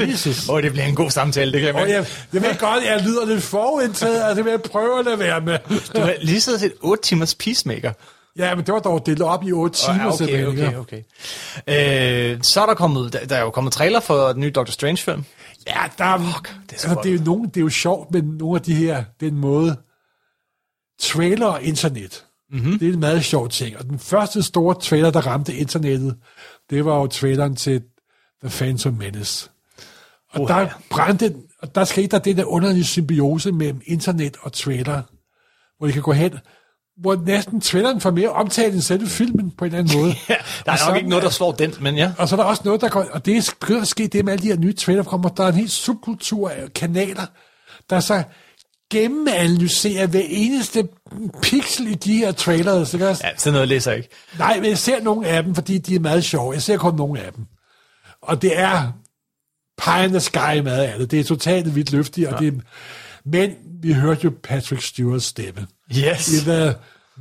Jesus. oh, det bliver en god samtale, det kan jeg Og mærke. jeg, jeg ved godt, jeg lyder lidt forudindtaget, altså det vil jeg prøve at lade være med. Du har lige siddet og set 8 timers Peacemaker. Ja, men det var dog delt op i otte timer. Ja, okay, okay, okay. Øh, så er der kommet, der, der er jo kommet trailer for den nye Doctor Strange-film. Ja, der er, Fuck, det er så altså, godt. det, er jo nogen, det er jo sjovt med nogle af de her, den måde, trailer og internet. Mhm. Mm-hmm. Det er en meget sjov ting. Og den første store trailer, der ramte internettet, det var jo traileren til The Phantom Menace. Og Uha. der brændte, og der skete der den der underlige symbiose mellem internet og trailer, hvor de kan gå hen, hvor næsten traileren får mere omtale end selve filmen på en eller anden måde. Ja, der Og er så- nok ikke noget, der slår den, men ja. og så er der også noget, der går, og det er begyndt at ske det med alle de her nye trailer, der kommer, der er en helt subkultur af kanaler, der så gennemanalyserer hver eneste pixel i de her trailers. Ikke? Ja, sådan noget læser jeg ikke. Nej, men jeg ser nogle af dem, fordi de er meget sjove. Jeg ser kun nogle af dem. Og det er pie in the sky meget af det. Det er totalt vidt løftigt, og det er, men vi hørte jo Patrick Stewarts stemme. Yes. I The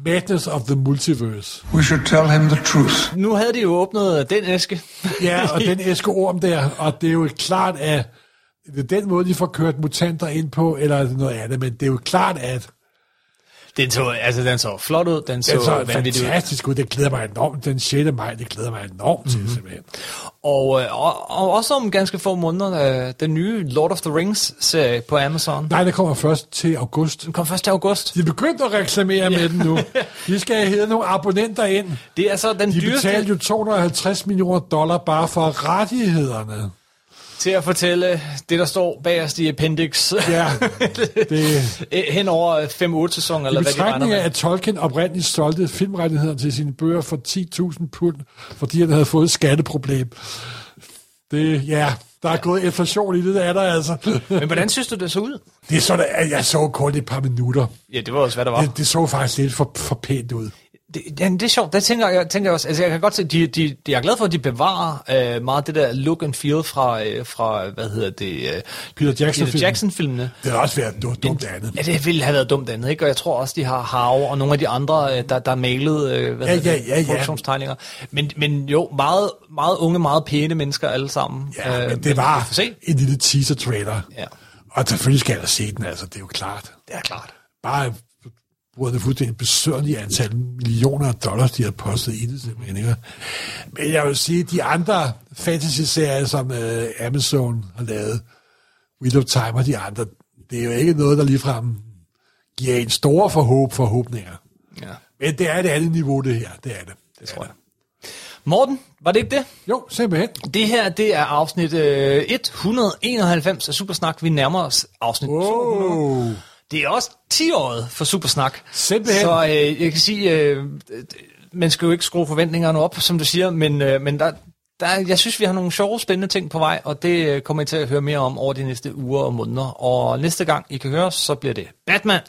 Madness of the Multiverse. We should tell him the truth. Nu havde de jo åbnet den æske. Ja, og den æske orm der, og det er jo klart, at det er den måde, de får kørt mutanter ind på, eller er det noget andet, men det er jo klart, at Den så, altså, den så flot ud, den så, er så fantastisk ud. Det glæder mig enormt. Den 6. maj, det glæder mig enormt Mhm. til, simpelthen. Og, øh, og, og også om ganske få måneder, øh, den nye Lord of the Rings-serie på Amazon. Nej, det kommer først til august. Den kom først til august. De er begyndt at reklamere med den nu. De skal have nogle abonnenter ind. Det er så den De dyreste betalte jo 250 millioner dollar bare for rettighederne. Til at fortælle det, der står bagerst i appendix. Ja, det, Øh, Hen over 5-8 sæsoner, eller hvad de regner af, med. at Tolkien oprindeligt solgte filmrettigheder til sine bøger for 10.000 pund, fordi han havde fået et skatteproblem. Det, ja, der er gået inflation i det, der er der altså. Men hvordan synes du, det så ud? Det er sådan, at jeg så kun et par minutter. Ja, det var også, hvad der var. Det, det så faktisk lidt for, for pænt ud. Det, ja, det er sjovt. Det tænker jeg, tænker jeg også. Altså, jeg kan godt se, de, de, de, jeg er glad for, at de bevarer øh, meget det der look and feel fra, øh, fra hvad hedder det, øh, Peter Jackson-filmen. Peter Jackson-filmene. Det har også været dumt, dumt andet. Ja, det ville have været dumt andet, ikke? Og jeg tror også, de har Hav og nogle af de andre, øh, der, der er malet øh, hvad Ja, ja, ja, ja. produktionstegninger. Men, men jo, meget, meget unge, meget pæne mennesker alle sammen. Ja, Øh, men det var se. en lille teaser-trailer. Ja, Og selvfølgelig skal jeg da se den, altså, det er jo klart. det er klart. Bare det fuldstændig besønderlige antal millioner af dollars, de har postet i det, simpelthen. Ikke? Men jeg vil sige, de andre fantasy-serier, som øh, Amazon har lavet, Wheel of Time og de andre, det er jo ikke noget, der ligefrem giver en store forhåb forhåbninger. Ja, Men det er det andet niveau, det her. Det er det. det tror jeg. Morten, var det ikke det? Jo, simpelthen. Det her, det er afsnit øh, 191 af Supersnak. Vi nærmer os afsnit 200. Det er også 10-året for Supersnak. Simpelthen. Så øh, jeg kan sige, øh, man skal jo ikke skrue forventningerne op, som du siger, men, øh, men der, der, jeg synes, vi har nogle sjove, spændende ting på vej, og det øh, kommer I til at høre mere om over de næste uger og måneder. Og næste gang I kan høre os, så bliver det Batman.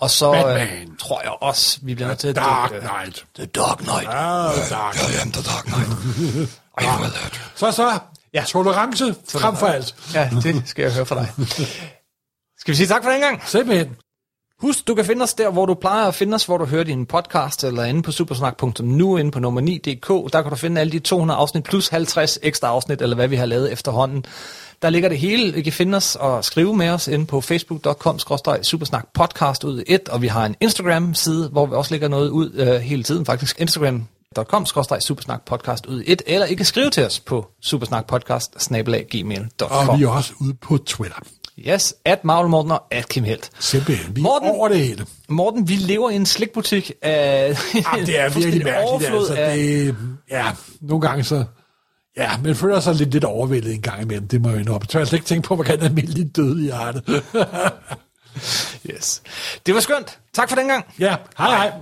Og så Batman. øh, tror jeg også, vi bliver nødt til at... Dark Knight. The Dark Knight. Ah, Dark I am the Dark Knight. I will that. Så så, Ja. ja. tolerance frem for alt. Ja, det skal jeg høre fra dig. Skal vi sige tak for den gang? Simpelthen. Husk, du kan finde os der, hvor du plejer at finde os, hvor du hører din podcast, eller inde på supersnak.nu, inde på nummer 9.dk. Der kan du finde alle de 200 afsnit, plus 50 ekstra afsnit, eller hvad vi har lavet efterhånden. Der ligger det hele. I kan finde os og skrive med os inde på facebook.com supersnak podcast ud i et, og vi har en Instagram-side, hvor vi også lægger noget ud øh, hele tiden, faktisk instagram.com supersnak podcast ud i et, eller I kan skrive til os på supersnakpodcast gmail.com. Og vi er også ude på Twitter. Yes, at Marvel Morten og at Kim Helt. Simpelthen. Vi er Morten- over det hele. Morten, vi lever i en slikbutik af Jamen, det er virkelig mærkeligt. Altså, af- det, ja, nogle gange så... Ja, men føler sig lidt, lidt overvældet en gang imellem. Det må jeg jo indrømme. Jeg slet ikke tænke på, hvor kan en almindelig død i hjertet. Yes. Det var skønt. Tak for den gang. ja, hej hej.